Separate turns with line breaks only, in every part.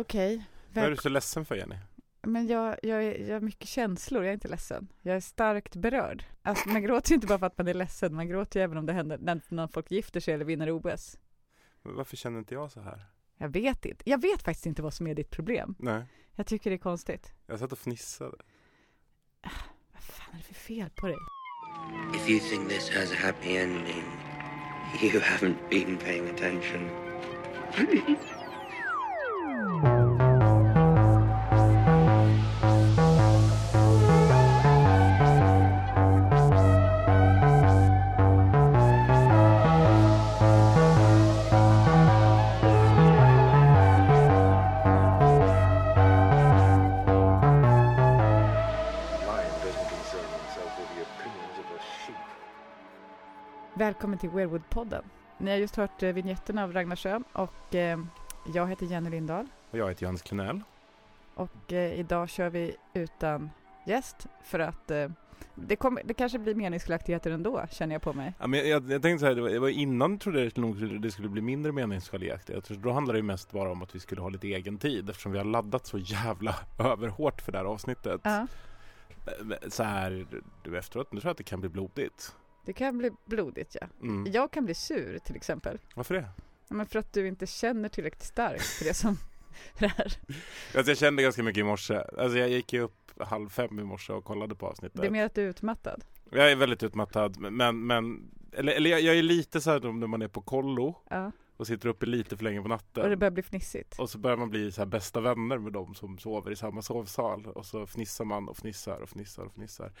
Okej.
Vad är du så ledsen för Jenny?
Men jag, jag, är, jag har mycket känslor, jag är inte ledsen. Jag är starkt berörd. Alltså, man gråter ju inte bara för att man är ledsen, man gråter ju även om det händer när, när folk gifter sig eller vinner OS.
Men Varför känner inte jag så här?
Jag vet inte. Jag vet faktiskt inte vad som är ditt problem.
Nej,
Jag tycker det är konstigt.
jag satt och fnissade.
Vad fan är det för fel på dig?
If you think this has a happy ending, you haven't been paying attention.
Weirwood-podden. Ni har just hört eh, vignetten av Ragnar Schön och eh, jag heter Jenny Lindahl.
Och jag heter Johannes Klenell.
Och eh, idag kör vi utan gäst för att det, kommer, det kanske blir meningsskiljaktigheter ändå, känner jag på mig.
Ja, men jag, jag, tänkte så här, det var, det var innan trodde jag nog det skulle bli mindre meningsskiljaktigt. Då handlade det ju mest bara om att vi skulle ha lite egen tid eftersom vi har laddat så jävla överhårt för det här avsnittet.
Ja,
Men Så här, du efteråt, nu tror jag att det kan bli blodigt.
Det kan bli blodigt ja.
Mm.
Jag kan bli sur till exempel.
Varför det?
Ja, men för att du inte känner tillräckligt starkt för det som det här.
Alltså jag kände ganska mycket i morse. Alltså jag gick ju upp halv fem i morse och kollade på avsnittet.
Det är mer att du är utmattad.
Jag är väldigt utmattad, men, men eller, eller jag, jag är lite så här när man är på kollo
Ja,
och sitter uppe lite för länge på natten.
och det börjar bli fnissigt.
Och så börjar man bli så bästa vänner med dem som sover i samma sovsal. Och så fnissar man och fnissar och fnissar och fnissar.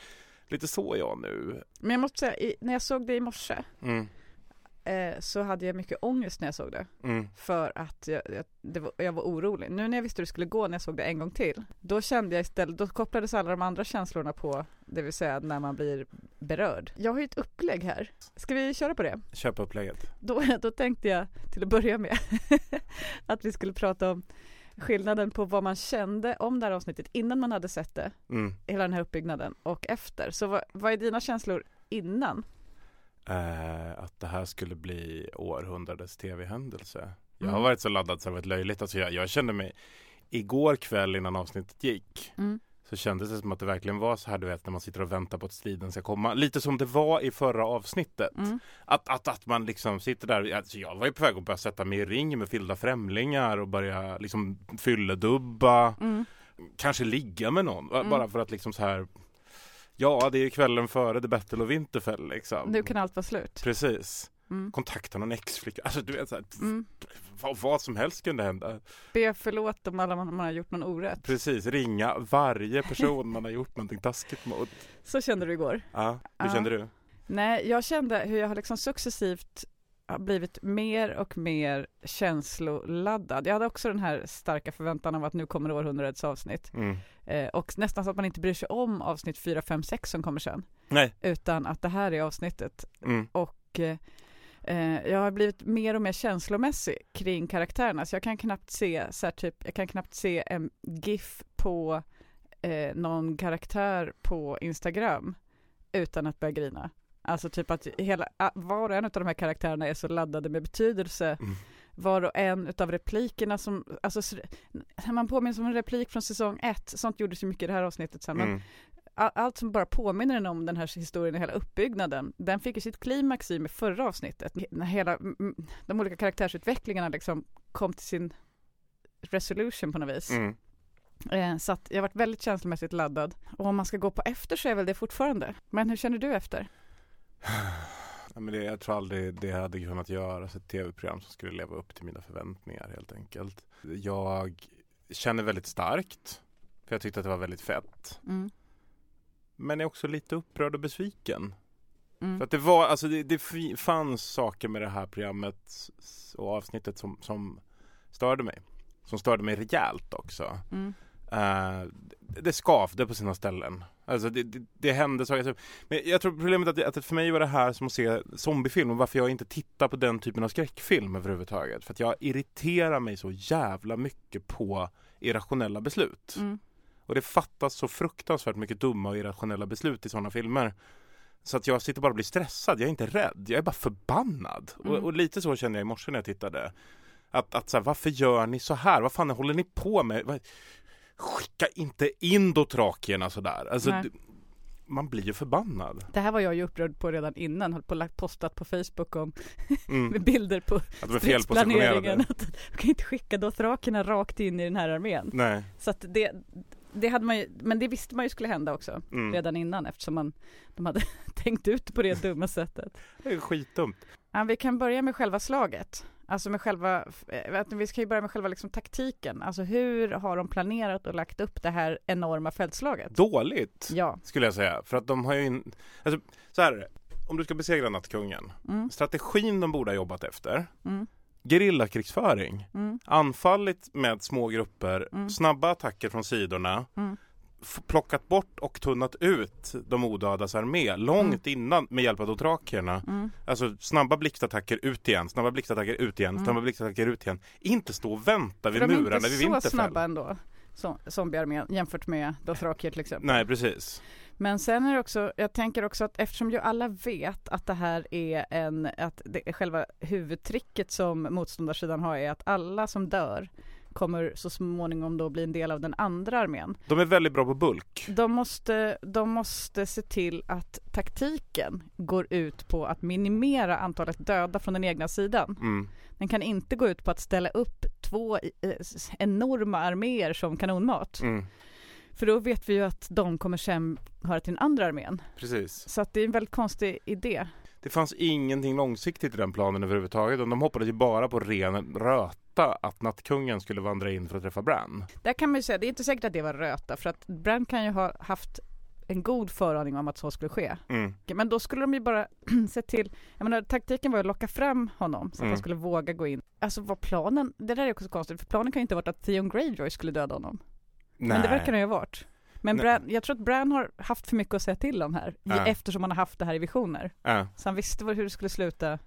Lite så är jag nu.
Men jag måste säga, när jag såg det i morse
Mm,
eh, så hade jag mycket ångest när jag såg det.
mm,
För att jag, jag, var, jag var orolig. Nu när jag visste hur det skulle gå när jag såg det en gång till, då kände jag istället, då kopplades alla de andra känslorna på, det vill säga när man blir berörd. Jag har ju ett upplägg här. Ska vi köra på det?
köpa upplägget.
Då, då tänkte jag till att börja med att vi skulle prata om skillnaden på vad man kände om det här avsnittet innan man hade sett det,
Mm.
hela den här uppbyggnaden, och efter. Så vad, vad är dina känslor innan?
Eh, att det här skulle bli århundradets tv-händelse. Jag har
Mm.
varit så laddad så det har varit löjligt. Alltså jag, jag kände mig igår kväll innan avsnittet gick
Mm.
Så kändes det som att det verkligen var så här du vet när man sitter och väntar på att striden ska komma. Lite som det var i förra avsnittet.
Mm.
Att, att, att man liksom sitter där. Alltså jag var ju på väg att börja sätta mig i ring med fyllda främlingar och börja liksom fylledubba.
Mm.
Kanske ligga med någon.
Mm.
Bara för att liksom så här. Ja, det är kvällen före The Battle of Winterfell liksom.
Nu kan allt vara slut.
Precis.
Mm.
Kontakta någon exflicka. Alltså du vet så här,
Mm.
vad, vad som helst kunde hända.
Be förlåt om alla man, man har gjort någon orätt.
Precis, ringa varje person man har gjort någonting taskigt mot.
Så kände du igår.
Ja, hur
Ja.
kände du?
Nej, jag kände hur jag har liksom successivt blivit mer och mer känsloladdad. Jag hade också den här starka förväntan av att nu kommer århundradets avsnitt.
Mm.
Eh, och nästan så att man inte bryr sig om avsnitt 4, 5, 6 som kommer sen.
Nej.
Utan att det här är avsnittet.
Mm.
Och eh, jag har blivit mer och mer känslomässig kring karaktärerna. Så jag kan knappt se, så här, typ, jag kan knappt se en GIF på eh, någon karaktär på Instagram utan att börja grina. Alltså typ att hela, var och en av de här karaktärerna är så laddade med betydelse.
Mm.
Var och en av replikerna som, alltså så- man påminns om en replik från säsong ett, sånt gjordes ju mycket i det här avsnittet sen, men
Mm.
All- allt som bara påminner en om den här historien och hela uppbyggnaden, den fick ju sitt klimax i med förra avsnittet. När hela, de olika karaktärsutvecklingarna liksom kom till sin resolution på något vis.
Mm.
Eh, så att jag varit väldigt känslomässigt laddad. Och om man ska gå på efter så är väl det fortfarande. Men hur känner du efter?
Ja, men det, jag tror aldrig det hade kunnat göras ett tv-program som skulle leva upp till mina förväntningar helt enkelt. Jag känner väldigt starkt, för jag tyckte att det var väldigt fett.
Mm.
Men är också lite upprörd och besviken.
Mm.
För att det var, alltså det, det fanns saker med det här programmet och avsnittet som, som störde mig. Som störde mig rejält också.
Mm.
Eh, det- det skavde på sina ställen. Alltså det, det, det hände saker. Alltså, Men jag tror problemet är att, att för mig var det här som att se zombiefilm och varför jag inte tittar på den typen av skräckfilm överhuvudtaget. För att jag irriterar mig så jävla mycket på irrationella beslut.
Mm.
Och det fattas så fruktansvärt mycket dumma och irrationella beslut i sådana filmer. Så att jag sitter bara och blir stressad. Jag är inte rädd. Jag är bara förbannad.
Mm.
Och, och lite så kände jag i morse när jag tittade. Att, att så här, varför gör ni så här? Vad fan håller ni på med? Vad- Skicka inte in dothrakierna sådär. Alltså,
Nej.
man blir ju förbannad.
Det här var jag ju upprörd på redan innan, höll på lagt postat på Facebook om
Mm.
med bilder på
de
stridsplaneringen. Att du kan inte skicka dothrakerna rakt in i den här armén.
Nej.
Så att det, det hade man ju, men det visste man ju skulle hända också
Mm.
redan innan eftersom man, de hade tänkt ut på det dumma sättet.
Det är skitdumt.
Ja, vi kan börja med själva slaget. Alltså med själva, eh, vi ska ju börja med själva liksom taktiken. Alltså hur har de planerat och lagt upp det här enorma fältslaget?
Dåligt
Ja.
skulle jag säga. För att de har ju in... alltså, så här är det. Om du ska besegra nattkungen.
Mm,
Strategin de borde ha jobbat efter.
mm,
Gerillakrigsföring.
mm,
Anfallit med små grupper.
Mm.
Snabba attacker från sidorna.
mm.
plockat bort och tunnat ut de odödas armé långt innan med hjälp av dotrakierna.
Mm.
Alltså snabba blixtattacker ut igen, snabba blixtattacker ut igen,
Mm.
snabba blixtattacker ut igen. Inte stå och vänta vid
För de är
murarna
inte
vid
så snabba ändå, som, zombiearmén, jämfört med Dothrakier till exempel.
Nej precis.
Men sen är det också, jag tänker också att eftersom ju alla vet att det här är en, att det själva huvudtricket som motståndarsidan har är att alla som dör kommer så småningom då bli en del av den andra armén.
De är väldigt bra på bulk.
De måste, de måste se till att taktiken går ut på att minimera antalet döda från den egna sidan.
Mm.
Den kan inte gå ut på att ställa upp två eh, enorma arméer som kanonmat.
Mm.
För då vet vi ju att de kommer sen höra till den andra armén.
Precis.
Så att det är en väldigt konstig idé.
Det fanns ingenting långsiktigt i den planen överhuvudtaget. De hoppades ju bara på ren röta att nattkungen skulle vandra in för att träffa Bran.
Där kan man ju säga, det är inte säkert att det var röta för att Brand kan ju ha haft en god föraning om att så skulle ske.
Mm.
Men då skulle de ju bara se till, jag menar taktiken var ju att locka fram honom så att
Mm.
han skulle våga gå in. Alltså vad planen, det där är också så konstigt för planen kan ju inte ha varit att Theon Greyjoy skulle döda honom. Men det verkar ju ha varit. Men
Nej.
Bran, jag tror att Bran har haft för mycket att säga till om här
Ja.
eftersom han har haft det här i visioner.
Ja.
Så han visste hur det skulle sluta.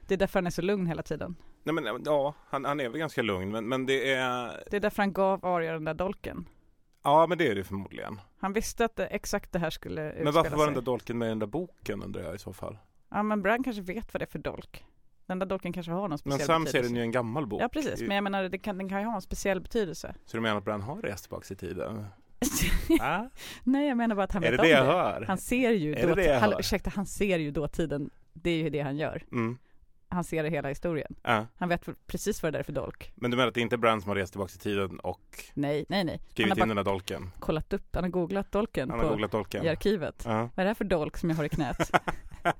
Det är därför han är så lugn hela tiden.
Nej men ja, han, han är väl ganska lugn men, men det är...
Det är därför han gav Arya den där dolken.
Ja men det är det förmodligen.
Han visste att det, exakt det här skulle
Men varför var den
sig.
där dolken med i den där boken undrar jag i så fall?
Ja men Bran kanske vet vad det är för dolk. Den där dolken kanske har någon
Men
speciell
Sam
betydelse.
ser den ju en gammal bok.
Ja precis, men jag menar det kan, den kan ju ha en speciell betydelse.
Så du menar att Bran har rest tillbaka i tiden? Ah?
Nej jag menar bara att han
Är
vet
det det
om
jag
det.
hör?
Han ser ju
Är det det jag
han, ursäkta, han ser ju dåtiden. Det är ju det han gör.
Mm.
Han ser hela historien.
Ja.
Han vet precis vad det är för dolk.
Men du menar att det inte är Bran som har rest tillbaka i tiden och
Nej, nej, nej. Han
skrivit
har
in den där dolken?
kollat upp, han har googlat dolken
Han har
på,
googlat dolken?
i arkivet.
Ja.
Vad är det här för dolk som jag har i knät?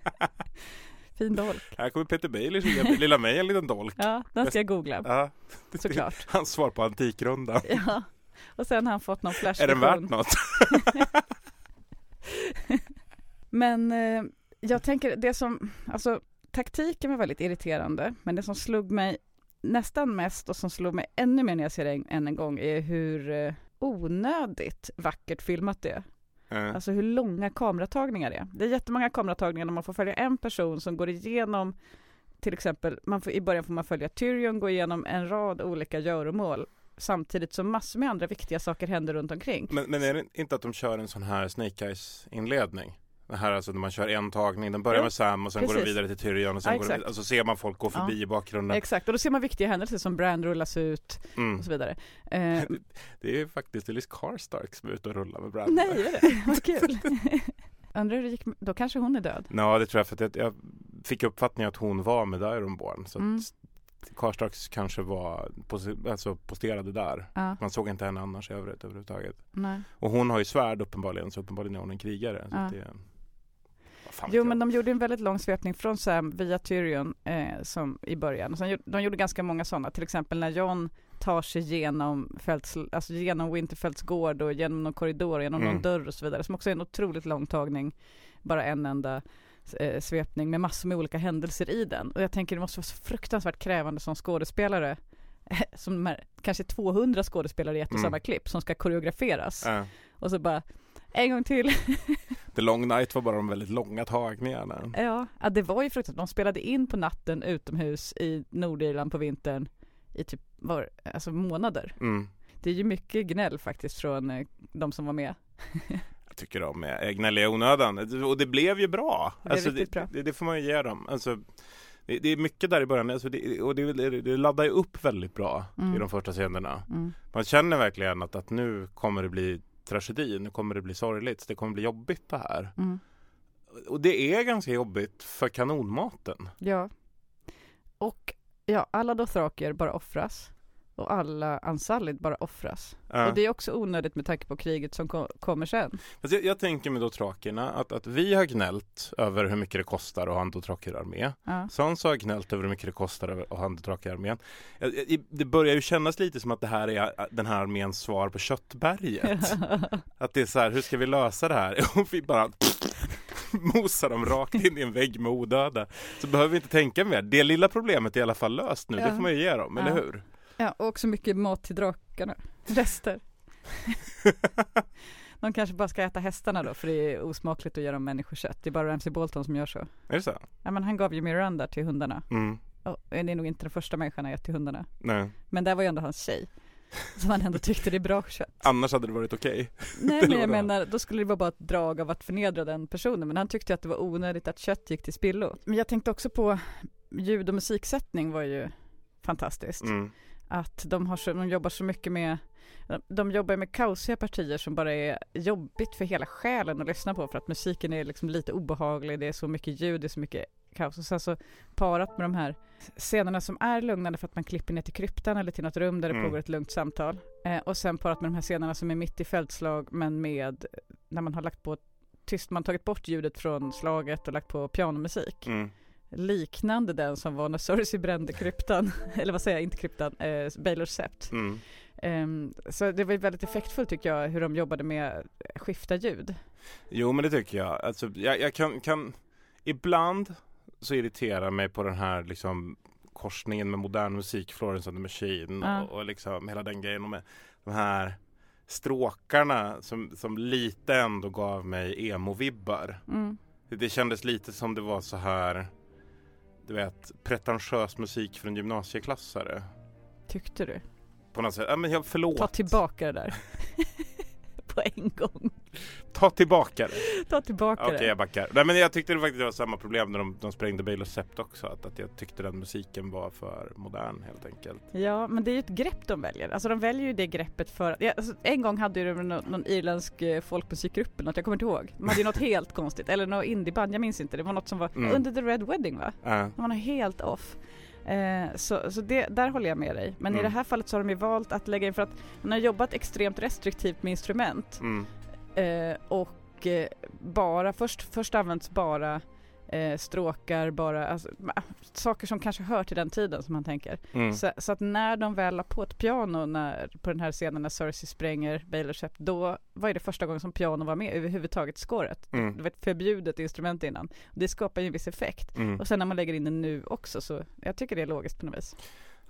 fin dolk.
Här kommer Peter och ger lilla mig en liten dolk.
Ja, den ska jag googla.
Ja.
Såklart.
Hans svar på Antikrundan.
Ja. Och sen har han fått någon
Är
flashvision.
den värt något?
Men eh, jag tänker det som, alltså taktiken var väldigt irriterande, men det som slog mig nästan mest och som slog mig ännu mer när jag ser det än en gång är hur eh, onödigt vackert filmat det är.
Eh,
Alltså hur långa kameratagningar det är. Det är jättemånga kameratagningar när man får följa en person som går igenom till exempel, man får, i början får man följa Tyrion gå igenom en rad olika göromål samtidigt som massor med andra viktiga saker händer runt omkring.
Men, men är det inte att de kör en sån här Snake Eyes inledning? Det här alltså när man kör en tagning, den börjar med Sam och sen går den
precis.
vidare till Tyrion och sen
Ja,
går den, alltså ser man folk gå förbi
Ja.
i bakgrunden.
Exakt, och då ser man viktiga händelser som Brand rullas ut
Mm.
och så vidare. Eh,
Det är faktiskt Elise Karstark som är ute och rullar med Brand.
nej, är det? Vad kul. Undrar hur det gick, då kanske hon är död.
Ja, det tror jag för att jag, fick uppfattningen att hon var med Ironborn. Så
Mm.
Karstarks kanske var alltså posterade där.
Ja,
Man såg inte henne annars övrigt överhuvudtaget.
nej.
Och hon har ju svärd uppenbarligen, så uppenbarligen är hon en krigare.
Ja.
det, fan
Jo men de gjorde en väldigt lång svepning från Sam via Tyrion eh, som i början. Och sen, de gjorde ganska många sådana, till exempel när John tar sig genom, fälts, alltså genom Winterfells gård och genom någon korridor, genom
Mm.
någon dörr och så vidare. Som också är en otroligt lång tagning, bara en enda eh, svepning med massor med olika händelser i den. Och jag tänker det måste vara så fruktansvärt krävande som skådespelare som de här, kanske 200 skådespelare i ett och
Mm.
samma klipp som ska koreograferas.
Ja.
Och så bara en gång till.
The Long Night var bara de väldigt långa tagningarna.
Ja, ja det var ju fruktansvärt. De spelade in på natten utomhus i Nordirland på vintern i typ var, alltså månader.
Mm.
Det är ju mycket gnäll faktiskt från eh, de som var med.
Jag tycker de är gnälliga i onödan. Och det blev ju bra.
Det
Alltså, det,
bra.
Det, det får man ju ge dem. Alltså, Det, är mycket där i början alltså det, och det, det laddar ju upp väldigt bra
Mm.
i de första scenerna.
Mm.
Man känner verkligen att, att nu kommer det bli tragedi, nu kommer det bli sorgligt, det kommer bli jobbigt det här.
Mm.
Och det är ganska jobbigt för kanonmaten.
Ja. Och ja, alla dothraker bara offras. Och alla Ansalid bara offras.
Ja.
Och det är också onödigt med tanke på kriget som ko- kommer sen.
Fast jag, jag tänker med dothrakerna att, att vi har gnällt över hur mycket det kostar att ha en dothrakerarmé.
Ja.
Sansa har gnällt över hur mycket det kostar att ha en jag- Det börjar ju kännas lite som att det här är äh, den här arméns svar på köttberget. Att det är så här, hur ska vi lösa det här? Och vi bara mosar dem rakt in i en vägg med odöda. Så behöver vi inte tänka mer. Det lilla problemet är i alla fall löst nu, det
Ja.
får man ju ge dem, eller
Ja.
hur?
Ja, och också mycket mat till drakarna. Rester. De kanske bara ska äta hästarna då, för det är osmakligt att göra människokött. Det är bara Ramsey Bolton som gör så.
Är det så?
Ja, men han gav ju Miranda till hundarna.
Mm.
Och det är nog inte den första människan han gett till hundarna.
Nej.
Men det var ju ändå hans tjej. Som han ändå tyckte det är bra kött.
Annars hade det varit okej.
Nej
Det
men jag menar, då skulle det vara bara ett drag av att förnedra den personen. Men han tyckte att det var onödigt att kött gick till spillo. Men jag tänkte också på ljud och musiksättning var ju fantastiskt.
Mm.
Att de, har så, de jobbar så mycket med de jobbar med kaosiga partier som bara är jobbigt för hela själen att lyssna på för att musiken är liksom lite obehaglig, det är så mycket ljud, det är så mycket kaos och sen så parat med de här scenerna som är lugnande för att man klipper ner till kryptan eller till något rum där det
Mm.
pågår ett lugnt samtal eh, och sen parat med de här scenerna som är mitt i fältslag men med när man har lagt på tyst, man tagit bort ljudet från slaget och lagt på pianomusik
Mm.
Liknande den som var när Cersei brände kryptan, eller vad säger jag, inte kryptan, eh, Baylors sept.
Mm.
Ehm, så det var väldigt effektfullt tycker jag hur de jobbade med skifta ljud.
Jo men det tycker jag. Alltså, jag, jag kan, kan Ibland så irriterar mig på den här liksom korsningen med modern musik, Florence and the Machine
Ja.
och, och liksom hela den grejen och med de här stråkarna som, som lite ändå gav mig emo-vibbar.
Mm.
Det, det kändes lite som det var så här du vet, pretentiös musik för en gymnasieklassare.
Tyckte du?
På något sätt. Ja, men jag, förlåt.
Ta tillbaka det där. på en gång.
Ta tillbaka det.
Ta tillbaka
Okej,
det.
jag backar. Nej, men jag tyckte det faktiskt var samma problem när de, de sprängde Bale Sept också. Att, att jag tyckte den musiken var för modern helt enkelt.
Ja, men det är ju ett grepp de väljer. Alltså de väljer ju det greppet för... Ja, alltså, en gång hade ju någon, någon irländsk eh, folkmusikgrupp eller något, jag kommer inte ihåg. De hade ju något helt konstigt, eller något indieband, jag minns inte. Det var något som var
Mm.
under the red wedding va?
Ja.
De var helt off. Eh, så så det, där håller jag med dig. Men i
Mm.
det här fallet så har de ju valt att lägga in, för att man har jobbat extremt restriktivt med instrument.
Mm.
Eh, och eh, bara, först, först används bara eh, stråkar, bara alltså, saker som kanske hör till den tiden som man tänker.
Mm.
Så, så att när de väl la på ett piano när, på den här scenen när Cersei spränger Baylor Sept, då var det första gången som piano var med överhuvudtaget i skåret.
Mm.
Det var ett förbjudet instrument innan. Det skapar ju en viss effekt.
Mm.
Och sen när man lägger in det nu också så jag tycker det är logiskt på något vis.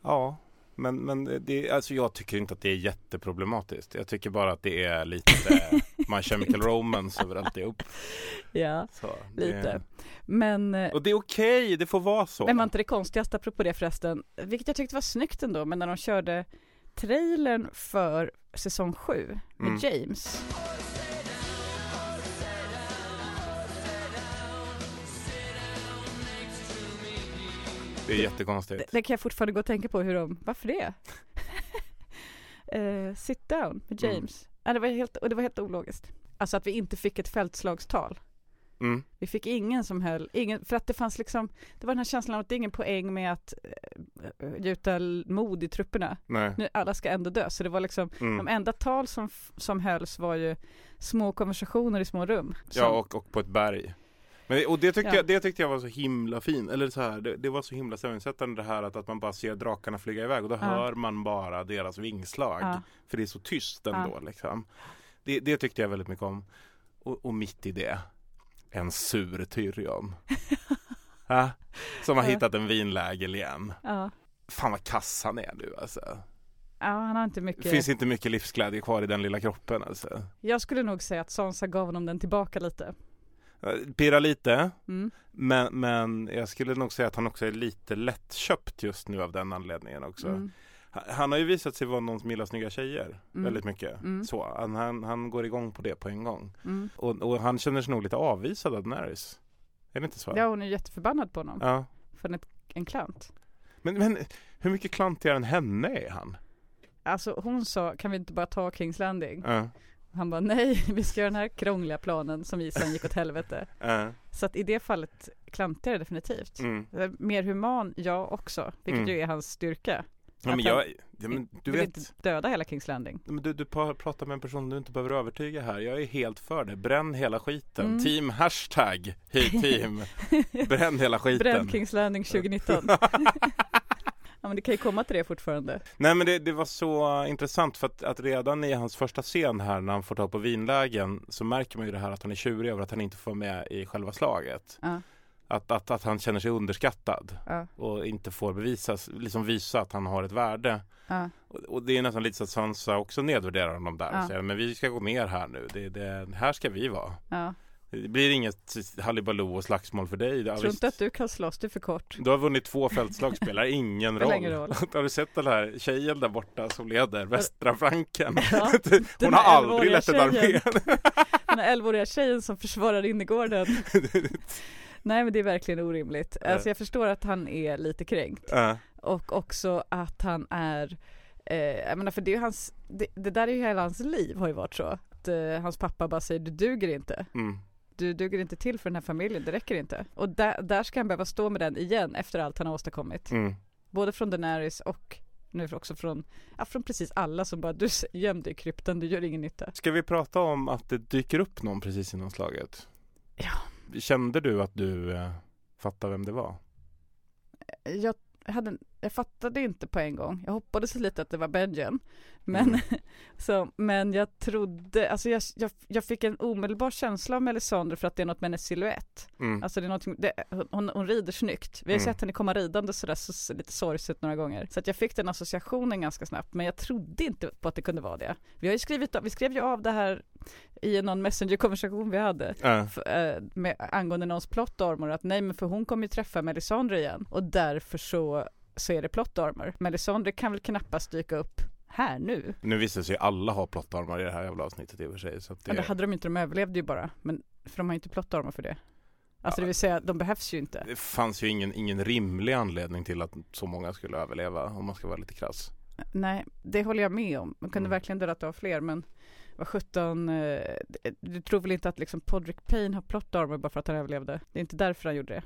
Ja, men, men det, alltså jag tycker inte att det är jätteproblematiskt. Jag tycker bara att det är lite My Chemical Romance över alltihop.
Ja,
Så,
lite.
Det,
Men eh,
och det är okej, det får vara så.
Men var inte det konstigaste apropå det förresten, vilket jag tyckte var snyggt ändå, men när de körde trailern för säsong 7 med
Mm.
James.
Det är jättekonstigt.
Det, det kan jag fortfarande gå och tänka på hur de, varför det? Eh, sit down med
Mm.
James. Ja, det var helt, och det var helt ologiskt. Alltså att vi inte fick ett fältslagstal.
Mm.
Vi fick ingen som höll, ingen, för att det fanns liksom, det var den här känslan av att det är ingen poäng med att uh, gjuta mod i trupperna.
Nej.
Nu, alla ska ändå dö, så det var liksom
Mm.
De enda tal som, som hölls var ju små konversationer i små rum.
Ja,
Som-
och, och på ett berg. Men, och det tyckte,
Ja.
jag, det tyckte jag var så himla fint, eller så här, det, det var så himla stämningssättande det här att, att man bara ser drakarna flyga iväg och då
Ja.
hör man bara deras vingslag.
Ja.
För det är så tyst ändå liksom. Det, det tyckte jag väldigt mycket om. Och, och mitt i det, en sur Tyrion. ja, som har hittat en vinlägel igen.
ja.
Fan vad kass han är nu alltså.
ja, han har inte
Det
mycket.
finns inte mycket livsglädje kvar i den lilla kroppen alltså.
Jag skulle nog säga att Sansa gav honom den tillbaka lite.
Pirra lite,
Mm.
Men, men jag skulle nog säga att han också är lite lättköpt just nu av den anledningen också.
Mm.
Han, har ju visat sig vara någon som gillar snygga tjejer
Mm.
väldigt mycket.
Mm.
Så, han, han, han går igång på det på en gång.
Mm.
Och, och han känner sig nog lite avvisad av Daenerys. Är det inte så?
Ja, hon är jätteförbannad på honom.
Ja.
För ett, en klant.
Men, men hur mycket klantigare än henne är han?
Alltså hon sa, kan vi inte bara ta Kings Landing?
Ja,
Han bara, nej, vi ska göra den här krångliga planen som vi sen gick åt helvete.
ja,
Så att i det fallet klantigare definitivt.
mm.
Mer human, ja också, vilket
Mm.
ju är hans styrka.
ja, men jag, ja, men du
vill
vet
inte döda hela Kings Landing.
Men du, du pratar med en person du inte behöver övertyga här. Jag är helt för det. Bränn hela skiten.
Mm.
Team hashtag hej team. Bränn hela skiten.
Bränn Kings Landing 2019. ja men det kan ju komma till det fortfarande.
Nej men det, det var så intressant för att, att redan i hans första scen här när han får ta på vinlägen så märker man ju det här att han är tjurig över att han inte får vara med i själva slaget.
Ja,
Att, att, att han känner sig underskattad
ja,
och inte får bevisas, liksom visa att han har ett värde.
ja.
Och, och det är nästan lite så att Sansa också nedvärderar honom där
Ja.
och säger men vi ska gå ner här nu. Det, det, här ska vi vara. Det blir inget Hallibaloo och slagsmål för dig. Ja,
Tror inte att du kan slåss, du är för kort.
Du har vunnit två fältslag, spelar ingen roll.
roll.
har du sett den här tjejen där borta som leder västra flanken?
Ja,
Hon har aldrig lett en armé.
Den här 11-åriga tjejen som försvarar innergården. Nej men det är verkligen orimligt. Alltså jag förstår att han är lite kränkt.
Ja,
Och också att han är, eh, jag menar för det är hans, det, det där är ju hela hans liv har ju varit så. Att eh, hans pappa bara säger du duger inte.
mm.
Du duger inte till för den här familjen, det räcker inte. Och där, där ska han behöva stå med den igen efter allt han har åstadkommit.
Mm.
Både från Daenerys och nu också från, ja, från precis alla som bara du göm dig i kryptan, du gör ingen nytta.
Ska vi prata om att det dyker upp någon precis innan slaget?
Ja.
Kände du att du eh, fattade vem det var?
Jag, hade, jag fattade inte på en gång. Jag hoppades lite att det var Benjen. Men,
Mm.
så, men jag trodde, alltså jag, jag, jag fick en omedelbar känsla av Melisandre för att det är något med hennes silhuett.
Mm.
Alltså det är någonting, det, hon, hon rider snyggt. Vi har
Mm.
sett henne komma ridande sådär så, lite sorgset några gånger. Så att jag fick den associationen ganska snabbt. Men jag trodde inte på att det kunde vara det. Vi har ju skrivit, vi skrev ju av det här i någon messenger-konversation vi hade.
Ja.
F- eh, med, angående någons plot armor att nej men för hon kommer ju träffa Melisandre igen och därför så, så är det plot armor. Melisandre kan väl knappast dyka upp här nu.
Nu visste sig alla ha plottarmar i det här jävla avsnittet i och för sig. Så det...
Ja, det hade de inte, de överlevde ju bara. Men för de har ju inte plot armor för det. Alltså det vill säga, de behövs ju inte.
det fanns ju ingen, ingen rimlig anledning till att så många skulle överleva om man ska vara lite krass.
Nej, det håller jag med om. Man kunde
Mm.
verkligen dödat av fler men vad sjutton, eh, du tror väl inte att liksom Podrick Payne har plot armor bara för att han överlevde? Det är inte därför han gjorde det.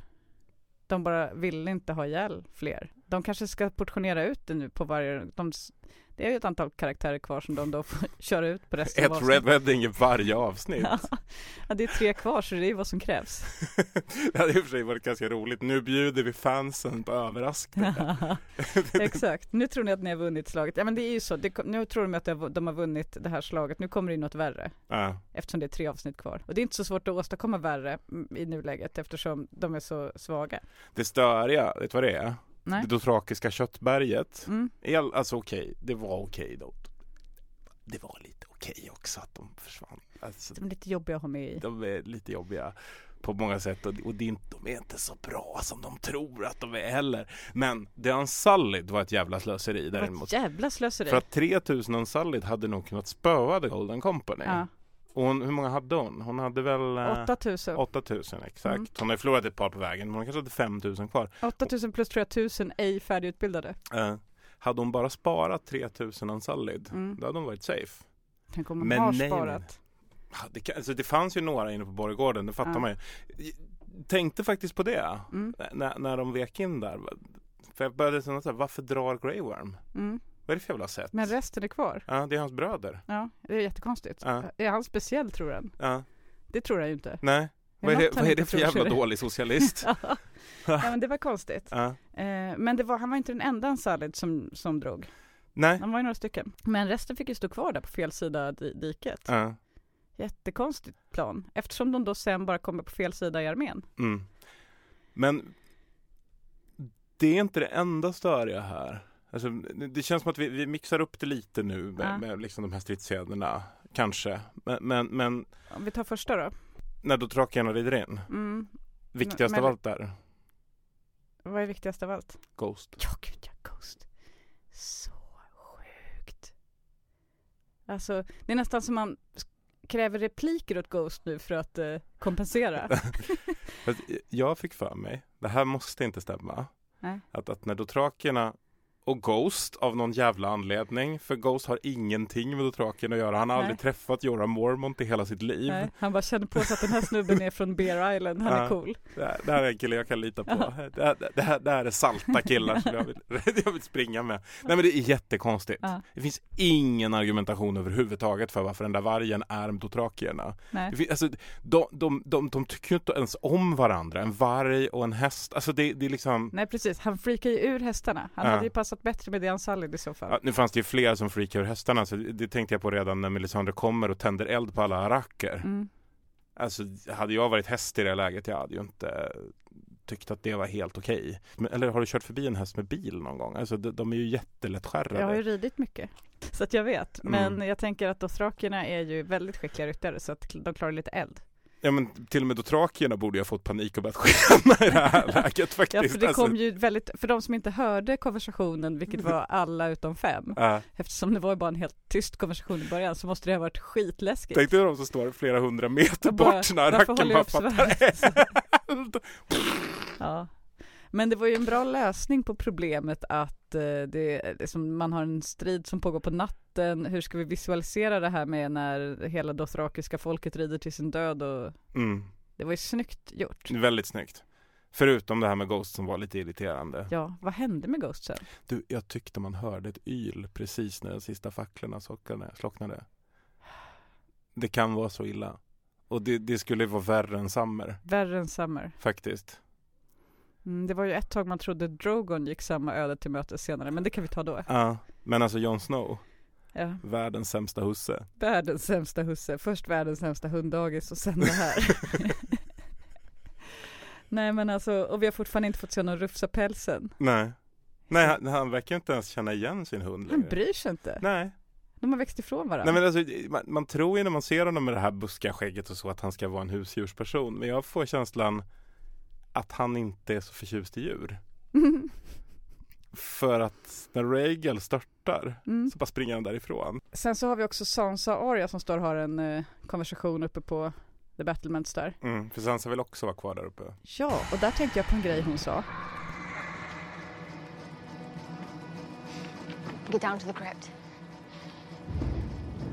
De bara ville inte ha ihjäl fler. De kanske ska portionera ut det nu på varje, de, det är ju ett antal karaktärer kvar som de då får köra ut på resten av
Ett
avsnittet.
Red Wedding i varje avsnitt.
Ja, det är tre kvar så det är ju vad som krävs.
det hade i och för sig varit ganska roligt. Nu bjuder vi fansen på överraskningar.
Exakt, nu tror ni att ni har vunnit slaget. Ja men det är ju så, det, nu tror de att de har- vunnit det här slaget, nu kommer det in något värre.
ja.
Eftersom det är tre avsnitt kvar. Och det är inte så svårt att åstadkomma värre mm, i nuläget eftersom de är så svaga.
Det störiga, vet du vad det är?
Nej.
Det dothrakiska köttberget.
Mm.
El, alltså okej, det var okej då. Det var lite okej också att de försvann. Alltså,
De är lite jobbiga att ha med i.
de är lite jobbiga på många sätt och, och det är inte, de är inte så bra som de tror att de är heller. Men det Unsullied var ett jävla slöseri
Det var
däremot.
ett jävla slöseri.
För att 3000 Unsullied hade nog kunnat spöa The Golden Company.
ja.
Och hon, hur många hade hon? Hon hade väl... eh,
8000.
8000 exakt.
Mm.
Hon har ju förlorat ett par på vägen men hon kanske hade 5000 kvar.
8000 plus tror jag 1000 ej färdigutbildade.
Eh, hade hon bara sparat 3000 Unsullied
Mm.
då hade hon varit safe.
Tänk om man
Men
har
nej,
sparat.
Det, kan- alltså det fanns ju några inne på Borggården, det fattar
Ja.
man ju. Tänkte faktiskt på det
Mm.
när, när de vek in där. För jag började känna så här, varför drar Grey Worm?
Mm.
Vad är det för jävla sätt?
Men resten är kvar.
Ja, det är hans bröder.
Ja, det är jättekonstigt.
Ja.
Är han speciell tror han?
Ja,
Det tror han ju inte.
nej. Vad är, det, vad är det för jävla dålig socialist?
ja men det var konstigt.
ja.
Eh, men det var, han var inte den enda Salid som, som drog.
Nej.
Han var ju några stycken. Men resten fick ju stå kvar där på fel sida di- diket.
Ja.
Jättekonstigt plan. Eftersom de då sen bara kommer på fel sida i armén.
Mm. Men det är inte det enda störiga här. Alltså, det känns som att vi, vi mixar upp det lite nu med,
Ja.
med liksom de här stridsscenerna. Kanske. Men, men, men
Om vi tar första då.
när då drakarna rider in.
Mm.
Viktigast
Men-
av allt där.
Vad är viktigast av allt?
Ghost.
Ja, gud ja, Ghost. Så sjukt. Alltså, det är nästan som man kräver repliker åt Ghost nu för att eh, kompensera.
Fast Jag fick för mig, det här måste inte stämma.
Nej.
Att, att när dothrakierna och Ghost av någon jävla anledning, för Ghost har ingenting med dothrakierna att göra. Han har
Nej.
aldrig träffat Jorah Mormont i hela sitt liv.
Nej, han bara känner på sig att den här snubben är från Bear Island, han är
Ja.
cool.
Det, här, det här är en kille jag kan lita på. Det, här, det, här, det här är salta killar som jag vill, jag vill springa med. Nej men det är jättekonstigt.
Ja.
Det finns ingen argumentation överhuvudtaget för varför den där vargen är dothrakierna. Det fin- Alltså, de, de, de, de tycker ju inte ens om varandra, en varg och en häst. Alltså det, det är liksom
Nej precis, han freakar ju ur hästarna. Han
Ja.
hade ju passat bättre med Dean Sallid i så fall.
Ja, nu fanns det ju fler som freakar ur hästarna, så det, det tänkte jag på redan när Melisandre kommer och tänder eld på alla aracker.
Mm.
Alltså, hade jag varit häst i det läget, jag hade ju inte tyckt att det var helt okej. Men- Eller har du kört förbi en häst med bil någon gång? Alltså, de, de är ju jättelättskärrade.
Jag har ju ridit mycket, så att jag vet. Men
Mm.
jag tänker att dothrakierna är ju väldigt skickliga ryttare så att de klarar lite eld.
Ja, men till och med dothrakierna borde jag fått panik och börjat skena i det här läget faktiskt.
Ja, för det
Alltså,
kom ju väldigt, för de som inte hörde konversationen, vilket var alla utom fem,
ja.
eftersom det var ju bara en helt tyst konversation i början, så måste det ha varit skitläskigt.
Tänk dig de som står flera hundra meter
bara,
bort när racken bara fattar eld.
Ja. Men det var ju en bra lösning på problemet att eh, det, det som man har en strid som pågår på natten. Hur ska vi visualisera det här med när hela dothrakiska folket rider till sin död och
Mm.
det var ju snyggt gjort.
Väldigt snyggt. Förutom det här med Ghost som var lite irriterande.
Ja, vad hände med Ghost sen?
Du, jag tyckte man hörde ett yl precis när de sista facklorna slocknade. Det kan vara så illa. Och det, det skulle vara värre än Summer,
Värre än Summer.
faktiskt.
Mm, det var ju ett tag man trodde Drogon gick samma öde till mötes senare, men det kan vi ta då.
Ja, men alltså Jon Snow,
Ja.
världens sämsta husse.
Världens sämsta husse, först världens sämsta hunddagis och sen det här. Nej men alltså, och vi har fortfarande inte fått se någon rufsa pälsen.
Nej. Nej, han, han verkar inte ens känna igen sin hund
Han
längre.
bryr sig inte.
Nej.
De har växt ifrån varandra.
Nej men alltså, man, man tror ju när man ser honom med det här buskiga skägget och så att han ska vara en husdjursperson. Men jag får känslan att han inte är så förtjust i djur. För att när Rhaegal störtar
mm.
så bara springer han därifrån.
Sen så har vi också Sansa och Arya som står och har en eh, konversation uppe på The Battlements där.
Mm, för Sansa vill också vara kvar där uppe.
Ja, och där tänkte jag på en grej hon sa.
Get down to the crypt.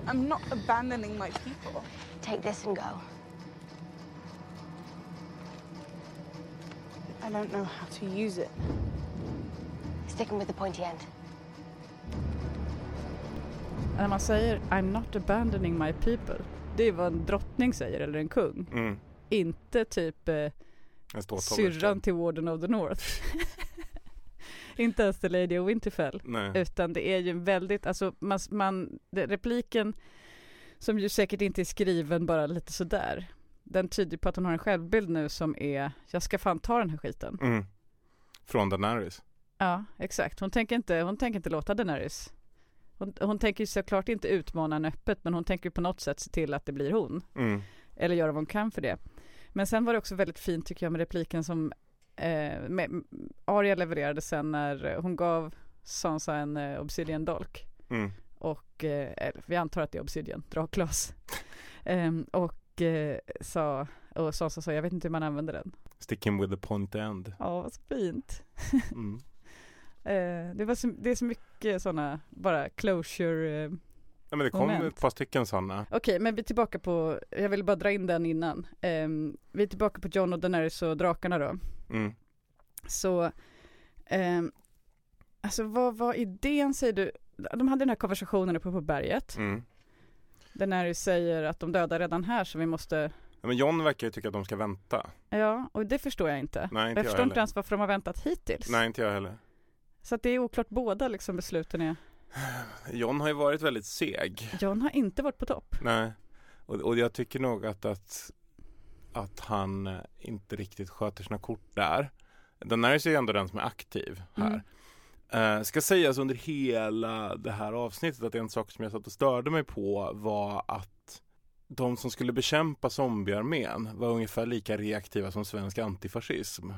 I'm not abandoning my people.
Take this and go.
I don't know how to use it.
Sticking with the pointy end.
När man säger I'm not abandoning my people. Det är vad en drottning säger, eller en kung.
Mm,
Inte typ eh, syrran till Warden of the North. Inte ens The Lady of Winterfell.
Nej.
Utan det är ju en väldigt, alltså man, man repliken som ju säkert inte är skriven bara lite sådär. Den tyder på att hon har en självbild nu som är, jag ska fan ta den här skiten.
Mm. Från Daenerys.
Ja, exakt. Hon tänker inte, hon tänker inte låta Daenerys. Hon, hon tänker såklart inte utmana henne öppet, men hon tänker på något sätt se till att det blir hon.
Mm.
Eller göra vad hon kan för det. Men sen var det också väldigt fint tycker jag med repliken som eh, med, Arya levererade sen när hon gav Sansa en eh, obsidian dolk.
Mm.
Och eh, vi antar att det är obsidian, drakglas. Ehm, och eh, sa, och Sansa sa, jag vet inte hur man använder den.
Stick him with the point end.
Ja, vad så fint.
Mm.
Eh, det, var så, det är så mycket sådana, bara closure. Eh.
Ja, men det kom
Moment.
ett par stycken sådana.
Okej, men vi är tillbaka på, jag vill bara dra in den innan. Ehm, vi är tillbaka på John och Daenerys och drakarna då.
Mm.
Så, ehm, alltså vad var idén säger du? De hade den här konversationen uppe på berget.
Mm.
Daenerys säger att de dödar redan här så vi måste,
Ja, men John verkar ju tycka att de ska vänta.
ja, och det förstår jag inte.
Nej, inte
jag
jag
förstår inte
heller.
ens varför de har väntat hittills.
Nej, inte jag heller.
Så att det är oklart båda liksom besluten är.
John har ju varit väldigt seg.
John har inte varit på topp.
Nej. Och, och jag tycker nog att, att, att han eh, inte riktigt sköter sina kort där. Daenerys är ju ändå den som är aktiv här. Eh, ska sägas under hela det här avsnittet att en sak som jag satt och störde mig på var att de som skulle bekämpa zombiearmén var ungefär lika reaktiva som svensk antifascism.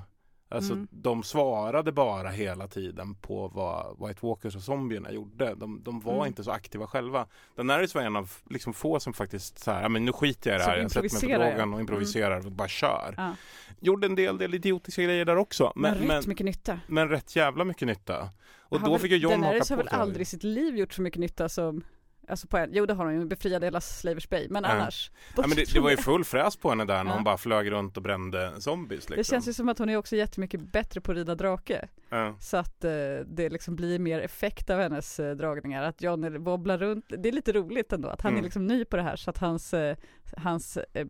Alltså
Mm.
de svarade bara hela tiden på vad White Walkers och zombierna gjorde. De, de var
Mm.
inte så aktiva själva. Daenerys var en av liksom få som faktiskt så här, men nu skiter jag i det här. Jag sätter mig på drogen och improviserar och bara kör.
Ja.
Gjorde en del, del idiotiska grejer där också.
Men,
Men,
rätt
men,
mycket nytta.
men rätt jävla mycket nytta. Och
Har
då
väl-
fick ju John haka
Daenerys
på.
har väl aldrig i sitt liv gjort så mycket nytta som Alltså på en, jo det har hon ju, befriade hela Slavers Bay, men
Ja.
annars
Ja, men det, det var ju full fräs på henne där när
Ja.
hon bara flög runt och brände zombies. Liksom.
Det känns ju som att hon är också jättemycket bättre på att rida drake
ja.
Så att eh, det liksom blir mer effekt av hennes eh, dragningar Att John wobblar runt, det är lite roligt ändå att han
Mm.
är liksom ny på det här så att hans, eh, hans eh, eh,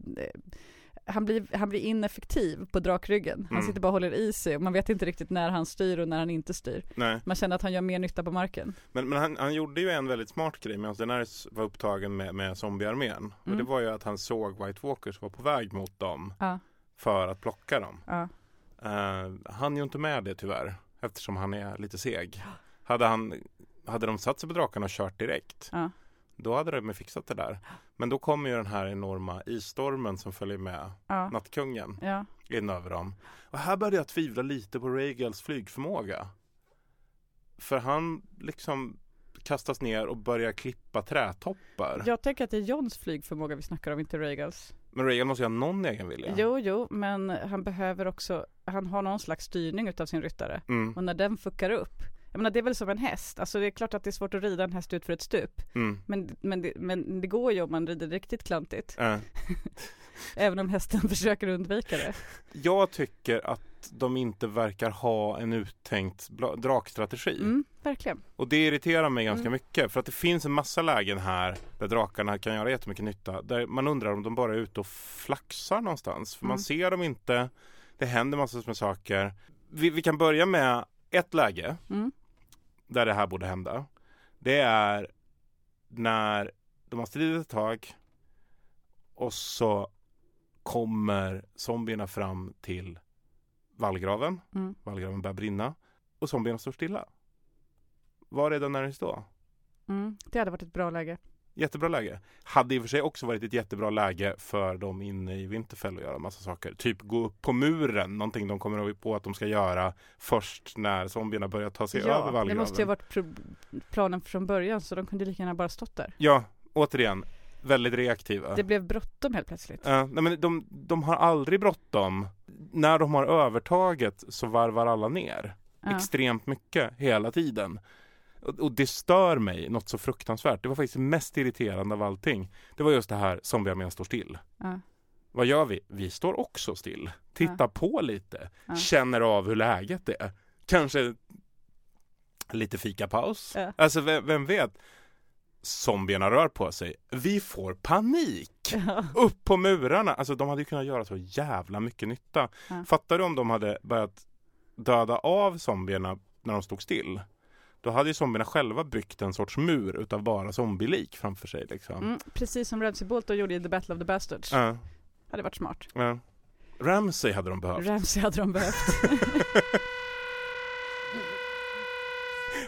han blir, han blir ineffektiv på drakryggen. Han
Mm.
sitter bara och håller i sig och man vet inte riktigt när han styr och när han inte styr.
Nej.
Man känner att han gör mer nytta på marken.
Men, men han, han gjorde ju en väldigt smart grej medan Daenerys var upptagen med, med zombiearmén. Och
Mm.
det var ju att han såg White Walkers var på väg mot dem
Ja,
för att plocka dem.
ja.
Uh, han är ju inte med det tyvärr eftersom han är lite seg. Hade, han, hade de satt sig på drakarna och kört direkt
Ja.
då hade de fixat det där. Men då kommer ju den här enorma isstormen som följer med
Ja,
Nattkungen
ja.
in över dem. Och här började jag tvivla lite på Regals flygförmåga. För han liksom kastas ner och börjar klippa trätoppar.
Jag tänker att det är Johns flygförmåga vi snackar om, inte Regals.
Men Regal måste ju ha någon egen vilja.
Jo, jo, men han behöver också, han har någon slags styrning utav sin ryttare.
Mm,
Och när den fuckar upp, jag menar det är väl som en häst, alltså det är klart att det är svårt att rida en häst ut för ett stup.
mm,
Men, men, det, men det går ju om man rider riktigt klantigt,
eh.
även om hästen försöker undvika det.
Jag tycker att de inte verkar ha en uttänkt drakstrategi.
Mm, verkligen.
Och det irriterar mig ganska
Mm.
mycket för att det finns en massa lägen här där drakarna kan göra jättemycket nytta. Där man undrar om de bara är ute och flaxar någonstans. För man
Mm.
ser dem inte. Det händer massor med saker. Vi, vi kan börja med ett läge
Mm.
Där det här borde hända. Det är när de har stridit ett tag och så kommer zombierna fram till vallgraven.
Mm.
Vallgraven börjar brinna och zombierna står stilla. Var är Daenerys då?
Mm. Det hade varit ett bra läge.
Jättebra läge. Hade i och för sig också varit ett jättebra läge för dem inne i Winterfell att göra massa saker. Typ gå upp på muren, någonting de kommer på att de ska göra först när zombierna börjar ta sig över
Ja,
vallgraven.
det måste ju ha varit planen från början så de kunde lika gärna bara stått där.
Ja, återigen, väldigt reaktiva.
Det blev bråttom helt plötsligt.
Ja, nej men de, de har aldrig bråttom. När de har övertaget så varvar alla ner.
Ja.
Extremt mycket hela tiden. Och, och det stör mig något så fruktansvärt. Det var faktiskt mest irriterande av allting. Det var just det här zombiearmén står still.
Ja.
Vad gör vi? Vi står också still. Tittar på lite.
Ja.
Känner av hur läget är. Kanske lite fikapaus.
Ja.
Alltså vem, vem vet? Zombierna rör på sig. Vi får panik.
Ja.
Upp på murarna. Alltså de hade ju kunnat göra så jävla mycket nytta.
Ja.
Fattar du om de hade börjat döda av zombierna när de stod still? Då hade ju zombierna själva byggt en sorts mur utav bara zombielik framför sig liksom.
Mm, precis som Ramsey Bolton gjorde i The Battle of the Bastards.
Ja,
Hade varit smart.
ja. Ramsey hade de behövt.
Ramsey hade de behövt.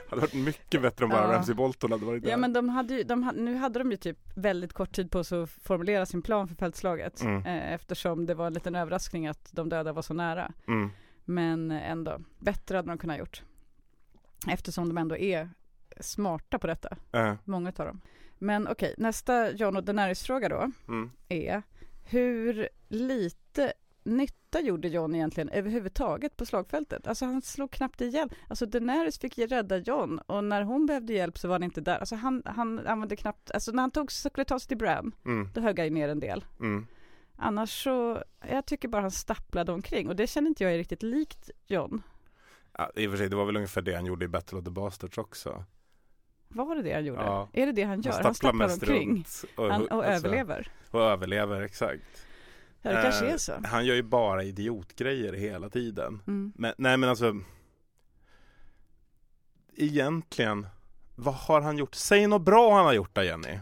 hade varit mycket bättre om bara
Ja.
Ramsey Bolton hade varit där.
ja men de hade ju, de, nu hade de ju typ väldigt kort tid på sig att formulera sin plan för fältslaget.
Mm.
Eh, eftersom det var en liten överraskning att de döda var så nära.
Mm.
Men ändå, bättre hade de kunnat gjort. Eftersom de ändå är smarta på detta,
Ja.
många av dem. Men okej, nästa John och Daenerys-fråga då
Mm.
är hur lite nytta gjorde John egentligen överhuvudtaget på slagfältet? Alltså han slog knappt ihjäl. Alltså Daenerys fick ju rädda John och när hon behövde hjälp så var han inte där. Alltså han, han använde knappt, alltså när han tog, skulle ta sig till Bran,
Mm.
då högg han ju ner en del.
Mm.
Annars så, jag tycker bara han stapplade omkring och det känner inte jag är riktigt likt John.
Ja, I och för sig, det var väl ungefär det han gjorde i Battle of the Bastards också.
Var det det han gjorde?
Ja.
Är det det han gör? Han
stapplar
stapplar
mest
omkring
och,
han, och
alltså,
överlever?
Och överlever, exakt.
Ja det kanske
Eh,
är så.
Han gör ju bara idiotgrejer hela tiden.
Mm.
Men, nej men alltså Egentligen Vad har han gjort? Säg något bra han har gjort där Jenny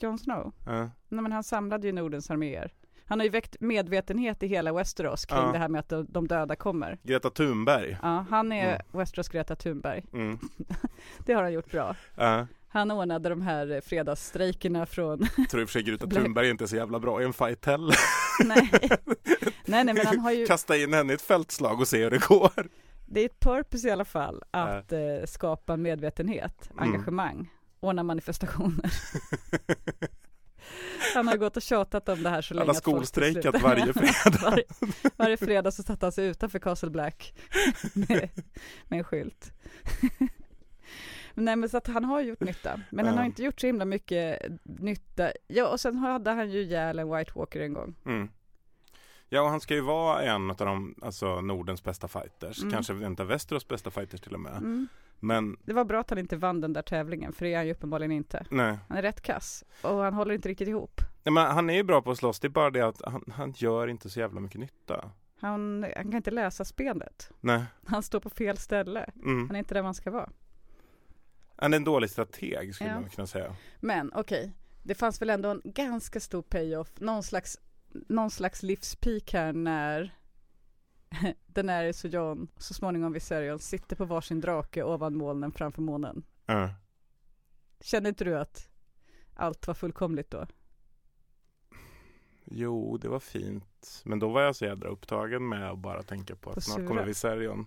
Jon Snow?
Ja.
Nej men han samlade ju Nordens arméer. Han har ju väckt medvetenhet i hela Westeros kring
Ja.
det här med att de, de döda kommer.
Greta Thunberg
Ja, han är
Mm.
Westeros Greta Thunberg.
mm.
Det har han gjort bra.
Ja.
Han ordnade de här fredagsstrejkerna från,
Tror i och för sig Greta Thunberg inte är så jävla bra i en fight heller.
nej. nej, nej, men han har ju,
Kasta in henne i ett fältslag och se hur det går.
det är ett purpose i alla fall att eh, skapa medvetenhet,
Mm.
engagemang, ordna manifestationer. Han har gått och tjatat om det här så länge
Han har skolstrejkat varje fredag.
varje, varje fredag så satte han sig utanför Castle Black med, med en skylt. Nej men så att han har gjort nytta, men han har inte gjort så himla mycket nytta. Ja och sen hade han ju ihjäl en White Walker en gång.
Mm. Ja, och han ska ju vara en av de, alltså Nordens bästa fighters.
Mm.
Kanske inte Västerås bästa fighters till och med.
Mm.
Men
Det var bra att han inte vann den där tävlingen, för det är han ju uppenbarligen inte.
nej.
Han är rätt kass och han håller inte riktigt ihop.
nej men han är ju bra på att slåss. Det är bara det att han, han gör inte så jävla mycket nytta.
Han, han kan inte läsa spelet.
Nej.
Han står på fel ställe.
Mm.
Han är inte där man ska vara.
Han är en dålig strateg skulle
Ja.
man kunna säga.
Men okej, det fanns väl ändå en ganska stor payoff, någon slags, någon slags livspik här när Daenerys och Jon, så småningom Viserion, sitter på varsin drake ovan molnen framför månen.
Ja.
Kände inte du att allt var fullkomligt då?
Jo, det var fint. Men då var jag så jädra upptagen med att bara tänka på att
På
snart
sura.
kommer Viserion.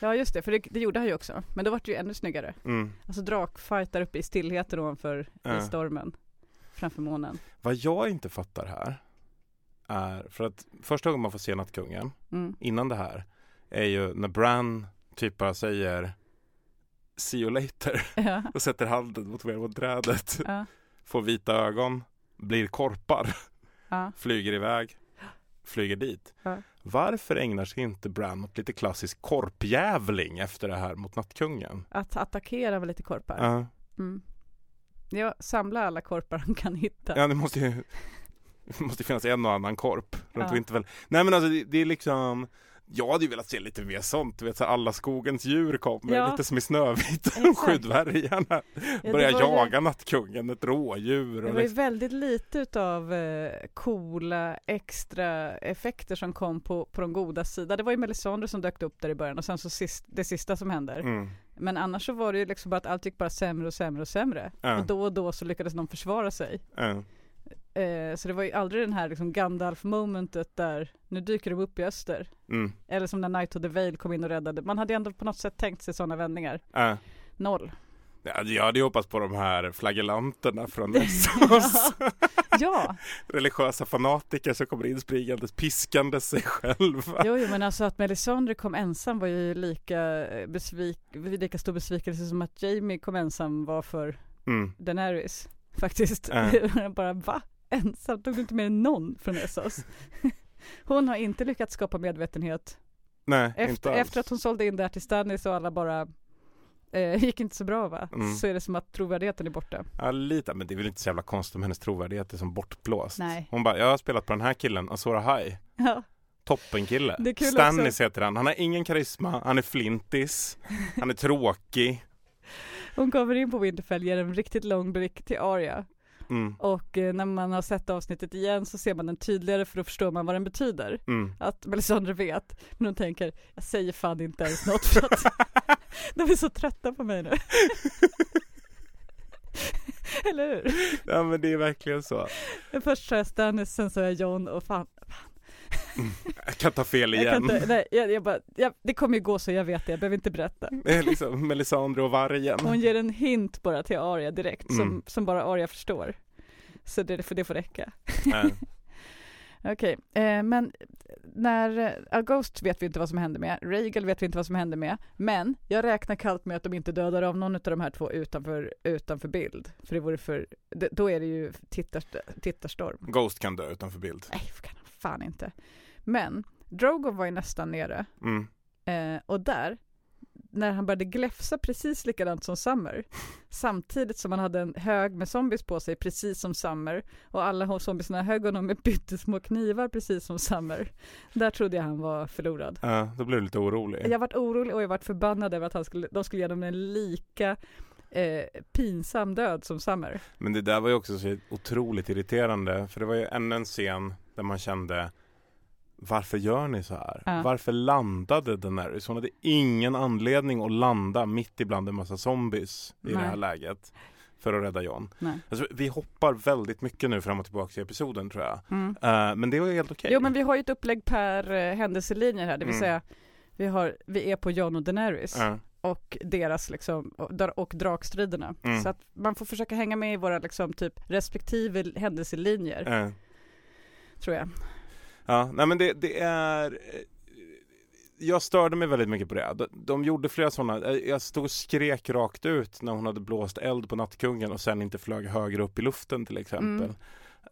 Ja just det, för det, det gjorde han ju också. Men då var det ju ännu snyggare.
Mm.
Alltså drakfight där uppe i stillheten ovanför i stormen. Framför månen.
Vad jag inte fattar här är, för att första gången man får se Nattkungen
Mm.
innan det här är ju när Bran typ bara säger See you later
Ja.
och sätter handen mot mot trädet,
Ja.
får vita ögon, blir korpar,
Ja.
flyger iväg, flyger dit. Varför ägnar sig inte Bran åt lite klassisk korpjävling efter det här mot Nattkungen?
Att attackera med lite korpar.
Ja,
Mm. Ja, samla alla korpar han kan hitta.
ja det måste ju det måste finnas en och annan korp runt
Ja.
Winterfell. Nej men alltså det, det är liksom jag hade ju velat se lite mer sånt, du vet så alla skogens djur kommer,
Ja.
lite som i Snövit,
Exakt.
skydvärgarna
Ja, det
börjar jaga Nattkungen, ett rådjur
Det
och
var ju
liksom,
väldigt lite utav eh, coola extra effekter som kom på, på de goda sidan. Det var ju Melisandre som dök upp där i början och sen så sist, det sista som händer.
mm,
Men annars så var det ju liksom bara att allt gick bara sämre och sämre och sämre.
Ja.
Och då och då så lyckades de försvara sig.
ja.
Eh, så det var ju aldrig den här liksom Gandalf-momentet där nu dyker de upp i öster.
Mm,
Eller som när Night of the Vale kom in och räddade. Man hade ändå på något sätt tänkt sig sådana vändningar.
ja.
Noll.
Ja, jag hade ju hoppats på de här flagellanterna från Nessos.
ja,
Religiösa fanatiker som kommer inspringandes, piskande sig själva.
jo, jo men alltså att Melisandre kom ensam var ju lika, eh, besvik, lika stor besvikelse som att Jamie kom ensam var för
Mm.
Daenerys. Faktiskt.
Ja.
Bara va? Ensam? Tog du inte med någon från Essos? Hon har inte lyckats skapa medvetenhet.
Nej, inte
Efter,
alls.
efter att hon sålde in det här till Stannis och alla bara eh, gick inte så bra va?
Mm.
Så är det som att trovärdigheten är borta.
Ja, lite, men det är väl inte så jävla konstigt om hennes trovärdighet är som bortblåst.
Nej.
Hon bara, jag har spelat på den här killen, Azora High.
Ja,
Toppenkille. Stannis
också.
heter han. Han har ingen karisma, han är flintis, han är tråkig.
hon kommer in på Winterfell, ger en riktigt lång blick till Arya.
Mm,
Och eh, när man har sett avsnittet igen så ser man den tydligare för då förstår man vad den betyder.
mm.
Att Melisandre vet, men hon tänker, jag säger fan inte ens något för att de är så trötta på mig nu. Eller hur?
Ja men det är verkligen så.
Först sa jag Stannis, sen sa jag John och fan,
Jag kan ta fel
jag
igen.
kan inte, nej, jag, jag bara, jag, det kommer ju gå så jag vet det, jag behöver inte berätta.
Liksom Melisandre och vargen.
Hon ger en hint bara till Arya direkt, som,
Mm.
som bara Arya förstår. Så det, för det får räcka. Okej, eh, men när uh, Ghost vet vi inte vad som hände med, Rhaegal vet vi inte vad som hände med, men jag räknar kallt med att de inte dödar av någon av de här två utanför, utanför bild. För det vore för, då är det ju tittar, tittarstorm.
Ghost kan dö utanför bild.
Nej, kan fan inte. Men Drogon var ju nästan nere,
Mm.
eh, och där, när han började gläfsa precis likadant som Summer, samtidigt som han hade en hög med zombies på sig, precis som Summer, och alla zombiesarna högg honom med pyttesmå knivar, precis som Summer. Där trodde jag han var förlorad.
Ja, då blev du lite orolig.
Jag varit orolig och jag varit förbannad över att han skulle, de skulle ge honom en lika eh, pinsam död som Summer.
Men det där var ju också så otroligt irriterande. För det var ju ännu en scen där man kände Varför gör ni så här?
Ja.
Varför landade Daenerys? Hon hade ingen anledning att landa mitt ibland en massa zombies i det här
Nej.
läget. för att rädda John.
Nej.
Alltså, vi hoppar väldigt mycket nu fram och tillbaka i episoden tror jag.
Mm.
Eh, men det är helt okej.
Jo men vi har ju ett upplägg per uh, händelselinjer här, det vill
Mm.
säga vi, har, vi är på Jon och Daenerys
Ja.
och deras liksom, och, dra- och drakstriderna.
Mm.
Så att man får försöka hänga med i våra liksom typ respektive händelselinjer,
Eh.
Tror jag.
Ja, nej men det, det är eh, jag störde mig väldigt mycket på det. De, de gjorde flera sådana. eh, Jag stod och skrek rakt ut när hon hade blåst eld på Nattkungen och sen inte flög högre upp i luften till exempel.
Mm.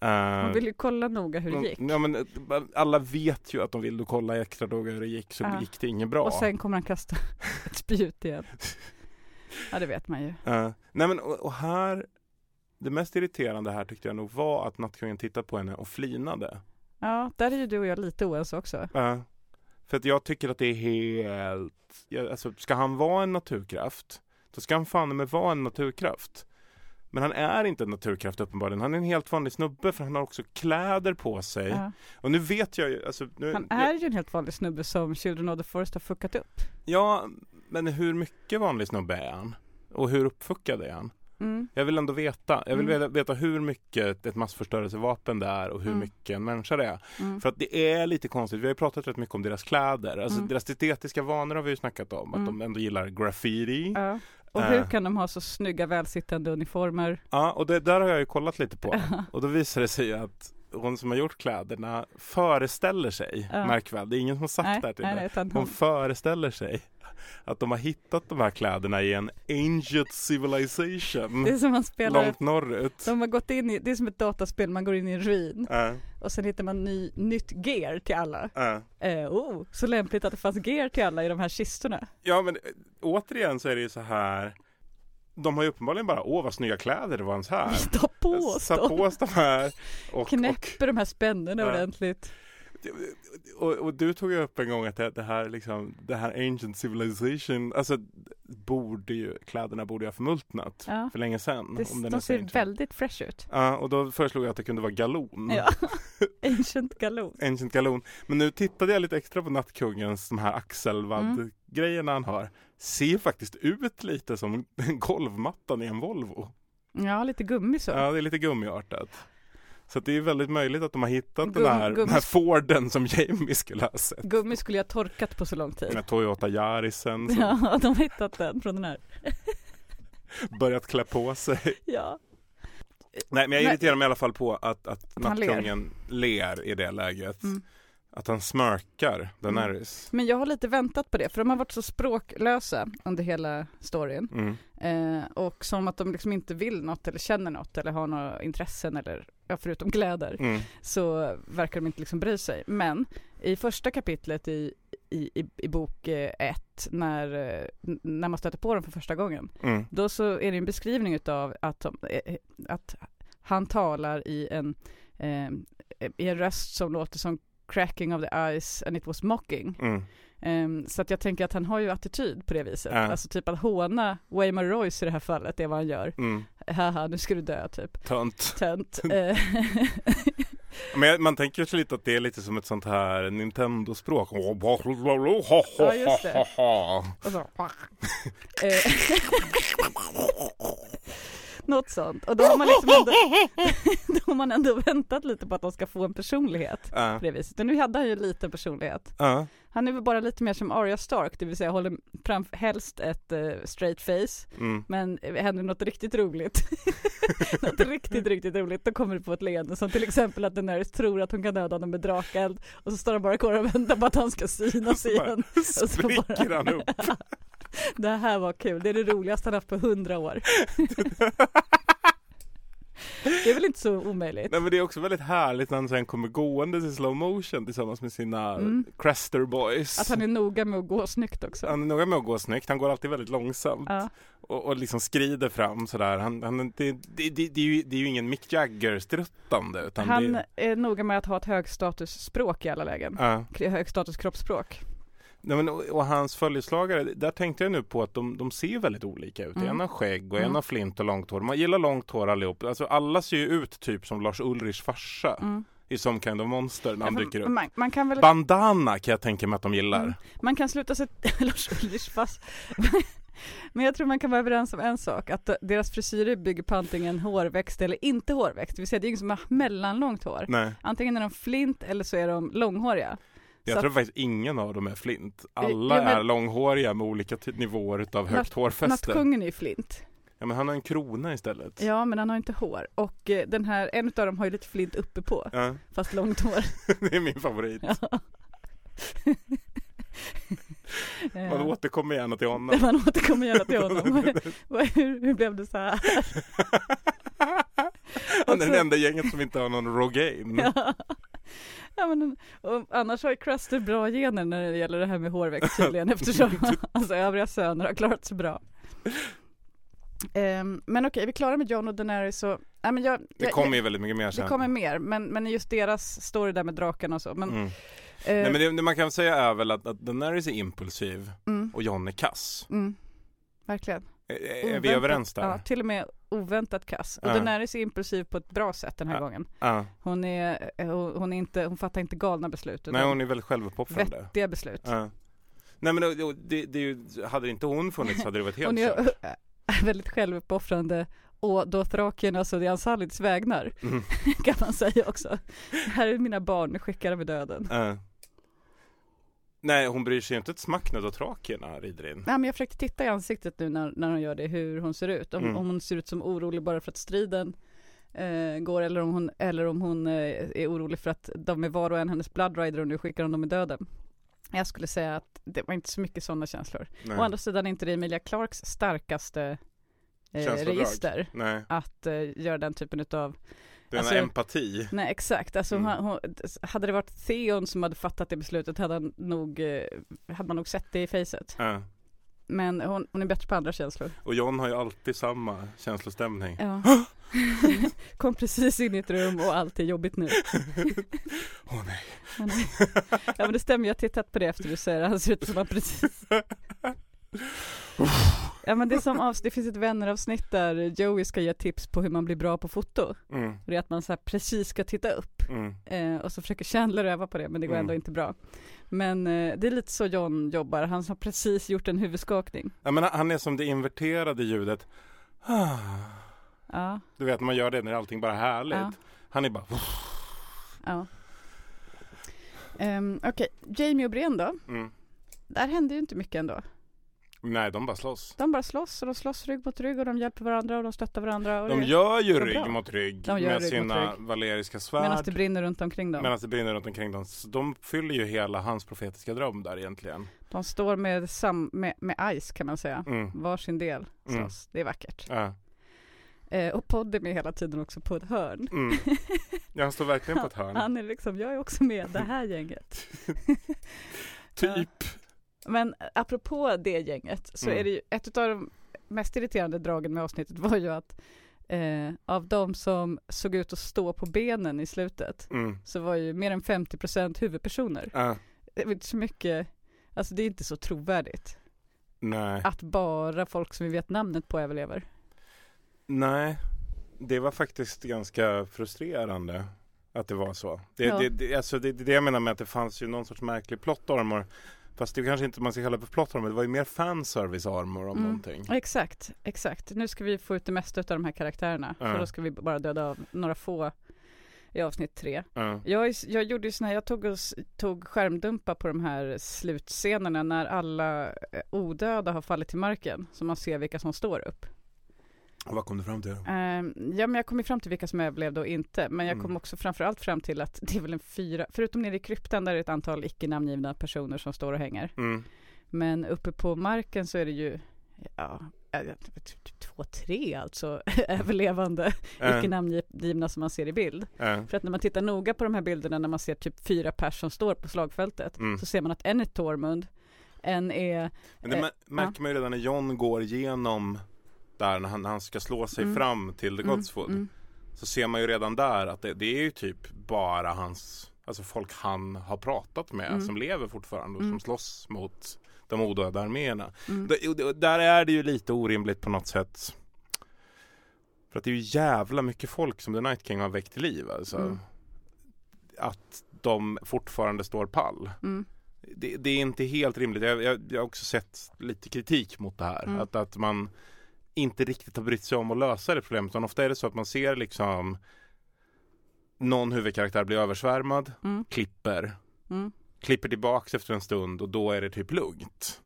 Eh,
Man vill ju kolla noga hur det
de-
gick.
Ja, men, alla vet ju att de vill kolla extra noga hur det gick så
Ja.
gick det inget bra.
Och sen kommer han kasta ett spjut igen. Ja det vet man ju.
Eh, nej men och, och här Det mest irriterande här tyckte jag nog var att Nattkungen tittade på henne och flinade.
Ja, där är ju du och jag lite oense också.
Ja. För att jag tycker att det är helt, alltså ska han vara en naturkraft, då ska han fan med vara en naturkraft. Men han är inte en naturkraft uppenbarligen. Han är en helt vanlig snubbe för han har också kläder på sig.
Ja.
Och nu vet jag ju, alltså, nu,
Han är ju en helt vanlig snubbe som Children of the Forest har fuckat upp.
Ja, men hur mycket vanlig snubbe är han? Och hur uppfuckad är han?
Mm.
Jag vill ändå veta. Jag vill
Mm.
veta, hur mycket ett massförstörelsevapen det är och hur
Mm.
mycket en människa det är.
Mm.
För att det är lite konstigt. Vi har ju pratat rätt mycket om deras kläder. Alltså
Mm.
deras estetiska vanor har vi ju snackat om. Att
Mm.
de ändå gillar graffiti. Ja,
Ja. Och hur
Äh.
kan de ha så snygga välsittande uniformer?
och det där har jag ju kollat lite på. Och då visar det sig att hon som har gjort kläderna föreställer sig,
Ja.
märk väl, det är ingen som har sagt
nej,
det här till
nej,
Hon
hon,
föreställer sig att de har hittat de här kläderna i en ancient civilization
det är som man spelar,
långt norrut.
de har gått in i, det är som ett dataspel, man går in i en ruin
Äh,
och sen hittar man ny, nytt gear till alla.
äh.
Eh, oh, så lämpligt att det fanns gear till alla i de här kistorna.
Ja men eh, återigen så är det ju så här De har ju uppenbarligen bara, åh vad snygga kläder det var ens här
Ta på oss
Satt på oss de här och, och,
Knäpper de här spännena
Ja.
ordentligt.
och, och du tog ju upp en gång att det, det här liksom, det här ancient civilization, alltså borde ju, kläderna borde ju ha förmultnat
Ja.
för länge sedan.
Det,
om den
de ser
ancient.
väldigt fresh ut.
Ja, och då föreslog jag att det kunde vara galon.
Ja, ancient galon.
Ancient galon. Men nu tittade jag lite extra på Nattkungens de här axelvadd-grejerna han har. Ser faktiskt ut lite som golvmattan i en Volvo.
Ja, lite gummi så.
Ja, det är lite gummiartat. Så det är väldigt möjligt att de har hittat
Gum-
den, här, den här Forden som Jamie skulle ha sett.
Gummi skulle jag ha torkat på så lång
Den
tid.
här Toyota Yarisen som
Ja, de har hittat den från den här.
börjat klä på sig.
Ja.
Nej men jag irriterar mig i alla fall på att, att
han ler.
Nattkungen ler. i det läget.
Mm.
Att han smörkar Daenerys.
Men jag har lite väntat på det, för de har varit så språklösa under hela storyn.
Mm.
Eh, och som att de liksom inte vill något eller känner något eller har några intressen eller, ja, förutom kläder,
Mm.
så verkar de inte liksom bry sig. Men i första kapitlet i, i, i, i bok eh, ett, när, eh, när man stöter på dem för första gången,
Mm.
då så är det en beskrivning utav att, eh, att han talar i en, eh, i en röst som låter som cracking of the ice and it was mocking.
Mm.
Ehm, så att jag tänker att han har ju attityd på det viset.
Ja.
Alltså typ att håna Waymar Royce i det här fallet, det är vad han gör.
Mm.
Haha, nu ska du dö typ.
Tönt.
Tönt. Eh,
Men man tänker sig lite att det är lite som ett sånt här Nintendo-språk.
Ja, just det. och så. Något sånt. Och då har man liksom ändå, då har man ändå väntat lite på att de ska få en personlighet
Ja.
på det viset. Och nu hade han ju en liten personlighet.
Ja.
Han är väl bara lite mer som Arya Stark, det vill säga håller fram helst ett eh, straight face,
Mm.
men händer något riktigt roligt, något riktigt, riktigt roligt, då kommer det på ett leende som till exempel att Daenerys tror att hon kan döda honom med drakeld och så står han bara kvar och väntar på att han ska synas igen. så
Spricker
bara-
han upp.
Det här var kul, det är det roligaste han haft på hundra år. Det är väl inte så omöjligt?
Nej men det är också väldigt härligt när han sen kommer gående i slow motion tillsammans med sina
Mm.
Crester boys.
Att han är noga med att gå snyggt också.
Han är noga med att gå snyggt, han går alltid väldigt långsamt
Ja.
och, och liksom skrider fram sådär. Han, han, det, det, det, det, är ju, det är ju ingen Mick Jagger-struttande
Han är noga med att ha ett högstatusspråk i alla lägen.
ja.
Högstatus kroppsspråk.
Nej, men, och, och hans följeslagare, där tänkte jag nu på att de, de ser väldigt olika ut.
Mm.
En har skägg och
Mm.
en har flint och långt hår. Man gillar långt hår allihop. Alltså alla ser ju ut typ som Lars Ulrichs farsa
Mm.
i Some Kind of Monster när han
Ja,
dyker upp.
Man, man kan väl
Bandana kan jag tänka mig att de gillar.
Mm. Man kan sluta sig, Lars Ulrich fast Men jag tror man kan vara överens om en sak, att deras frisyrer bygger på antingen hårväxt eller inte hårväxt. Det vill säga det är ingen som har mellanlångt hår.
Nej,
Antingen är de flint eller så är de långhåriga.
Jag
Så
tror faktiskt ingen av dem är flint. Alla
Ja, men-
är långhåriga med olika nivåer utav högt hårfäste.
Nattkungen är ju flint.
Ja men han har en krona istället.
Ja, men han har inte hår. Och eh, den här, en av dem har ju lite flint uppe på,
Ja,
fast långt hår.
det är min favorit.
Ja.
Man
Eh,
återkommer gärna till honom.
Man återkommer gärna till honom. Hur, hur blev det så här?
Han är den enda gänget som inte har någon Rogaine.
Ja. Ja, men, annars har ju Cruster bra gener när det gäller det här med hårväxt tydligen eftersom alltså, övriga söner har klarat sig bra. Ehm, men okej, vi är klara med John och Daenerys så, ja, men jag,
Det kommer ju väldigt mycket mer
det
sen.
kommer mer, men, men just deras story där med drakarna och så. Men,
Mm.
eh,
Nej men det, det man kan säga är väl att, att Daenerys är impulsiv
mm,
och John är kass.
mm, verkligen.
Är, är vi överens där?
Ja, till och med oväntat kass. Och
Ja.
Daenerys är impulsiv på ett bra sätt den här gången. Hon, är, eh, hon, är inte, hon fattar inte galna beslut,
Nej hon är väldigt självuppoffrande.
vettiga beslut.
Nej men det, det, det, hade inte hon funnits hade det varit helt kört.
väldigt självuppoffrande och då Thrakien, alltså det är Ansalids vägnar
Mm.
kan man säga också. Här är mina barn, skickar med döden.
Ja. Nej hon bryr sig ju inte ett smack när Dothrakierna rider in.
Nej, men jag försökte titta i ansiktet nu när, när hon gör det, hur hon ser ut. Om,
Mm.
om hon ser ut som orolig bara för att striden eh, går eller om hon, eller om hon eh, är orolig för att de är var och en hennes bloodrider och nu skickar hon dem i döden. Jag skulle säga att det var inte så mycket sådana känslor.
Nej.
Å andra sidan är inte det Emilia Clarks starkaste eh, register
Nej,
att eh, göra den typen utav
det är
Alltså-
en empati.
Nej exakt, alltså
Mm.
hon, hon, hade det varit Theon som hade fattat det beslutet hade, han nog, eh, hade man nog sett det i facet.
Ja.
Men hon, hon är bättre på andra känslor.
Och John har ju alltid samma känslostämning.
Ja. Kom precis in i ett rum och allt är jobbigt nu.
Åh nej.
Ja, nej. Ja men det stämmer, jag har tittat på det efter du säger det. Han ser ut som han precis Ja men det är som avs- det finns ett vänneravsnitt där Joey ska ge tips på hur man blir bra på foto.
Mm,
Och det är att man så precis ska titta upp
mm.
eh, och så försöker Chandler öva på det men det går
Mm.
ändå inte bra. Men eh, det är lite så John jobbar, han har precis gjort en huvudskakning.
Ja, men han är som det inverterade ljudet. Ah.
Ja,
Du vet man gör det när allting bara är härligt.
Ja.
Han är bara
ja. Um, Okej, Jamie och Bren då?
mm.
Där hände ju inte mycket ändå.
Nej de bara slåss.
De bara slåss och de slåss rygg mot rygg och de hjälper varandra och de stöttar varandra. Och
De gör ju rygg
bra.
mot rygg
De gör
med
rygg
sina
rygg.
valeriska
Medan det
svärd.
brinner runt omkring dem.
Medan det brinner runt omkring dem. Så de fyller ju hela hans profetiska dröm där egentligen.
De står med, sam, med, med ice kan man säga.
Mm.
Varsin del slåss.
Mm.
Det är vackert.
Ja.
Eh, och Podden är hela tiden också på ett hörn.
Mm. Ja, han står verkligen på ett hörn.
Han är liksom, jag är också med det här gänget.
Typ.
Men apropå det gänget så
Mm.
är det ju ett av de mest irriterande dragen med avsnittet var ju att eh, av de som såg ut att stå på benen i slutet
Mm.
så var ju mer än 50% huvudpersoner.
Ja.
Det är inte så mycket, alltså det är inte så trovärdigt
Nej.
att bara folk som vi vet namnet på överlever.
Nej. Det var faktiskt ganska frustrerande att det var så. Det,
Ja.
det, det, alltså det, det är det jag menar med att det fanns ju någon sorts märklig plot armor. Fast det kanske inte man ska kalla för plot armor. Det var ju mer fanservice armor om
Mm.
någonting.
Exakt, exakt. Nu ska vi få ut det mesta av de här karaktärerna.
Ja.
Så då ska vi bara döda av några få i avsnitt tre.
Ja.
Jag, jag gjorde ju såna här, jag tog, och, tog skärmdumpar på de här slutscenerna när alla eh, odöda har fallit till marken. Så man ser vilka som står upp.
Och Vad kom du fram till?
Ehm, ja men jag kom ju fram till vilka som överlevde och inte. Men jag kom
Mm.
också framförallt fram till att det är väl en fyra, förutom nere i kryptan där är det ett antal icke namngivna personer som står och hänger.
Mm.
Men uppe på marken så är det ju, ja, vet, typ, typ två, tre alltså överlevande
Äh,
icke namngivna som man ser i bild.
äh.
För att när man tittar noga på de här bilderna när man ser typ fyra personer som står på slagfältet
Mm.
så ser man att en är Tormund, en är,
Men det mär- märker man ju redan när John går igenom där när han, när han ska slå sig
Mm.
fram till The God's Food.
mm,
Så ser man ju redan där att det, det är ju typ bara hans Alltså folk han har pratat med
Mm.
som lever fortfarande och
Mm.
som slåss mot de odöda arméerna.
mm.
Det- Där är det ju lite orimligt på något sätt. För att det är ju jävla mycket folk som The Night King har väckt till liv alltså.
Mm.
Att de fortfarande står pall.
Mm.
det, det är inte helt rimligt. Jag, jag, jag har också sett lite kritik mot det här.
Mm.
Att, att man inte riktigt har brytt sig om att lösa det problemet. Utan ofta är det så att man ser liksom någon huvudkaraktär bli översvärmad,
Mm.
klipper,
Mm.
klipper tillbaks efter en stund och då är det typ lugnt.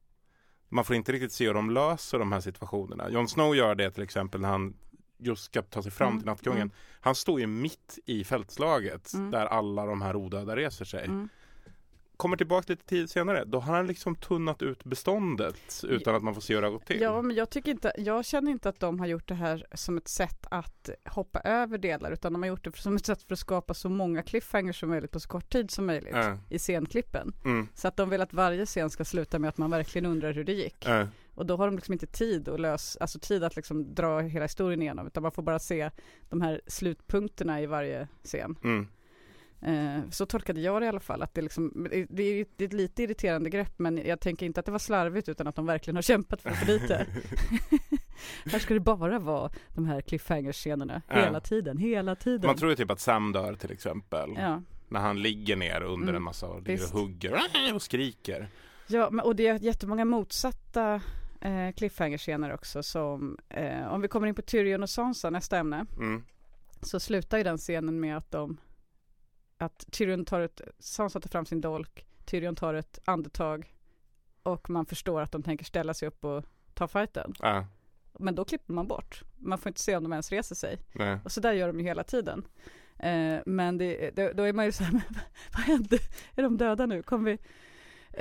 Man får inte riktigt se hur de löser de här situationerna. Jon Snow gör det till exempel när han just ska ta sig fram
Mm,
till Nattkungen.
mm.
Han står ju mitt i fältslaget
Mm.
där alla de här odöda reser sig.
Mm.
Kommer tillbaka lite tid senare, då har han liksom tunnat ut beståndet utan att man får se hur det har gått till.
Ja, men jag, tycker inte, jag känner inte att de har gjort det här som ett sätt att hoppa över delar, utan de har gjort det som ett sätt för att skapa så många cliffhangers som möjligt på så kort tid som möjligt
Äh,
i scenklippen.
mm,
Så att de vill att varje scen ska sluta med att man verkligen undrar hur det gick.
äh,
Och då har de liksom inte tid att lösa, alltså tid att liksom dra hela historien igenom, utan man får bara se de här slutpunkterna i varje scen.
mm.
Eh, så tolkade jag det i alla fall, att det, liksom, det, är, det är ett lite irriterande grepp, men jag tänker inte att det var slarvigt, utan att de verkligen har kämpat för att få dit det. Här ska det bara vara de här cliffhanger-scenerna,
Ja.
hela tiden, hela tiden.
Man tror ju typ att Sam dör till exempel.
Ja,
När han ligger ner under
Mm,
en massa och
visst.
hugger och skriker.
ja och det är jättemånga motsatta eh, cliffhanger-scener också, som eh, om vi kommer in på Tyrion och Sansa, nästa ämne,
Mm.
så slutar ju den scenen med att de att Tyrion tar ett, Sansa tar fram sin dolk, Tyrion tar ett andetag och man förstår att de tänker ställa sig upp och ta fighten.
Äh,
Men då klipper man bort. Man får inte se om de ens reser sig.
nej.
Och så där gör de ju hela tiden. Eh, men det, då, då är man ju så här, vad hände? Är de döda nu? Kommer vi?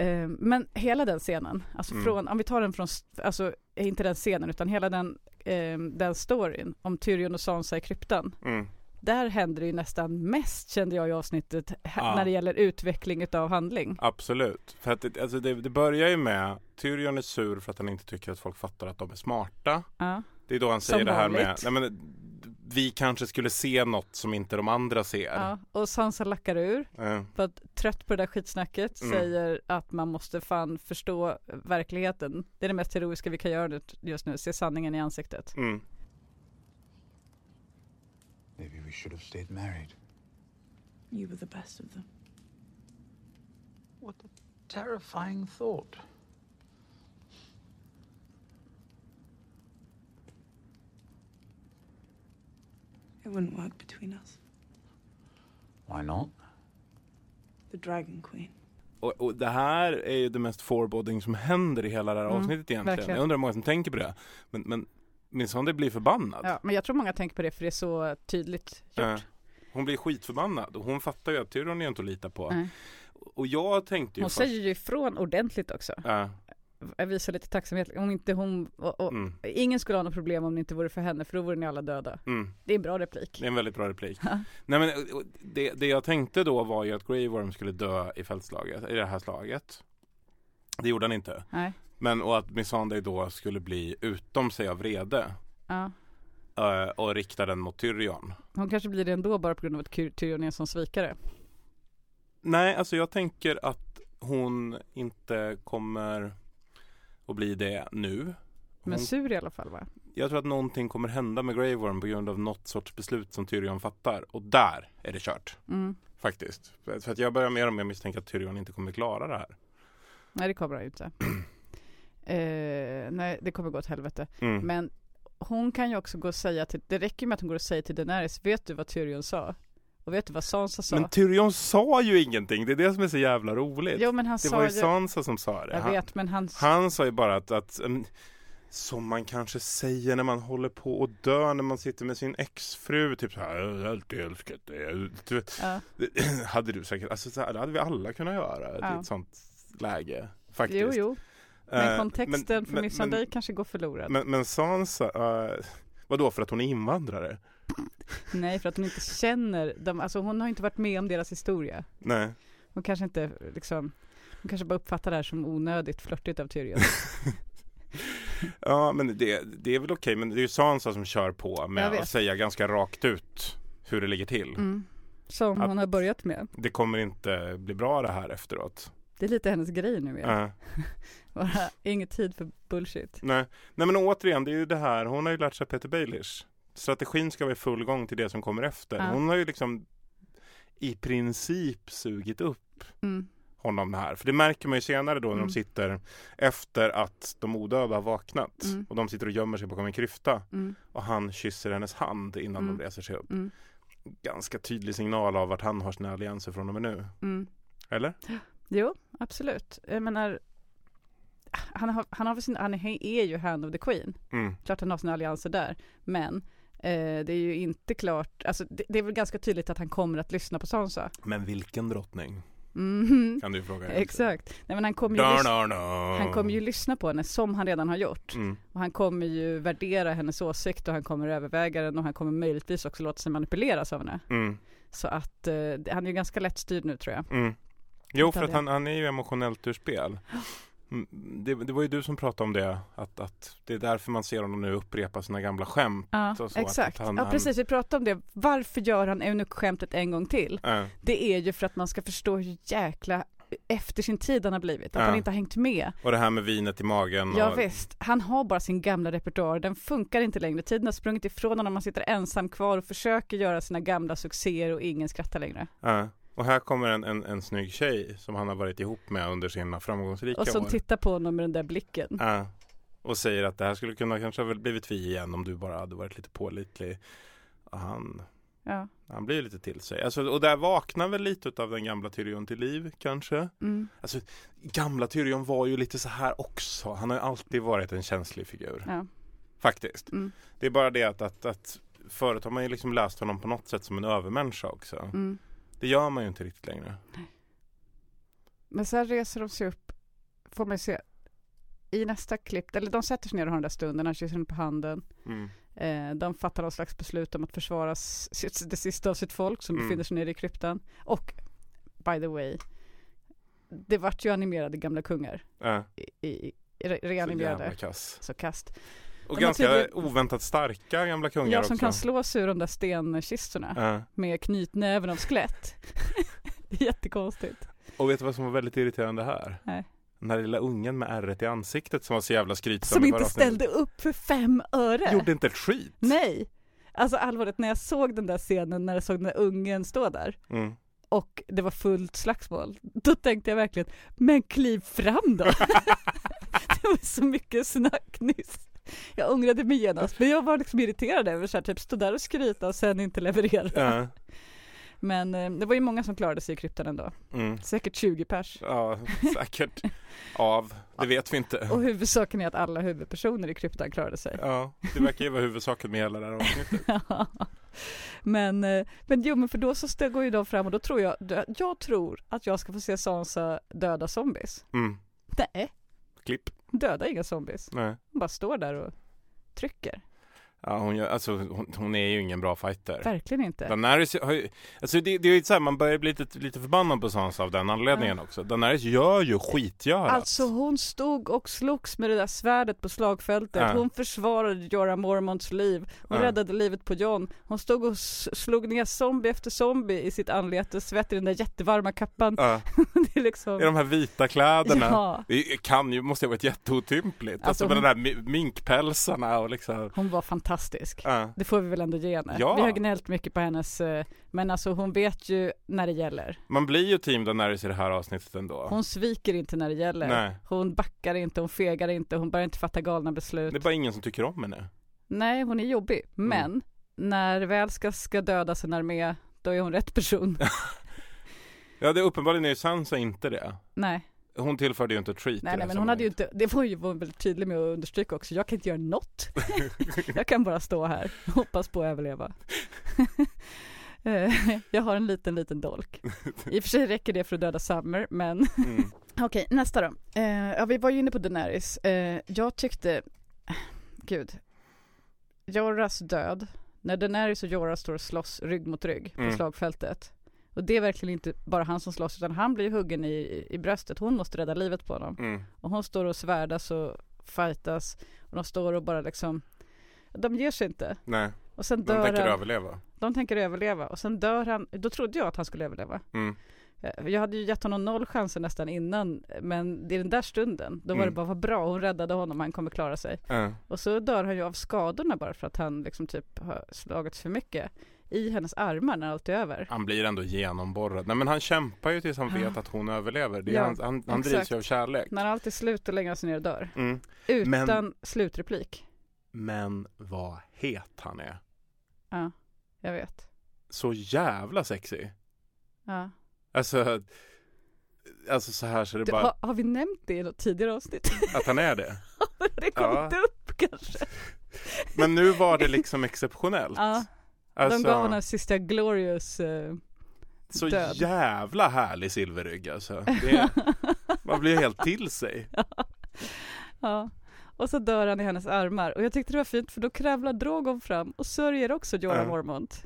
Eh, men hela den scenen, alltså
Mm.
från, om vi tar den från, alltså inte den scenen utan hela den, eh, den storyn om Tyrion och Sansa i kryptan.
Mm.
Där händer det ju nästan mest kände jag i avsnittet
Ja.
när det gäller utveckling utav handling.
Absolut. För att det, alltså det, det börjar ju med Tyrion är sur för att han inte tycker att folk fattar att de är smarta.
Ja.
Det är då han
Som
säger det här med
vanligt.
nej men, vi kanske skulle se något som inte de andra ser.
Ja. Och Sansa lackar ur,
Eh,
för att trött på det där skitsnacket,
Mm.
säger att man måste fan förstå verkligheten. Det är det mest heroiska vi kan göra just nu, se sanningen i ansiktet.
mm.
Should have stayed married.
You were the best of them.
What a terrifying thought.
It wouldn't work between us.
Why not?
The Dragon Queen.
Och, och det här är ju det mest foreboding som händer i hela det här
Mm,
avsnittet egentligen.
verkligen.
Jag undrar hur många som tänker på det. Men, men Honda blir förbannad.
Ja, men jag tror många tänker på det för det är så tydligt gjort.
Eh, hon blir skitförbannad och hon fattar ju att Tyrion är inte att lita på.
Nej.
Och jag tänkte ju
Hon
först...
säger ju ifrån ordentligt också.
Ja,
Jag visar lite tacksamhet. Om inte hon, och, och,
mm,
ingen skulle ha något problem om det inte vore för henne, för då vore ni alla döda.
mm.
Det är en bra replik.
Det är en väldigt bra replik. Nej, men, och det, det jag tänkte då var ju att Grey Worm skulle dö i fältslaget, i det här slaget. Det gjorde han inte.
Nej.
Men och att Missandei då skulle bli utom sig av vrede
Ja.
eh, och rikta den mot Tyrion.
Hon kanske blir det ändå bara på grund av att Tyrion är en sån svikare.
Nej, alltså jag tänker att hon inte kommer att bli det nu.
Men
Hon,
sur i alla fall va?
jag tror att någonting kommer hända med Grey Worm på grund av något sorts beslut som Tyrion fattar. Och där är det kört.
Mm.
Faktiskt. För att jag börjar mer och mer misstänka att Tyrion inte kommer klara det här.
Nej det kommer han ju inte. eh, nej det kommer gå åt helvete.
Mm.
Men hon kan ju också gå och säga till, det räcker med att hon går och säger till Daenerys, vet du vad Tyrion sa? Och vet du vad Sansa sa?
Men Tyrion sa ju ingenting. Det är det som är så jävla roligt.
jo men han
det
sa
var ju Sansa som sa det.
jag
Han,
vet men han,
han sa ju bara att, att mm, som man kanske säger när man håller på att dö när man sitter med sin exfru. Typ så här, jag har alltid älskat dig. Du vet,
ja,
hade du säkert, alltså så här, det hade vi alla kunnat göra
Ja.
i ett sånt läge. Faktiskt.
jo jo. Men
Eh,
kontexten för
men-
Missandei
men-
kanske går förlorad.
Men, men Sansa, uh, vadå för att hon är invandrare?
Nej för att hon inte känner dem, alltså hon har inte varit med om deras historia.
Nej.
Hon kanske inte liksom, hon kanske bara uppfattar det här som onödigt flörtigt av Tyrion.
Ja men det, det är väl okej men det är ju Sansa som kör på med att säga ganska rakt ut hur det ligger till.
Mm. Som
Att-
hon har börjat med.
Det kommer inte bli bra det här efteråt.
Det är lite hennes grej nu igen.
Eh,
Bara, ingen tid för bullshit.
nej. nej men återigen, det är ju det här, hon har ju lärt sig Peter Baelish. Strategin ska vara i full gång till det som kommer efter.
Ja.
Hon har ju liksom i princip sugit upp
Mm.
honom här. För det märker man ju senare då när
Mm.
de sitter efter att de odöda har vaknat
Mm.
och de sitter och gömmer sig bakom en kryfta
Mm.
och han kysser hennes hand innan
Mm.
de reser sig upp.
Mm.
Ganska tydlig signal av vart han har sina allianser från och med nu.
Mm.
Eller?
Jo, absolut. Jag menar, han, har, han, har sin, han är ju hand of the Queen.
Mm.
Klart han har sina allianser där. Men eh, det är ju inte klart, alltså det, det är väl ganska tydligt att han kommer att lyssna på Sansa.
Men vilken drottning?
Mhm.
Kan du fråga.
Exakt. Nej, men han kommer, ju lyssna, han kommer ju lyssna på henne som han redan har gjort.
Mm.
Och han kommer ju värdera hennes åsikt och han kommer överväga den och han kommer möjligtvis också låta sig manipuleras av henne.
Mm.
Så att eh, han är ju ganska lättstyrd nu tror jag.
Mm. Jo, för att han, han är ju emotionellt ur spel. Mm, Det, det var ju du som pratade om det, att, att det är därför man ser honom nu upprepa sina gamla skämt.
Ja,
Så-
exakt.
han-
ja, precis. Vi pratade om det. Varför gör han eunuckskämtet en gång till?
Äh,
Det är ju för att man ska förstå hur jäkla efter sin tid han har blivit. Att
Ja.
han inte har hängt med.
och det här med vinet i magen.
Ja
och,
visst, han har bara sin gamla repertoar. Den funkar inte längre. Tiden har sprungit ifrån honom. Han sitter ensam kvar och försöker göra sina gamla succéer och ingen skrattar längre.
Ja. Och här kommer en, en, en snygg tjej som han har varit ihop med under sina framgångsrika
Och som
år.
tittar på honom med den där blicken.
Ja. Och säger att det här skulle kunna kanske ha blivit vi igen om du bara hade varit lite pålitlig. Och han,
Ja.
han blir lite till sig. Alltså, och där vaknar väl lite av den gamla Tyrion till liv kanske.
Mm.
Alltså, gamla Tyrion var ju lite så här också. Han har ju alltid varit en känslig figur.
Ja.
Faktiskt.
Mm.
Det är bara det att, att, att förut har man ju liksom läst honom på något sätt som en övermänniska också.
Mm.
Det gör man ju inte riktigt längre.
Men sen reser de sig upp, får man se, i nästa klipp, eller de sätter sig ner och har den där stunden, han kysser på handen.
Mm.
Eh, de fattar någon slags beslut om att försvara sitt, det sista av sitt folk som
Mm.
befinner sig nere i kryptan. Och, by the way, det vart ju animerade gamla kungar.
Äh,
I, i, re-
så
reanimerade.
kass.
Så kast.
Och
De
ganska
tydligen-
oväntat starka gamla kungar
Ja,
också.
som kan slå sig ur de där stenkistorna
Äh.
med knytnäven av skelett. jättekonstigt.
Och vet du vad som var väldigt irriterande här?
Nej.
Den här lilla ungen med ärret i ansiktet som var så jävla skrytsam
Som inte ställde upp för fem öre.
Gjorde inte ett skit.
Nej. Alltså allvarligt, när jag såg den där scenen, när jag såg den där ungen stå där
Mm.
och det var fullt slagsmål, då tänkte jag verkligen, men kliv fram då! det var så mycket snack nyss. Jag ångrade mig genast, men jag var liksom irriterad över så här, typ stå där och skryta och sen inte leverera.
Ja.
Men eh, det var ju många som klarade sig i kryptan ändå.
Mm.
Säkert 20 pers.
Ja, säkert. Av, det vet vi inte.
Och huvudsaken är att alla huvudpersoner i kryptan klarade sig.
Ja, det verkar ju vara huvudsaken med hela det här avsnittet.
men, eh, men jo men för då så går ju de fram och då tror jag, jag tror att jag ska få se Sansa döda zombies.
Mm.
Nej,
Klipp.
döda inga zombies.
Nej.
Hon bara står där och trycker.
Ja, hon, gör, alltså, hon, hon är ju ingen bra fighter.
Verkligen inte.
Daenerys har ju, alltså det, det är ju så här, man börjar bli lite, lite förbannad på Sansa av den anledningen också. Daenerys gör ju skitgörat.
Alltså hon stod och slogs med det där svärdet på slagfältet.
Ja.
Hon försvarade Jorah Mormonts liv. Hon
Ja.
räddade livet på John. Hon stod och slog ner zombie efter zombie i sitt anlete, svett i den där jättevarma kappan.
Ja,
det är liksom...
I de här vita kläderna.
Ja.
Det kan ju, måste ju ha varit jätteotympligt. Alltså,
Alltså,
med
hon-
de där mi- minkpälsarna och liksom.
Hon var fantastisk.
Ja.
Det får vi väl ändå ge henne.
Ja.
Vi har gnällt mycket på hennes, eh, men alltså hon vet ju när det gäller.
Man blir ju team Daenerys i det här avsnittet ändå.
Hon sviker inte när det gäller.
Nej.
Hon backar inte, hon fegar inte, hon börjar inte fatta galna
Det
beslut.
är bara ingen som tycker om henne.
Nej, hon är jobbig.
Mm.
Men när väl ska, ska dödas en armé, då är hon rätt person.
Ja, det är uppenbarligen är ju Sansa inte det.
nej,
Hon tillförde ju inte treat
nej, nej, men hon hade ju inte, det var ju var väldigt tydlig med att understryka också. Jag kan inte göra något. jag kan bara stå här och hoppas på att överleva. Eh, jag har en liten, liten dolk. I och för sig räcker det för att döda Summer, men
Mm.
Okej, nästa då. Eh, ja, vi var ju inne på Daenerys. Eh, jag tyckte, gud, Jorahs död, när Daenerys och Jorah står och slåss rygg mot rygg på
Mm.
slagfältet. Och det är verkligen inte bara han som slåss, utan han blir huggen i, i, bröstet. Hon måste rädda livet på honom.
Mm.
Och hon står och svärdas och fightas. Och de står och bara liksom, de ger sig inte.
Nej,
Och sen
de
dör
tänker
han.
överleva.
De tänker överleva. Och sen dör han. Då trodde jag att han skulle överleva.
Mm.
Eh, Jag hade ju gett honom noll chanser nästan innan, men i den där stunden, då var
Mm.
det bara vad bra, hon räddade honom, han kommer klara sig.
Ja.
Och så dör han ju av skadorna bara för att han liksom typ har slagits för mycket i hennes armar när allt är över.
Han blir ändå genomborrad. Nej men han kämpar ju tills han
Ja.
vet att hon överlever. Det är
Ja,
han han, han drivs ju av kärlek.
När allt är slut och lägger han sig ner och dör.
Mm.
Utan
Men-
slutreplik.
Men vad het han är.
Ja, jag vet.
Så jävla sexy.
Ja.
Alltså, alltså så här så det
Du,
bara
har, har vi nämnt det i något tidigare avsnitt?
att han är det.
Det kommit upp kanske?
Men nu var det liksom exceptionellt.
Ja,
Alltså,
de gav honom sista glorious eh,
så
död.
jävla härlig silverrygg alltså. Det, man blir helt till sig.
Ja, och så dör han i hennes armar. Och jag tyckte det var fint för då kravlar Drogon fram och sörjer också Jorah
Ja.
Mormont.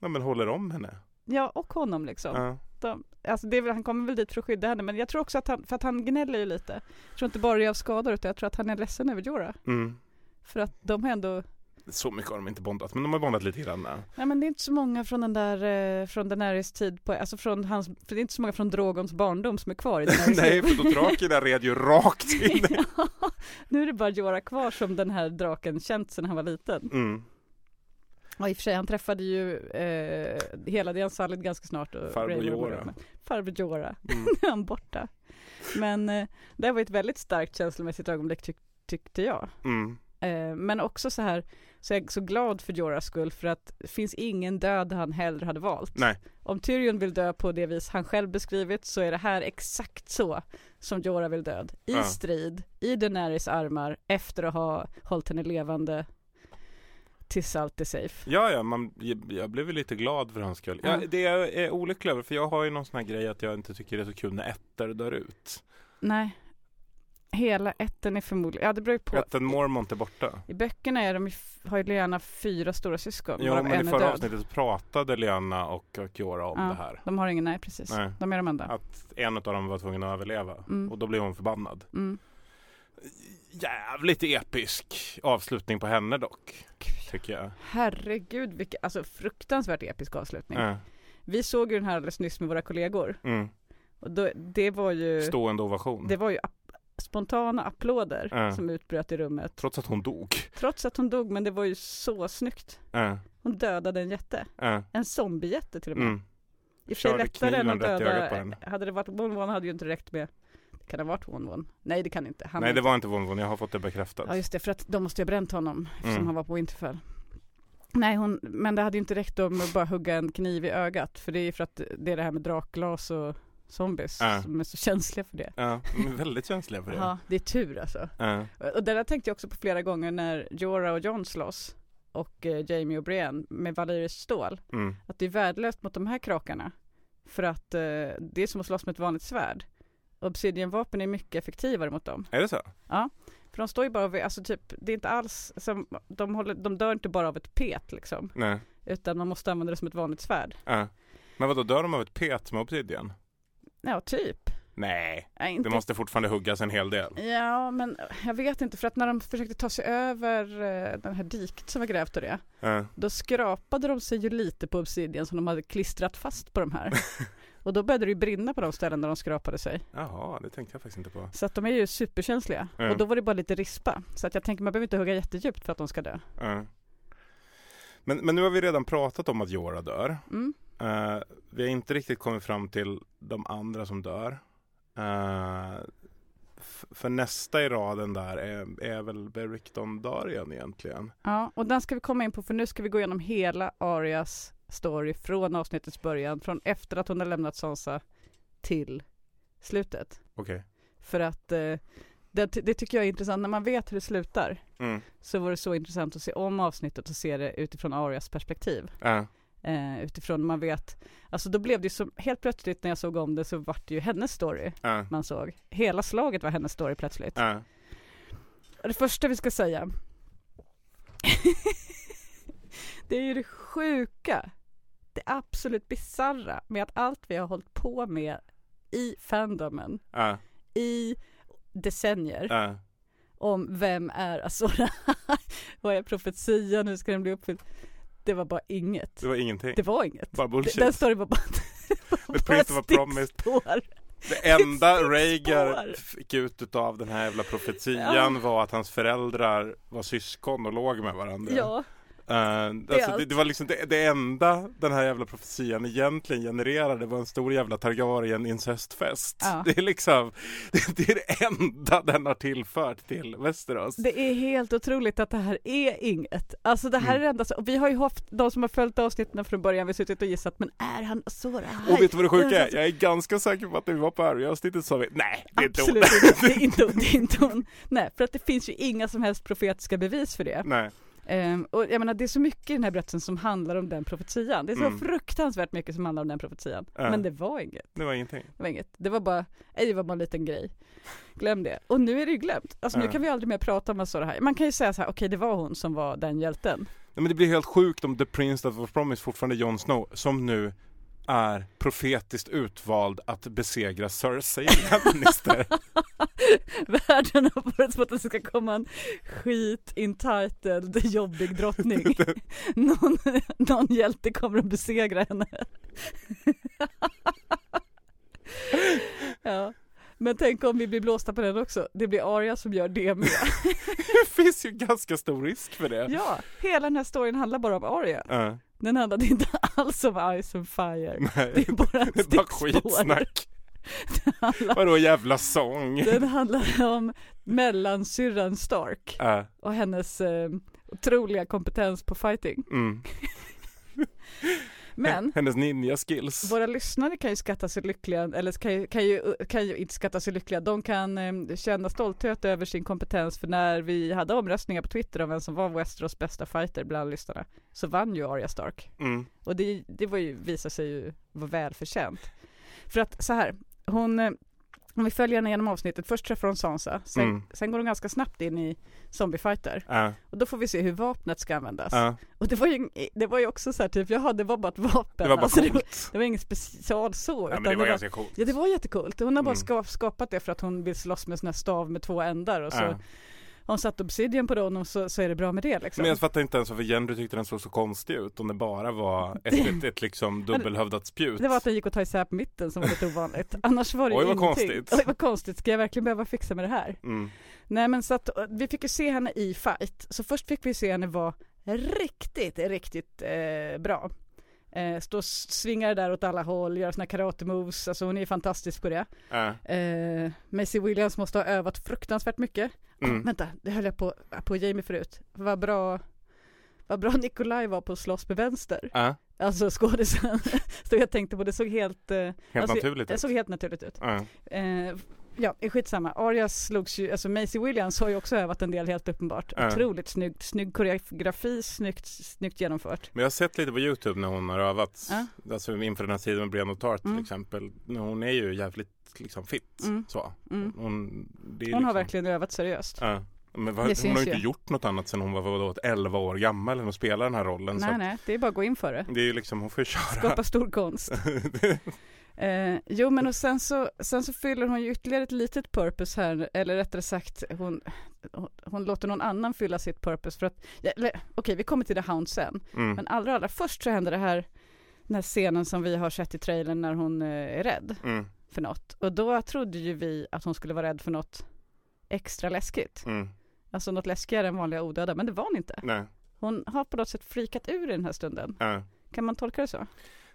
Ja, men håller om henne.
Ja, och honom liksom.
Ja.
De, alltså det han kommer väl dit för att skydda henne, men jag tror också att han, för att han gnäller ju lite. Jag tror inte bara det är av skador, utan jag tror att han är ledsen över Jorah.
Mm.
För att de har ändå,
Så mycket har de inte bondat, men de har bondat lite grann.
nej men det är inte så många från den där, eh, från Daenerys tid på, alltså från hans, för det är inte så många från Drogons barndom som är kvar i Daenerys
Nej, för Dothrakina red ju rakt in.
ja, nu är det bara Jorah kvar som den här draken känt sedan han var liten.
Mm.
Ja i och för sig, han träffade ju eh, hela Dian Salid ganska snart. Och
Farbror Jorah.
Mormont. Farbror Jorah.
Mm.
Nu är han borta. Men eh, det var ett väldigt starkt känslomässigt ögonblick tyck, tyckte jag.
Mm.
Eh, men också så här, så är jag så glad för Jorahs skull för att det finns ingen död han hellre hade valt.
Nej.
Om Tyrion vill dö på det vis han själv beskrivit så är det här exakt så som Jorah vill död. I
Ja.
strid, i Daenerys armar, efter att ha hållit henne levande tills allt är safe.
Ja, ja, man, jag blev lite glad för hans skull. Ja, det är, är olycklig över, för jag har ju någon sån här grej att jag inte tycker det är så kul när ettor dör ut.
Nej. Hela ätten är förmodligen, ja det beror ju på.
Ätten Mormont är borta.
I böckerna är de, har ju Lyanna fyra stora syskon,
Ja, men i förra
död.
avsnittet pratade Lyanna och, Jorah om
Ja.
det här.
De har ingen, nej precis.
Nej.
De är de enda.
Att en av dem var tvungen att överleva.
Mm.
Och då blev hon förbannad.
Mm.
Jävligt episk avslutning på henne dock. Tycker jag.
Herregud, vilken, alltså fruktansvärt episk avslutning.
Ja.
Vi såg ju den här alldeles nyss med våra kollegor.
Mm.
Och då, det var ju,
Stående ovation.
det var ju spontana applåder
Ja.
som utbröt i rummet.
Trots att hon dog.
Trots att hon dog, men det var ju så snyggt.
Ja.
Hon dödade en jätte.
Ja.
En zombiejätte till och med.
Mm.
I och för sig lättare än att döda, hade det varit One hade ju inte räckt med, det kan ha varit One. Nej det kan inte. Han
Nej det
inte-
var inte Von, jag har fått det bekräftat.
Ja just det, för att de måste ju ha bränt honom eftersom
Mm.
han var på Winterfell. Nej, hon, men det hade ju inte räckt om att bara hugga en kniv i ögat. För det är ju för att det är det här med drakglas och zombies
Ja.
som är så känsliga för det.
Ja, de är väldigt känsliga för det.
Ja, det är tur alltså.
Ja.
Och det där tänkte jag också på flera gånger när Jorah och Jon slåss och eh, Jamie och Brienne med Valerius stål.
Mm.
Att det är värdelöst mot de här krakarna. För att eh, det är som att slåss med ett vanligt svärd. Obsidianvapen är mycket effektivare mot dem.
Är det så?
För de står ju bara vid, alltså typ, det är inte alls som, de, håller, de dör inte bara av ett pet liksom.
Nej.
Utan man måste använda det som ett vanligt svärd.
Ja. Men vad då dör de av ett pet med obsidian?
Ja, typ.
Nej,
Ja, inte,
det måste fortfarande huggas en hel del.
Ja, men jag vet inte. För att när de försökte ta sig över eh, den här diket som var grävt och det.
Ja.
Då skrapade de sig ju lite på obsidian som de hade klistrat fast på de här. och då började det ju brinna på de ställen där de skrapade sig.
Jaha, det tänkte jag faktiskt inte på.
Så att de är ju superkänsliga.
Ja.
Och då var det bara lite rispa. Så att jag tänker man behöver inte hugga jättedjupt för att de ska dö.
Ja. Men, men nu har vi redan pratat om att Jorah dör.
Mm.
Eh, vi har inte riktigt kommit fram till de andra som dör. F- för nästa i raden där är, är väl Beric Dondarrion egentligen.
Ja, och den ska vi komma in på för nu ska vi gå igenom hela Arias story från avsnittets början, från efter att hon har lämnat Sansa till slutet.
Okej.
För att eh, det, det tycker jag är intressant, när man vet hur det slutar
Mm.
så var det så intressant att se om avsnittet och se det utifrån Arias perspektiv.
Ja.
Eh, utifrån man vet, alltså då blev det ju så, helt plötsligt när jag såg om det så var det ju hennes story
Ja.
man såg. Hela slaget var hennes story plötsligt. Och Det första vi ska säga Det är ju det sjuka Det absolut bizarra med att allt vi har hållit på med i fandomen
Ja.
i decennier om vem är Azora Vad är profetian, hur ska den bli uppfylld? Det var bara inget.
Det var ingenting.
Det var inget.
Bara bullshit.
Den storyn var bara,
The Prince of a Promise.
stickspår.
Det enda. Rhaegar fick ut av den här jävla profetian
Ja.
var att hans föräldrar var syskon och låg med varandra.
Ja,
Eh, alltså, det, det var liksom det, det enda den här jävla profetian egentligen genererade var en stor jävla Targaryen incestfest.
Ja.
Det är liksom det, det är det enda den har tillfört till Västerås.
Det är helt otroligt att det här är inget. Alltså det här
Mm.
är det enda, vi har ju haft de som har följt avsnitten från början, vi har suttit och gissat, men är han så här?
Och vet du vad det sjuka är? Jag är ganska säker på att när vi var på Arvia-avsnittet sa vi nej, det är inte hon.
Absolut inte, det är inte, hon, det är inte hon. Nej, för att det finns ju inga som helst profetiska bevis för det.
Nej.
Ehm, och jag menar det är så mycket i den här berättelsen som handlar om den profetian. Det är så
Mm.
fruktansvärt mycket som handlar om den profetian.
Ja.
Men det var inget.
Det var ingenting.
Det var inget. Det var bara, nej, det var bara en liten grej. Glöm det. Och nu är det ju glömt. Alltså nu
Ja.
kan vi aldrig mer prata om så det här. Man kan ju säga så här, okej det var hon som var den hjälten.
Nej, men det blir helt sjukt om The Prince That Was Promised fortfarande Jon Snow som nu är profetiskt utvald att besegra Cersei Lannister.
Världen har på att det ska komma en skit entitled jobbig drottning. någon, någon hjälte kommer att besegra henne. ja. Men tänk om vi blir blåsta på den också. Det blir Arya som gör det med.
det finns ju ganska stor risk för det.
ja, hela den här storyn handlar bara om Arya.
Ja.
Den handlade inte alls om Ice and Fire.
Nej,
Det är bara
det är bara skitsnack.
Den handlar,
Vadå jävla sång?
den handlar om mellansyrran Stark
Ja.
och hennes eh, otroliga kompetens på fighting.
Mm.
Men
Hennes ninja skills.
våra lyssnare kan ju skatta sig lyckliga, eller kan ju, kan ju, kan ju inte skatta sig lyckliga, de kan eh, känna stolthet över sin kompetens för när vi hade omröstningar på Twitter om vem som var Westeros bästa fighter bland lyssnarna så vann ju Arya Stark.
Mm.
Och det, det var ju, visade sig ju vara välförtjänt. För att så här, hon, eh, om vi följer henne genom avsnittet, först träffar hon Sansa, sen,
Mm.
sen går hon ganska snabbt in i zombiefighter.
Ja.
Och då får vi se hur vapnet ska användas.
Ja.
Och det var ju, det var ju också så här typ, jaha det var bara ett vapen.
Det var bara
Alltså, det, var,
coolt.
det var inget special så.
Ja, men det var ganska coolt.
Ja det var jättekult. Hon har bara
Mm.
ska, skapat det för att hon vill slåss med sån här stav med två ändar och så
Ja.
Har hon satt obsidian på den och så, så är det bra med det liksom.
Men jag fattar inte ens varför Jenry tyckte den såg så konstig ut om det bara var ett, ett, ett liksom dubbelhövdat spjut.
Det var att den gick att ta isär på mitten som var lite ovanligt. Annars var det
Oj, vad
ingenting.
konstigt.
Oj vad konstigt, ska jag verkligen behöva fixa med det här?
Mm.
Nej men så att vi fick ju se henne i fight. Så först fick vi se henne vara riktigt, riktigt eh, bra. Eh, stå och svinga där åt alla håll, göra såna karate moves, alltså hon är fantastisk på det.
Ja.
Eh, Macy Williams måste ha övat fruktansvärt mycket.
Mm.
Ah, vänta, det höll jag på, på Jamie förut. Vad bra, vad bra Nikolaj var på att slåss med vänster.
Ja.
Alltså skådisen. så jag tänkte på det, såg helt, eh,
Helt
alltså,
naturligt
det
ut.
såg helt naturligt ut.
Ja.
Eh, ja, skitsamma. Arya slogs ju, alltså Macy Williams har ju också övat en del helt uppenbart.
Ja.
Otroligt snyggt, snygg koreografi, snyggt, snyggt genomfört.
Men jag har sett lite på Youtube när hon har övat.
Ja.
Alltså inför den här tiden med och Tart till
Mm.
exempel. Hon är ju jävligt liksom fit.
Mm.
Så.
Mm.
Hon,
Hon har
liksom,
verkligen övat seriöst.
Ja. Men vad, hon har ju inte gjort något annat sedan hon var vadå, 11 år gammal när hon spelade den här rollen.
Nej
att
nej, det är bara att gå in för det.
Det är ju liksom, hon får köra.
Skapa stor konst. Eh, jo men och sen så, sen så fyller hon ju ytterligare ett litet purpose här, eller rättare sagt hon, hon, låter någon annan fylla sitt purpose för att, ja, okej vi kommer till The Hound sen,
Mm.
men allra allra först så händer det här, den här scenen som vi har sett i trailern när hon eh, är rädd
Mm.
för något. Och då trodde ju vi att hon skulle vara rädd för något extra läskigt.
Mm.
Alltså något läskigare än vanliga odöda, men det var hon inte.
Nej.
Hon har på något sätt freakat ur i den här stunden.
Ja.
Kan man tolka det så?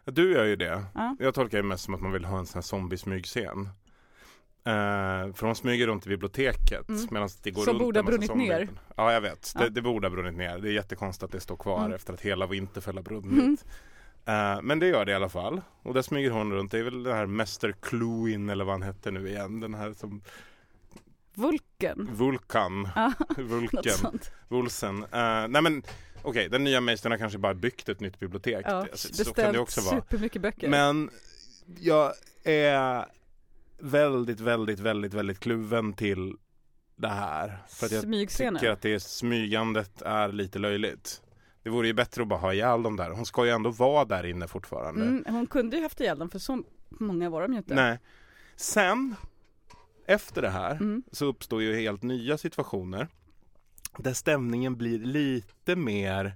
Du gör ju det.
Ja.
Jag tolkar det mest som att man vill ha en sån här zombie-smygscen. Eh, för hon smyger runt i biblioteket
Mm.
medan det går
Som
runt
borde ha brunnit ner.
Ja jag vet,
Ja.
Det, det borde ha brunnit ner. Det är jättekonstigt att det står kvar
Mm.
efter att hela Winterfell har brunnit.
Mm.
Eh, men det gör det i alla fall. Och där smyger hon runt. Det är väl den här Mäster Cluin eller vad han hette nu igen. Den här som
Vulken?
Vulkan.
Ja,
Vulken. Vulsen. Eh, nej men okej, den nya mästaren har kanske bara byggt ett nytt bibliotek.
Ja,
Alltså, så kan det
beställt
också vara.
supermycket böcker.
Men jag är väldigt, väldigt, väldigt, väldigt kluven till det här. För att jag
Smygscenen.
tycker att det smygandet är lite löjligt. Det vore ju bättre att bara ha ihjäl dem där. Hon ska ju ändå vara där inne fortfarande.
Mm, hon kunde ju haft ihjäl dem för så många var de ju inte.
Nej. Sen, efter det här,
Mm.
så uppstår ju helt nya situationer. Där stämningen blir lite mer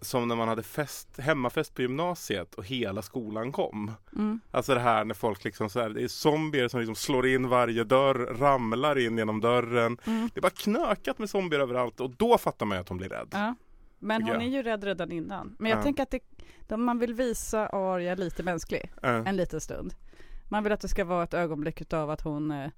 som när man hade fest, hemmafest på gymnasiet och hela skolan kom.
Mm.
Alltså det här när folk liksom så här, det är zombier som liksom slår in varje dörr, ramlar in genom dörren.
Mm.
Det är bara knökat med zombier överallt och då fattar man ju att hon blir rädd.
Ja. Men hon är ju rädd redan innan. Men jag
Ja.
tänker att det, de, man vill visa Arya lite mänsklig
Eh,
en liten stund. Man vill att det ska vara ett ögonblick utav att hon eh,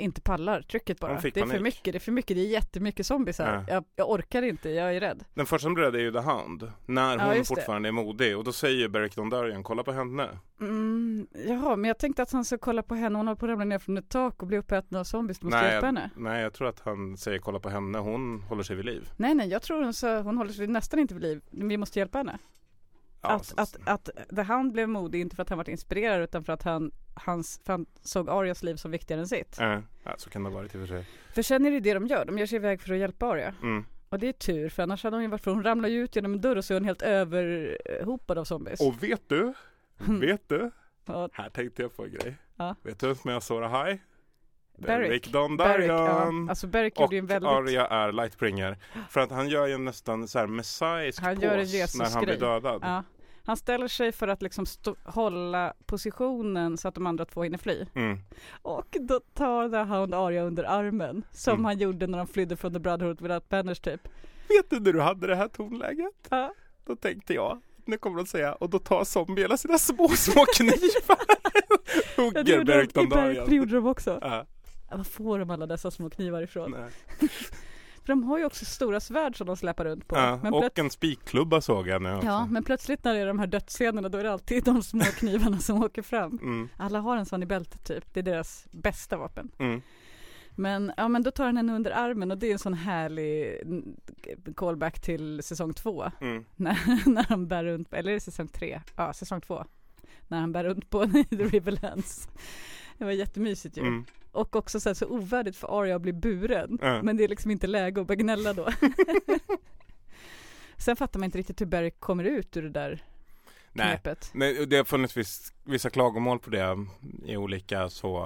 inte pallar trycket bara. Det är för mycket, det är för mycket, det är jättemycket zombies här.
Ja.
Jag, jag orkar inte, jag är rädd.
Den första som blir rädd är ju The Hound. När
Ja,
hon
det.
fortfarande är modig. Och då säger Beric Dondarrion, kolla på henne.
Mm, jaha, men jag tänkte att han ska kolla på henne, hon håller på att ramla ner från ett tak och bli uppäten av zombies, du måste hjälpa
jag,
henne.
nej, jag tror att han säger kolla på henne. Hon håller sig vid liv.
Nej nej, jag tror hon, så, hon håller sig nästan inte vid liv, vi måste hjälpa henne.
Ja,
att, att, att The Hound blev modig, inte för att han var inspirerad utan för att han, hans, för han såg Arias liv som viktigare än sitt.
Eh, ja, så kan det ha varit i och för sig.
För sen är det det de gör, de ger sig iväg för att hjälpa Aria.
Mm.
Och det är tur, för annars hade hon ju varit för hon ramlar ju ut genom en dörr och så är hon helt överhopad av zombies.
Och vet du? Vet du?
Ja,
Här tänkte jag på en grej.
Ja.
Vet du vem som är Azora High?
Beric.
Beric, Dondarrion.
ja. Alltså Beric gjorde ju väldigt...
Arya är Lightbringer. För att han gör ju nästan så här messiahsk
Han gör en
pose när han blir
Jesus-grej.
dödad.
Ja. Han ställer sig för att liksom hålla positionen så att de andra två hinner fly.
Mm.
Och då tar Hound Arya under armen. Som
Mm.
han gjorde när de flydde från The Brotherhood Without Banners typ.
Vet du när du hade det här tonläget?
Ja.
Då tänkte jag, nu kommer de säga, och då tar zombie alla sina små, små knivar. Hugger Beric
Berk, det
Dondarrion.
gjorde de också.
Ja,
Var får de alla dessa små knivar ifrån? För de har ju också stora svärd som de släpar runt på.
ja,
men,
och en spikklubba såg jag nu också.
ja, men plötsligt när det är de här dödsscenerna då är det alltid de små knivarna som åker fram.
Mm,
Alla har en sån i bältet typ. Det är deras bästa vapen.
mm.
Men, ja, men då tar han henne under armen och det är en sån härlig mm, callback till säsong två.
Mm.
När, när han bär runt, eller är det säsong tre? Ja, säsong två. När han bär runt på The Riverlands. Det var jättemysigt ju.
Mm.
Och också så, här, så ovärdigt för Arya att bli buren.
Ja.
Men det är liksom inte läge att börja gnälla då. Sen fattar man inte riktigt hur Beric kommer ut ur det där
Nej.
knepet.
Nej, det har funnits viss, vissa klagomål på det i olika så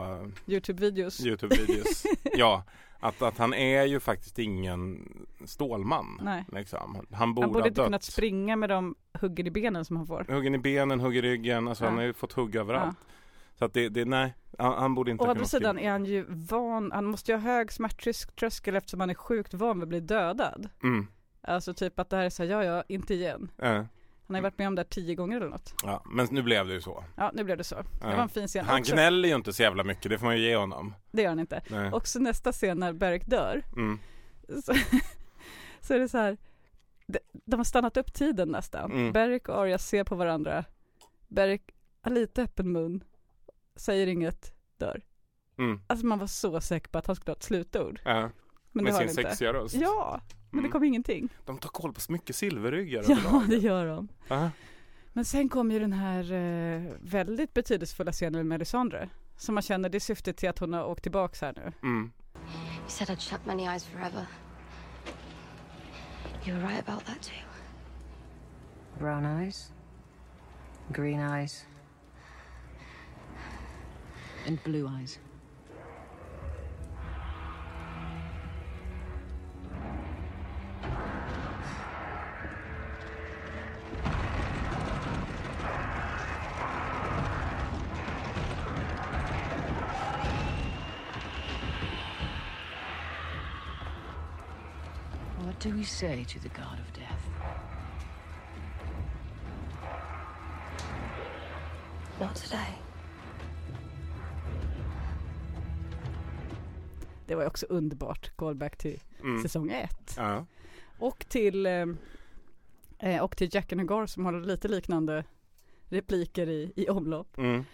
Youtube-videos.
Youtube-videos. ja, att, att han är ju faktiskt ingen Stålman.
Nej.
Liksom. Han borde,
Han borde inte
dött.
kunnat springa med de huggen i benen som han får.
Huggen i benen, hugger i ryggen, alltså
Ja.
han har ju fått hugg överallt.
Ja.
Så att det, det nej, han, han borde inte
Å andra sidan
skriva.
är han ju van, han måste ju ha hög smärttröskel eftersom han är sjukt van vid att bli dödad.
Mm.
Alltså typ att det här är såhär, ja ja, inte igen.
Eh,
Han har ju varit med om det här tio gånger eller något.
ja, men nu blev det ju så.
Ja, nu blev det så. Det var en fin scen.
Han
Också,
gnäller ju inte så jävla mycket, det får man ju ge honom.
det gör han inte.
Nej.
Också nästa scen när Beric dör.
Mm.
Så, så är det så här, de, de har stannat upp tiden nästan.
Mm.
Beric och Arya ser på varandra. Beric har lite öppen mun, säger inget, dör.
Mm.
Alltså man var så säker på att han skulle ha ett slutord.
Ja,
Men det
med
har
sin
han inte.
sexiga röst.
Ja, men det
Mm.
kom ingenting.
De tar koll på så mycket silverryggar
Ja,
överlag.
det gör de.
Ja.
Men sen kom ju den här eh, väldigt betydelsefulla scenen med Melisandre. Som man känner, det är syftet till att hon har åkt tillbaks här nu.
Mm.
You said I'd shut many eyes forever. You were right about that too.
Brown eyes, green eyes, and blue eyes. What do we say to the god of death?
Not today.
Det var ju också underbart, callback till
Mm.
säsong ett.
Ja.
Och till, eh, eh, och till Jack and Hagar som har lite liknande repliker i, i omlopp.
Mm.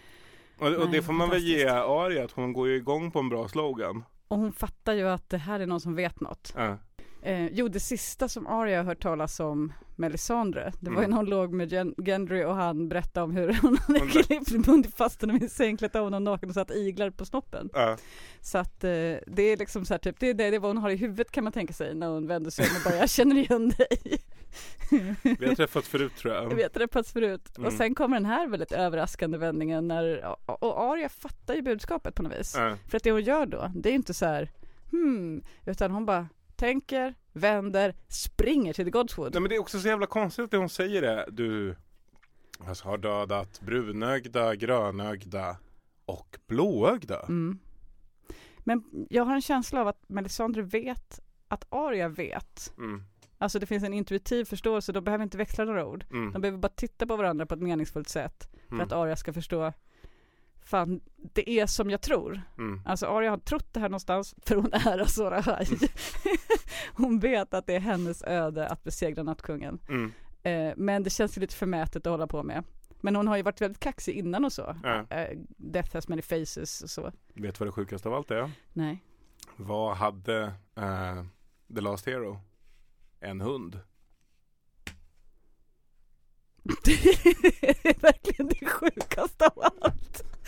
Och, och det
Nej,
får man väl ge. Arya, att hon går ju igång på en bra slogan.
Och hon fattar ju att det här är någon som vet något.
Ja.
Eh, jo, det sista som Arya har hört talas om Melisandre, det var ju
Mm.
när hon låg med Gen- Gendry och han berättade om hur hon hade klippt, bundit fast honom i en säng, klätt av honom naken och satt iglar på snoppen.
Ja.
Så att eh, det är liksom så här, typ, det är det, det är vad hon har i huvudet kan man tänka sig när hon vänder sig om och bara, jag känner igen dig.
Vi har träffats förut tror jag.
Jag vet träffats förut.
Mm.
Och sen kommer den här väldigt överraskande vändningen när, och, Arya fattar ju budskapet på något vis.
Ja.
För att det hon gör då, det är ju inte så här, hmm, utan hon bara tänker, vänder, springer till The Godswood.
Nej men det är också så jävla konstigt att hon säger det. Du alltså, har dödat brunögda, grönögda och blåögda.
Mm. Men jag har en känsla av att Melisandre vet att Arya vet
Mm.
Alltså det finns en intuitiv förståelse, de behöver inte växla några ord.
Mm.
De behöver bara titta på varandra på ett meningsfullt sätt för
Mm.
att Arya ska förstå Fan, det är som jag tror.
Mm.
Alltså Arya har trott det här någonstans för hon är Azor Ahai. hon vet att det är hennes öde att besegra nattkungen.
Mm.
Eh, men det känns ju lite förmätet att hålla på med. Men hon har ju varit väldigt kaxig innan och så.
Ja.
Eh, death has many faces och så.
Vet du vad det sjukaste av allt är?
Nej.
Vad hade eh, The Last Hero? En hund.
Det är verkligen det sjukaste av allt.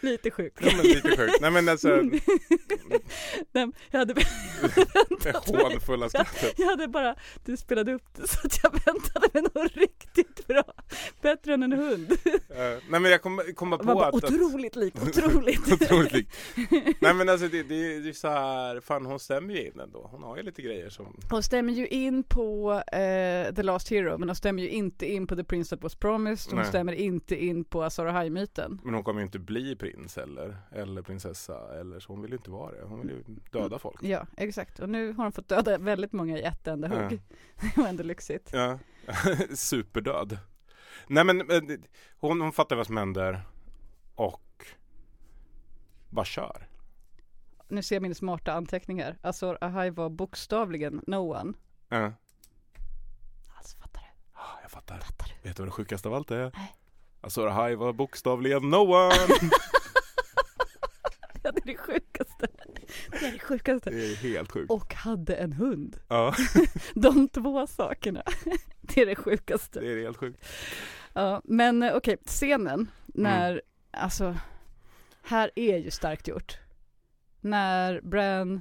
lite sjukt.
Ja, men lite sjukt. Nej men alltså,
Nej, jag hade väntat mig.
hånfulla skrattet.
Jag hade bara, du spelade upp det så att jag väntade mig något riktigt bra. Bättre än en hund.
Eh, nej men jag kom, kom bara på
bara,
att...
otroligt likt, otroligt.
Otroligt likt. Nej men alltså det, det, det är så här, fan hon stämmer ju in ändå. Hon har ju lite grejer som...
Hon stämmer ju in på eh, The Last Hero men hon stämmer ju inte in på The Prince That Was Promised. Hon
Nej.
stämmer inte in på Azor Ahai-myten.
Men hon kommer ju inte bli prins eller, eller prinsessa eller så. Hon vill ju inte vara det. Hon vill ju döda folk.
Ja, exakt. Och nu har hon fått döda väldigt många i ett enda hugg. Det var ändå lyxigt.
Ja. Superdöd. Nej men eh, hon, hon fattar vad som händer och bara kör.
Nu ser jag min smarta anteckning här. Azor Ahai var bokstavligen no one.
Ja.
Alltså fattar du?
Ah, Jag fattar.
Fattar du?
Vet du vad det sjukaste av allt är?
Nej.
Azor Ahai var bokstavligen no one.
Ja, det är det sjukaste. Det är det sjukaste.
Det är helt sjukt.
Och hade en hund.
Ja,
De två sakerna. Det är det sjukaste.
det är helt sjukt.
Ja, men eh, okej, scenen när, alltså, här är ju starkt gjort. När Bran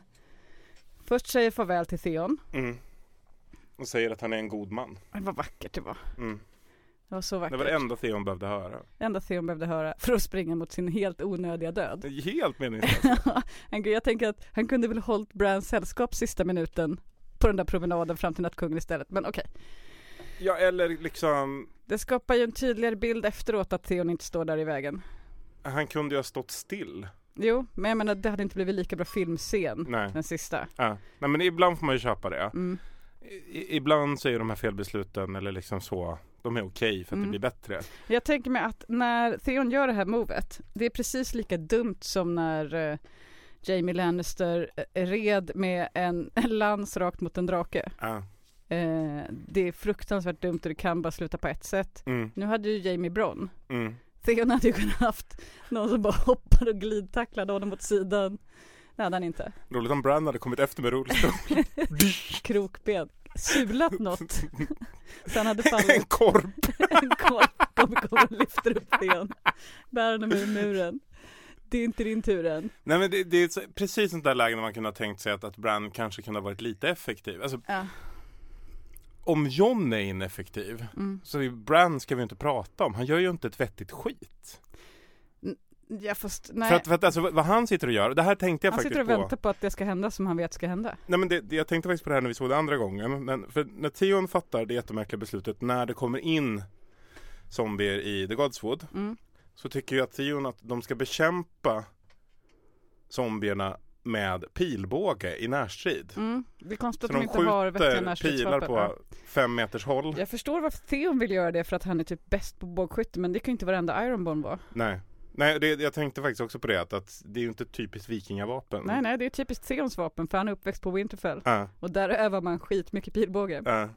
först säger farväl till Theon.
Mm. Och säger att han är en god man.
Vad vackert det var.
Mm.
Det var så
Det
vackert.
var det enda Theon behövde höra.
enda Theon behövde höra för att springa mot sin helt onödiga död.
Det helt meningslöst.
Jag tänker att han kunde väl hållit Brans sällskap sista minuten på den där promenaden fram till nattkungen istället. Men okej,
Ja, eller liksom
det skapar ju en tydligare bild efteråt att Theon inte står där i vägen.
Han kunde ju ha stått still.
Jo, men jag menar det hade inte blivit lika bra filmscen,
Nej.
den sista.
Ja. Nej men ibland får man ju köpa det.
Mm.
I, ibland så är de här felbesluten eller liksom så, de är okej för att
Mm.
det blir bättre.
Jag tänker mig att när Theon gör det här movet, det är precis lika dumt som när eh, Jamie Lannister eh, red med en, en lans rakt mot en drake.
Ja.
Eh, det är fruktansvärt dumt och det kan bara sluta på ett sätt.
Mm.
Nu hade ju Jamie Bron.
Mm.
Theon hade ju kunnat haft någon som bara hoppade och glidtacklade honom åt sidan. Det hade han inte.
Roligt om Bran hade kommit efter med rullstol.
Krokben. Sulat något. Så han hade
en
fallit.
korp.
en korp kommer komma och lyfter upp Theon. Bär honom ur muren. Det är inte din tur än.
Nej men det, det är precis sånt där läge när man kunde ha tänkt sig att, att Bran kanske kunde ha varit lite effektiv. Alltså,
Ja.
om John är ineffektiv
Mm.
så är Bran ska vi inte prata om. Han gör ju inte ett vettigt skit.
Ja fast nej.
För att, för att alltså, vad han sitter och gör, det här tänkte jag
han
faktiskt
sitter och
på.
väntar på att det ska hända som han vet ska hända.
Nej men det, jag tänkte faktiskt på det här när vi såg det andra gången. Men för när Theon fattar det jättemärkliga beslutet när det kommer in zombier i The Godswood.
Mm.
Så tycker jag att Theon att de ska bekämpa zombierna med pilbåge i närstrid.
Mm. Det är konstigt
Så
att de inte har vettiga
skjuter pilar
närstridsvapen.
på
Ja.
fem meters håll.
Jag förstår varför Theon vill göra det för att han är typ bäst på bågskytte men det kan ju inte varenda Ironborn vara.
Nej. Nej, det, jag tänkte faktiskt också på det att, att det är ju inte typiskt vikingavapen.
Nej nej det är typiskt Theons vapen för han är uppväxt på Winterfell.
Ja,
Och där övar man skitmycket pilbåge.
ja.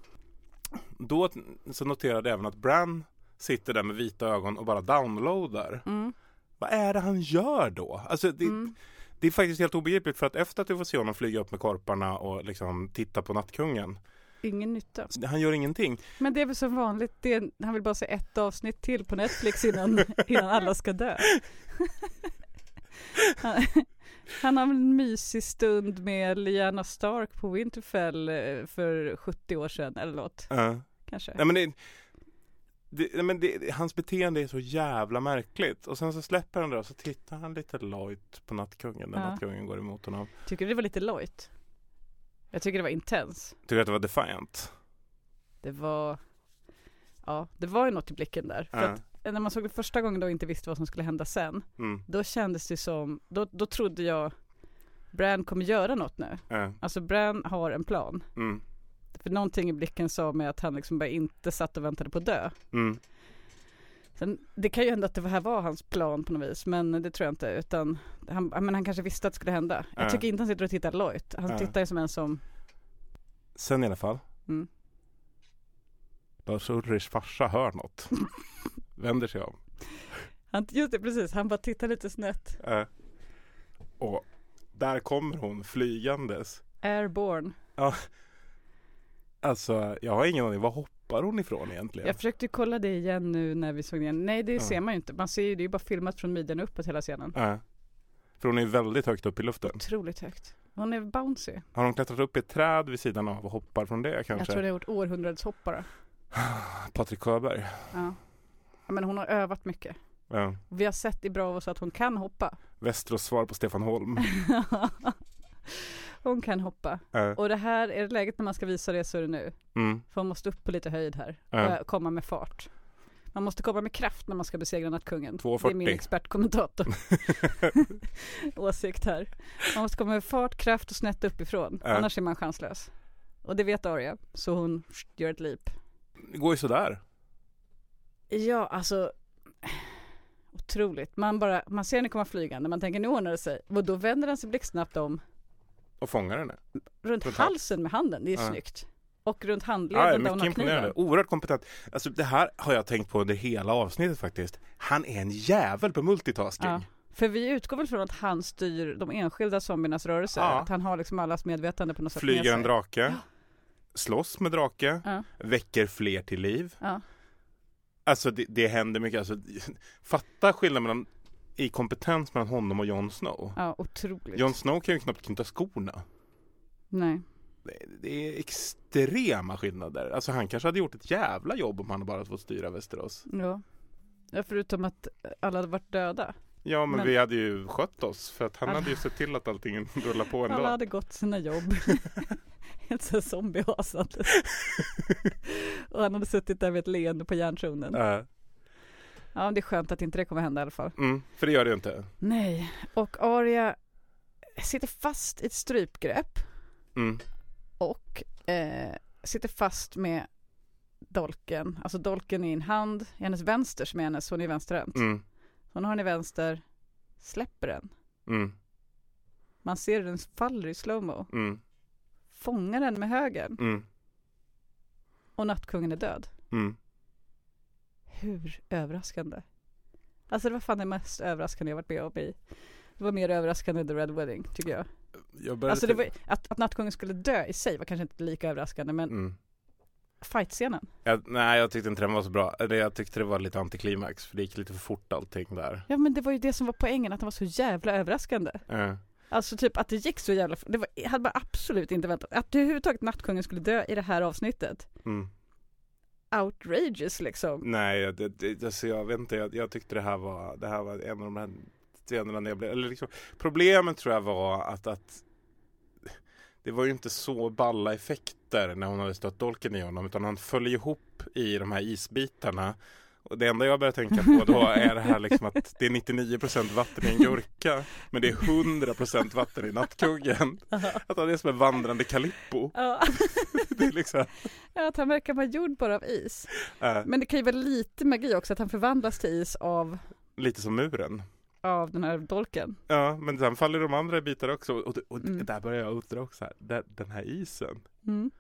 Då så noterade jag även att Bran sitter där med vita ögon och bara downloadar.
Mm.
Vad är det han gör då? Alltså det,
Mm.
det är faktiskt helt obegripligt för att efter att du får se honom flyga upp med korparna och liksom titta på nattkungen.
Ingen nytta.
Han gör ingenting.
Men det är väl som vanligt, det är, han vill bara se ett avsnitt till på Netflix innan, innan alla ska dö. Han, han har en mysig stund med Lyanna Stark på Winterfell eh, för 70 år sedan eller något.
Ja.
Kanske.
Nej, men det, det, men det, hans beteende är så jävla märkligt. Och sen så släpper han det och så tittar han lite lojt på nattkungen när
Ja.
nattkungen går emot honom.
Tycker du det var lite lojt? Jag tycker det var intens.
Tycker du att det var defiant?
Det var, ja det var ju något i blicken där. För att när man såg det första gången då och inte visste vad som skulle hända sen.
Mm.
Då kändes det som, då, då trodde jag Bran kommer göra något nu.
Ja.
Alltså Bran har en plan.
Mm.
För någonting i blicken sa mig att han liksom bara inte satt och väntade på att dö.
Mm.
Sen, det kan ju hända att det här var hans plan på något vis, men det tror jag inte. Utan han, men han kanske visste att det skulle hända. Jag
Ja.
tycker inte han sitter och tittar lojt. Han
Ja.
tittar ju som en som,
Sen i alla fall.
Mm.
Lars Ulrichs farsa hör något. Vänder sig om.
han, just det precis, han bara tittar lite snett.
Eh, och där kommer hon flygandes.
Airborne.
Alltså, jag har ingen aning. Var hoppar hon ifrån egentligen?
Jag försökte kolla det igen nu när vi såg igen. Nej det
Ja.
ser man ju inte. Man ser ju, det är ju bara filmat från midjan uppåt hela scenen.
Eh, för hon är väldigt högt upp i luften.
Otroligt högt. Hon är bouncy.
Har hon klättrat upp i ett träd vid sidan av och hoppar från det
Jag
kanske?
tror det har gjort århundradshoppare.
Patrik Sjöberg.
Ja. ja. Men hon har övat mycket.
Ja.
Vi har sett i Bravo så att hon kan hoppa.
Västerås svar på Stefan Holm.
hon kan hoppa.
Eh,
Och det här, är det läget när man ska visa det så är det nu.
mm.
För man måste upp på lite höjd här.
Ja.
Och komma med fart. Man måste komma med kraft när man ska besegra nattkungen.
2,40.
Det är min expertkommentator. Åsikt här. Man måste komma med fart, kraft och snett uppifrån.
Ja.
Annars är man chanslös. Och det vet Arya. Så hon gör ett leap.
Det går ju sådär.
Ja, alltså. Otroligt. Man bara, man ser henne komma flygande. Man tänker nu ordnar det sig. Och då vänder den sig blixtsnabbt om.
Och fångar henne.
Runt
Runt
halsen med handen. Det är
Ja.
snyggt. Och runt
Ja,
handleden där hon har kniven.
Oerhört kompetent. Alltså det här har jag tänkt på under hela avsnittet faktiskt. Han är en jävel på multitasking.
Ja. För vi utgår väl från att han styr de enskilda zombiernas rörelser.
Ja.
Att han har liksom allas medvetande på något sätt
Flyger en drake. Slåss med drake.
Ja.
Väcker fler till liv. Alltså det, det händer mycket. Alltså, fatta skillnaden mellan i kompetens mellan honom och Jon Snow.
Ja, otroligt.
Jon Snow kan ju knappt knyta skorna.
Nej.
Det, det är extrema skillnader. Alltså han kanske hade gjort ett jävla jobb om han bara hade fått styra Västerås.
Ja. ja. Förutom att alla hade varit döda.
Ja men,
Men-
vi hade ju skött oss för att han
Alla-
hade ju sett till att allting rullar på ändå.
Alla hade gått sina jobb. Helt så zombiehasandes. och han hade suttit där med ett leende på järntronen.
Äh,
Ja, det är skönt att inte det kommer hända i alla fall.
mm, för det gör det ju inte.
Nej, och Arya sitter fast i ett strypgrepp
Mm.
och eh, sitter fast med dolken. Alltså dolken i en hand, i hennes vänster som är hennes, hon är vänsterhänt.
Mm.
Hon har den i vänster, släpper den.
Mm.
Man ser hur den faller i slowmo.
Mm.
Fångar den med högern
Mm.
och nattkungen är död.
Mm.
Hur överraskande? Alltså det var fan det mest överraskande jag varit med om i. Det var mer överraskande än The Red Wedding tycker jag.
Jag
Alltså det var, att, att nattkungen skulle dö i sig var kanske inte lika överraskande men
mm.
fightscenen.
jag, Nej jag tyckte inte den var så bra. Eller jag tyckte det var lite antiklimax för det gick lite för fort allting där.
Ja men det var ju det som var poängen, att den var så jävla överraskande.
Eh.
Alltså typ att det gick så jävla det var, jag hade bara absolut inte väntat. Att överhuvudtaget nattkungen skulle dö i det här avsnittet.
Mm.
Outrageous liksom.
Nej, det, det, alltså jag vet inte. Jag, jag tyckte det här var, det här var en av de här scenerna när jag blev, eller liksom, problemet tror jag var att, att det var ju inte så balla effekter när hon hade stött dolken i honom utan han föll ihop i de här isbitarna. Och det enda jag börjar tänka på då är det här liksom att det är 99% vatten i en gurka men det är 100% vatten i nattkuggen. Att han är som en vandrande Calippo.
Ja.
Det är liksom,
ja, att han verkar vara gjord bara av is.
äh,
Men det kan ju vara lite magi också att han förvandlas till is av,
lite som muren.
av den här dolken.
Ja, men sen faller de andra bitar också. Och, och
Mm.
där börjar jag undra också, här, den här isen,
Mm.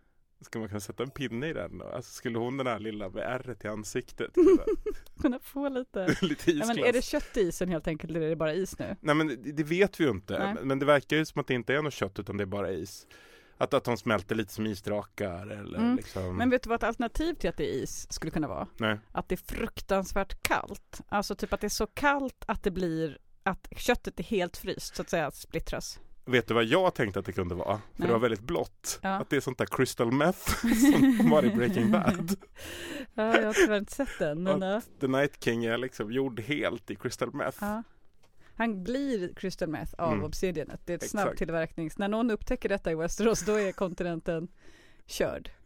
Ska man kunna sätta en pinne i den? Alltså skulle hon den här lilla med ärret i ansiktet?
Kunna få lite.
Lite isglass?
men är det kött i isen helt enkelt eller är det bara is nu?
Nej men det, det vet vi ju inte.
Nej.
Men det verkar ju som att det inte är något kött utan det är bara is. Att, att de smälter lite som isdrakar eller
Mm.
liksom.
Men vet du vad ett alternativ till att det är is skulle kunna vara?
Nej.
Att det är fruktansvärt kallt. Alltså typ att det är så kallt att det blir att köttet är helt fryst så att säga, splittras.
Vet du vad jag tänkte att det kunde vara? För
Nej.
det var väldigt blått.
Ja.
Att det är sånt där crystal meth som var i Breaking Bad.
Ja, jag har tyvärr inte sett den. Men, ja.
The Night King är liksom gjord helt i crystal meth.
Ja. Han blir crystal meth av
Mm.
obsidianet. Det är ett
Exakt.
snabbtillverknings... När någon upptäcker detta i Westeros då är kontinenten körd.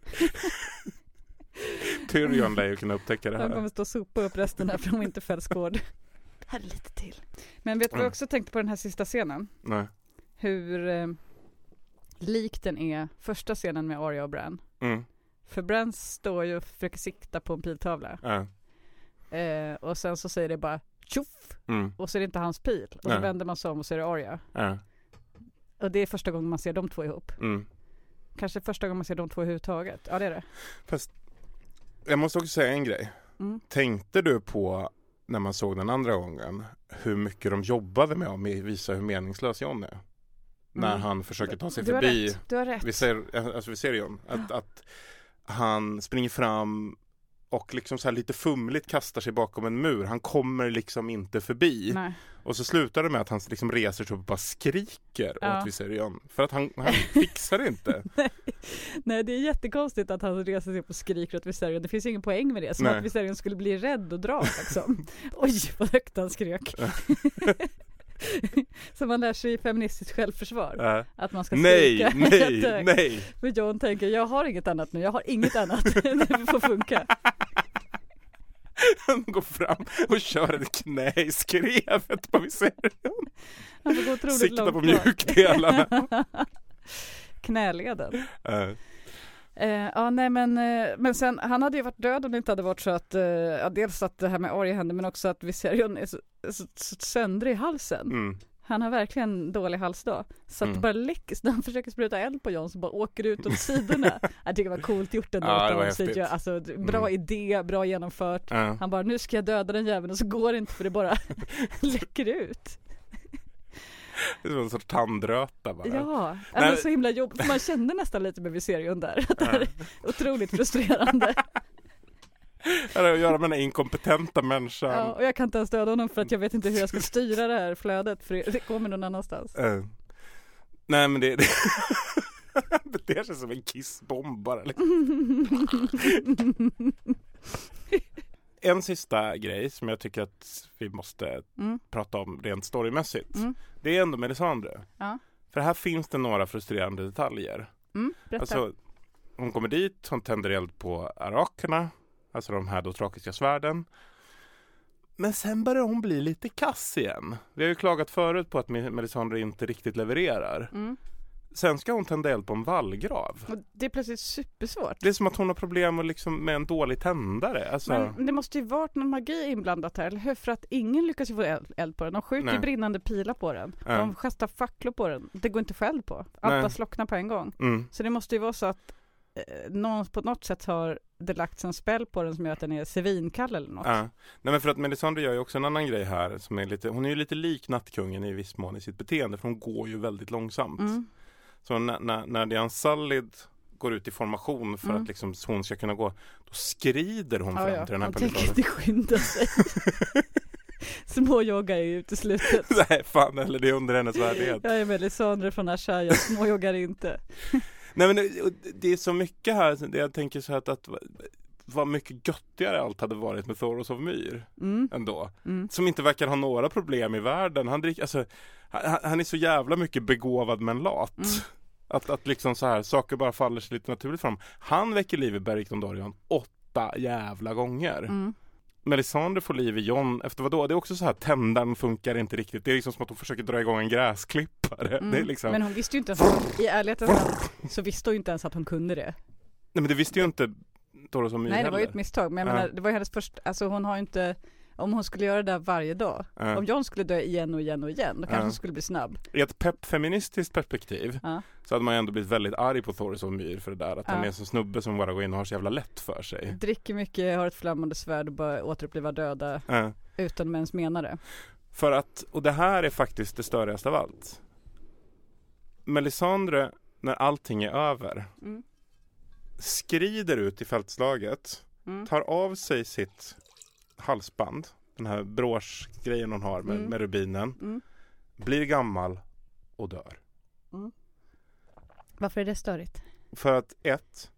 Tyrion lär ju kunna upptäcka det
De kommer
här.
stå och sopa upp resten här från Winterfells gård. Här är lite till. Men vet du vad jag
Mm.
också tänkte på den här sista scenen?
Nej.
Hur eh, lik den är första scenen med Arya och Bran.
Mm.
För Bran står ju och försöker sikta på en piltavla.
Ja.
Eh, och sen så säger det bara tjoff!
Mm.
Och så är det inte hans pil. Och så
Nej.
vänder man sig om och så är det Arya.
Ja.
Och det är första gången man ser de två ihop.
Mm.
Kanske första gången man ser de två överhuvudtaget. Ja det är det.
Fast jag måste också säga en grej.
Mm.
Tänkte du på när man såg den andra gången hur mycket de jobbade med att visa hur meningslös John är? När
Mm.
han försöker ta sig
Du
förbi
rätt. Du har rätt.
Vi ser, alltså vi ser John, att, att han springer fram och liksom så här lite fumligt kastar sig bakom en mur. Han kommer liksom inte förbi.
Nej.
Och så slutar det med att han liksom reser sig upp och bara skriker
Ja.
åt Viserion. För att han, han fixar det inte.
Nej det är jättekonstigt att han reser sig upp och skriker åt Viserion. Det finns ju ingen poäng med det. Som
Nej.
att Viserion skulle bli rädd och dra liksom. Oj vad högt han skrek. Som man lär sig i feministiskt självförsvar.
Äh,
Att man ska
nej,
skrika
nej,
jättehögt.
nej.
För John tänker, jag har inget annat nu, jag har inget annat. det får funka.
Han går fram och kör ett knä i skrevet på Viserion.
Han får gå otroligt
Sikta
långt
på mjukdelarna.
Knäleden.
Äh,
Eh, ja nej men, eh, men sen han hade ju varit död om det inte hade varit så att, eh, ja, dels att det här med Arya hände men också att Viserion är så, så, så söndrig i halsen.
mm.
Han har verkligen dålig hals då. Så att
Mm.
det bara läcker, så när han försöker spruta eld på John så bara åker det ut åt sidorna. Jag tycker det var coolt gjort ändå.
Ja, det var
CGI. Alltså bra
Mm.
idé, bra genomfört.
Äh.
Han bara, nu ska jag döda den jäveln och så går det inte för det bara läcker ut.
Det är som en sorts tandröta bara.
Ja, men så himla jobbigt. Man kände nästan lite med Viserion där. Att det här är otroligt frustrerande.
Det har att göra med den inkompetenta människan.
Ja, och jag kan inte ens döda honom för att jag vet inte hur jag ska styra det här flödet för det kommer någon annanstans.
Eh, nej men det, det beter sig som en kissbomb bara. Liksom. En sista grej som jag tycker att vi måste
Mm.
prata om rent storymässigt.
Mm.
Det är ändå Melisandre.
Ja.
För här finns det några frustrerande detaljer.
Mm, berätta.
Alltså, hon kommer dit, hon tänder eld på arakerna, alltså de här dotrakiska svärden. Men sen börjar hon bli lite kass igen. Vi har ju klagat förut på att Me- Melisandre inte riktigt levererar.
Mm.
Sen ska hon tända eld på en vallgrav.
Och det är plötsligt supersvårt.
Det är som att hon har problem med, liksom, med en dålig tändare. Alltså,
Men det måste ju varit någon magi inblandat här, eller hur? För att ingen lyckas ju få eld, på den. De skjuter ju brinnande pilar på den.
Ja.
De kastar facklor på den. Det går inte själv på. Allt
Nej.
bara slocknar på en gång.
mm,
Så det måste ju vara så att eh, någon på något sätt har det lagts en spell på den som gör att den är svinkall eller något.
ja. Nej men för att Melisandre gör ju också en annan grej här som är lite, hon är ju lite lik Nattkungen i viss mån i sitt beteende för hon går ju väldigt långsamt.
Mm.
Så när, när, när Diane Sallid går ut i formation för
Mm.
att liksom hon ska kunna gå, då skrider hon
Ja,
fram
ja.
till den här
Hon tänker inte skynda sig. Småjoggar är ju uteslutet.
Nej fan eller det är under hennes värdighet.
Jag är Melisandre från Arsha, jag småjoggar inte.
Nej men det, det är så mycket här, det jag tänker så här att, att vad mycket göttigare allt hade varit med Thoros of Myr
Mm.
ändå.
Mm.
Som inte verkar ha några problem i världen. Han, dricker, alltså, han, han är så jävla mycket begåvad men lat.
Mm.
Att, att liksom så här, saker bara faller sig lite naturligt fram. Han väcker liv i Beric Dondarrion åtta jävla gånger.
Mm.
Melisandre får liv i John efter vad då? Det är också så här, tändaren funkar inte riktigt. Det är liksom som att hon försöker dra igång en gräsklippare.
Mm.
Det är liksom,
Men hon visste ju inte ens, i ärlighetens namn, så visste hon ju inte ens att hon kunde det.
Nej men det visste ju inte Of Myr
Nej det var ju
heller.
ett misstag, men jag
Ja.
menar, det var ju hennes första, alltså hon har ju inte, om hon skulle göra det där varje dag, om John skulle dö igen och igen och igen, då kanske hon skulle bli snabb.
I ett pepp feministiskt perspektiv så hade man ju ändå blivit väldigt arg på Thoros of Myr för det där. Att han är en sån snubbe som bara går in och har så jävla lätt för sig.
Dricker mycket, har ett flammande svärd och bara återuppliva döda utan att ens mena det.
För att, och det här är faktiskt det störigaste av allt. Melisandre, när allting är över,
Mm.
Skrider ut i fältslaget,
Mm.
tar av sig sitt halsband, den här broschgrejen hon har med,
Mm.
med rubinen,
Mm.
blir gammal och dör.
Varför är det störigt?
För att ett,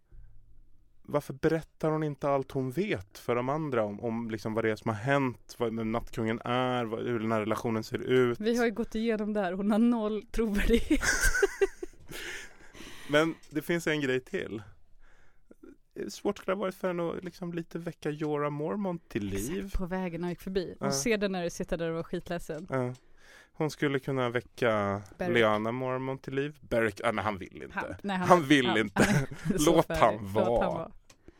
varför berättar hon inte allt hon vet för de andra om, om liksom vad det är som har hänt, vad nattkungen är, vad, hur den här relationen ser ut?
Vi har ju gått igenom det här, hon har noll trovärdighet.
Men det finns en grej till. Svårt skulle det ha varit för henne att liksom lite väcka Jorah Mormont till liv.
På vägen när jag gick förbi. Hon
Ja.
ser den när du sitter där och var skitledsen.
Ja. Hon skulle kunna väcka
Beric.
Liana Mormont till liv. Beric, ah, men han vill inte.
Han, nej,
Han vill
han-
inte.
han
Låt han
Låt
vara.
han vara.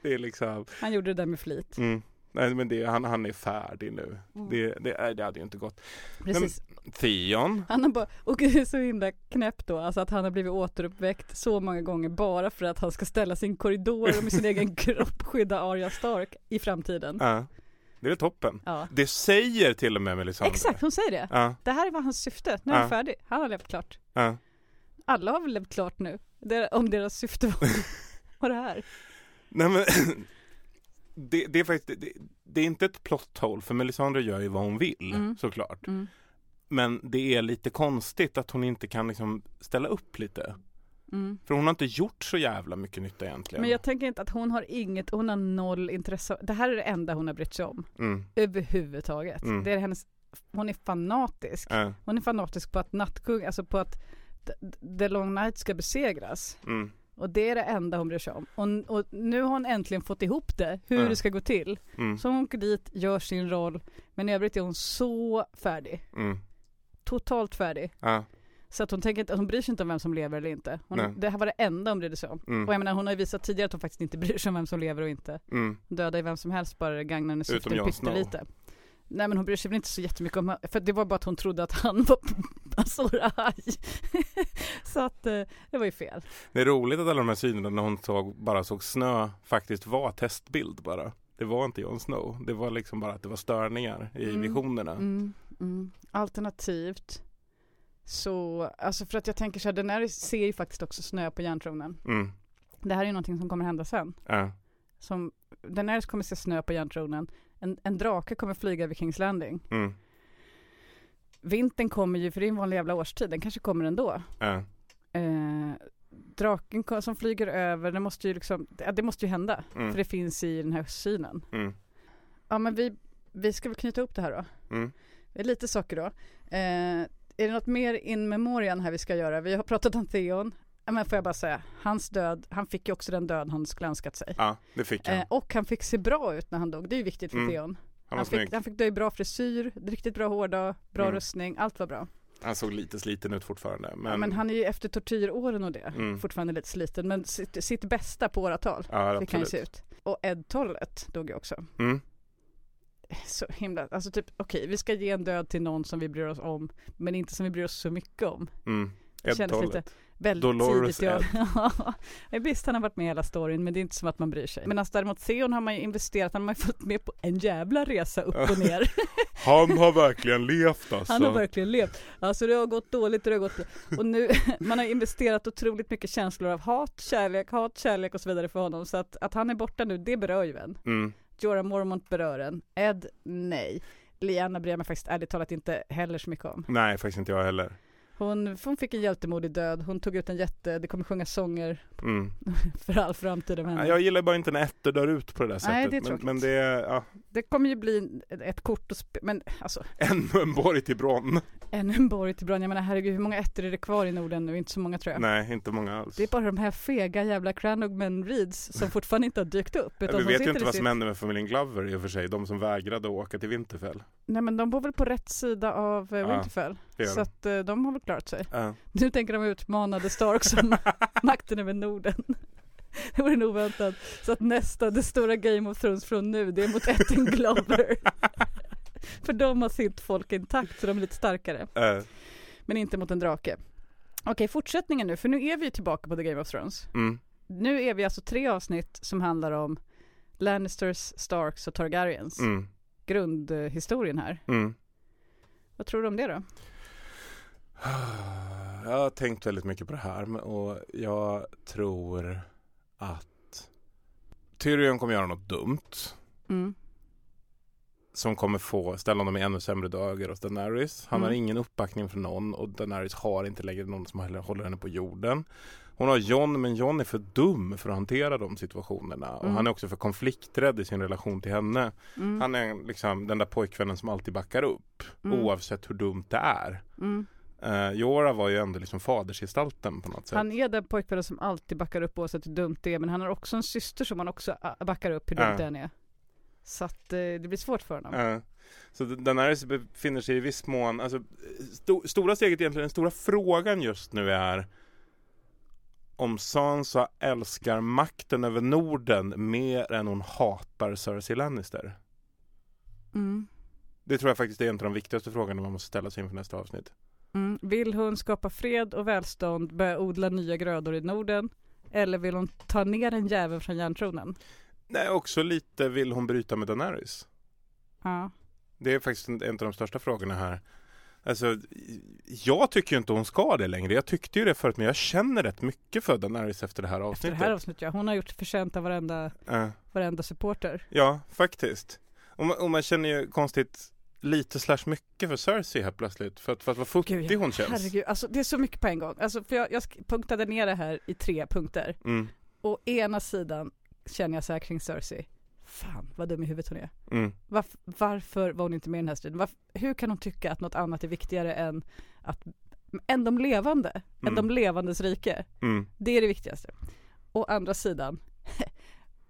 Det är liksom,
Han gjorde det där med flit.
mm. Nej men det, han, han är färdig nu.
Mm.
Det, det, det hade ju inte gått.
Precis.
Theon.
Han har bara, och det är så himla knäppt då, alltså att han har blivit återuppväckt så många gånger bara för att han ska ställa sin korridor och med sin egen kropp skydda Arya Stark i framtiden.
Ja. Det är väl toppen.
Ja.
Det säger till och med Melisandre.
Exakt, hon säger det.
Ja,
Det här var hans syfte, nu är han färdig. Han har levt klart.
ja.
Alla har väl levt klart nu, det, om deras syfte var, var det här.
Nej men det, det är faktiskt, det, det är inte ett plot hole för Melisandre gör ju vad hon vill
Mm.
såklart.
Mm.
Men det är lite konstigt att hon inte kan liksom ställa upp lite.
Mm.
För hon har inte gjort så jävla mycket nytta egentligen.
Men jag tänker inte att hon har inget, hon har noll intresse. Det här är det enda hon har brytt sig om.
Mm.
Överhuvudtaget.
Mm.
Det är hennes, hon är fanatisk.
Ja.
Hon är fanatisk på att nattkung, alltså på att the long night ska besegras.
Mm.
Och det är det enda hon bryr sig om. Och, och nu har hon äntligen fått ihop det, hur
Ja.
det ska gå till.
Mm.
Så hon åker dit, gör sin roll, men i övrigt är hon så färdig.
Mm.
Totalt färdig.
Ja.
Så att hon tänker hon bryr sig inte om vem som lever eller inte.
Nej.
Hon, det här var det enda hon brydde sig om.
Mm.
Och jag menar hon har ju visat tidigare att hon faktiskt inte bryr sig om vem som lever och inte.
Mm.
Döda i vem som helst bara det gagnar hennes syften
Snow.
pyttelite. Nej men hon bryr sig väl inte så jättemycket om, för det var bara att hon trodde att han var Azor Ahai. så att eh, det var ju fel.
Det är roligt att alla de här synerna när hon såg, bara såg snö faktiskt var testbild bara. Det var inte Jon Snow. Det var liksom bara att det var störningar i
Mm.
visionerna.
Mm, mm. Alternativt så, alltså för att jag tänker så här, den här ser ju faktiskt också snö på järntronen.
Mm.
Det här är ju någonting som kommer hända sen.
Ja.
Som, den här kommer se snö på järntronen. En, en drake kommer flyga över Kings Landing.
Mm.
Vintern kommer ju, för det är en vanlig jävla årstid, den kanske kommer ändå.
Ja.
Eh, draken som flyger över, det måste ju liksom, det måste ju hända.
Mm.
För det finns i den här synen.
Mm.
Ja men vi, vi ska väl knyta upp det här då.
Mm.
Det är lite saker då. Eh, är det något mer in memoriam här vi ska göra? Vi har pratat om Theon. Men får jag bara säga, hans död, han fick ju också den död han skulle önskat sig.
ja, det fick han.
Eh, och han fick se bra ut när han dog, det är ju viktigt för
Mm.
Theon.
Han
Han fick, han fick dö i bra frisyr, riktigt bra hårda, bra
Mm.
rustning, allt var bra.
Han såg lite sliten ut fortfarande. Men,
ja, men han är ju efter tortyråren och det,
Mm.
fortfarande lite sliten, men sitt, sitt bästa på åratal
ja,
fick han ju se ut. Och Ed Tollett dog ju också.
Mm.
Så himla, alltså typ okej, vi ska ge en död till någon som vi bryr oss om, men inte som vi bryr oss så mycket om.
Mm. Ed
lite väldigt
Dolores
tidigt. Ja. Ja, Visst, han har varit med i hela storyn, men det är inte som att man bryr sig. Men alltså, däremot Theon har man ju investerat, han har man ju fått med på en jävla resa upp och ner.
Han har verkligen levt alltså.
Han har verkligen levt. Alltså det har gått dåligt och det har gått Och nu, man har investerat otroligt mycket känslor av hat, kärlek, hat, kärlek och så vidare för honom. Så att, att han är borta nu, det berör ju en.
Mm.
Jorah Mormont berör en. Ed, nej. Liana bryr mig faktiskt ärligt talat inte heller så mycket om.
Nej, faktiskt inte jag heller.
Hon, hon fick en hjältemodig död, hon tog ut en jätte, det kommer sjunga sånger
Mm.
för all framtid av henne.
Jag gillar bara inte när Ette dör ut på det där sättet.
Nej, det är
men,
tråkigt.
men det är ja,
Det kommer ju bli ett kort att spe- men alltså
ännu en borg till Bronn.
ännu en borg till Bronn. Jag menar herregud hur många ettor är det kvar i Norden nu? Inte så många tror jag.
Nej, inte många alls.
Det är bara de här fega jävla Cranogmen Reeds som fortfarande inte har dykt upp. Utan
vi vet ju inte vad som hände med familjen Glover i och för sig. De som vägrade åka till Winterfell.
Nej men de bor väl på rätt sida av eh,
Ja,
Så att eh, de har väl klarat sig.
Ja.
Nu tänker de utmana The Stark som makten över Norden. Det vore nog oväntat. Så att nästa, det stora Game of Thrones från nu, det är mot Etten Glover. För de har sitt folk intakt så de är lite starkare.
Eh,
Men inte mot en drake. Okej, fortsättningen nu, för nu är vi ju tillbaka på The Game of Thrones.
mm.
Nu är vi alltså tre avsnitt som handlar om Lannisters, Starks och Targaryens.
Mm.
Grundhistorien här.
Mm.
Vad tror du om det då?
Jag har tänkt väldigt mycket på det här och jag tror att Tyrion kommer göra något dumt
Mm.
som kommer få ställa honom i ännu sämre dagar hos Daenerys. Han har
Mm.
ingen uppbackning från någon och Daenerys har inte längre någon som håller henne på jorden. Hon har John men John är för dum för att hantera de situationerna och
Mm.
han är också för konflikträdd i sin relation till henne.
Mm.
Han är liksom den där pojkvännen som alltid backar upp
Mm.
oavsett hur dumt det är. Uh, Jorah var ju ändå liksom fadersgestalten på något sätt.
Han är den pojkvännen som alltid backar upp oavsett hur dumt det är men han har också en syster som han också ah, backar upp hur dumt
Ja.
den är. Så att eh, det blir svårt för honom.
Ja. Så Daenerys befinner sig i viss mån, alltså sto, stora steget egentligen, den stora frågan just nu är om Sansa älskar makten över Norden mer än hon hatar Cersei Lannister.
Mm.
Det tror jag faktiskt är en av de viktigaste frågorna man måste ställa sig inför nästa avsnitt.
Mm. Vill hon skapa fred och välstånd, börja odla nya grödor i Norden? Eller vill hon ta ner en jävel från järntronen?
Nej, också lite vill hon bryta med Daenerys.
Ja.
Det är faktiskt en, en av de största frågorna här. Alltså, jag tycker ju inte hon ska det längre. Jag tyckte ju det förut, men jag känner rätt mycket för Daenerys efter det här
Efter det
avsnittet.
här avsnittet, ja. Hon har gjort förtjänt av varenda,
Ja.
varenda supporter.
Ja, faktiskt. Och man, och man känner ju konstigt lite slash mycket för Cersei här plötsligt. För att, för att vad futtig
Gud,
hon känns.
Herregud, alltså det är så mycket på en gång. Alltså, för jag, jag punktade ner det här i tre punkter.
Mm,
Å ena sidan känner jag så här kring Cersei. Fan vad dum i huvudet hon är.
mm,
Varf- varför var hon inte med i den här striden? Varf- hur kan hon tycka att något annat är viktigare än, att, än de levande? Än
Mm.
de levandes rike?
mm,
Det är det viktigaste. Å andra sidan,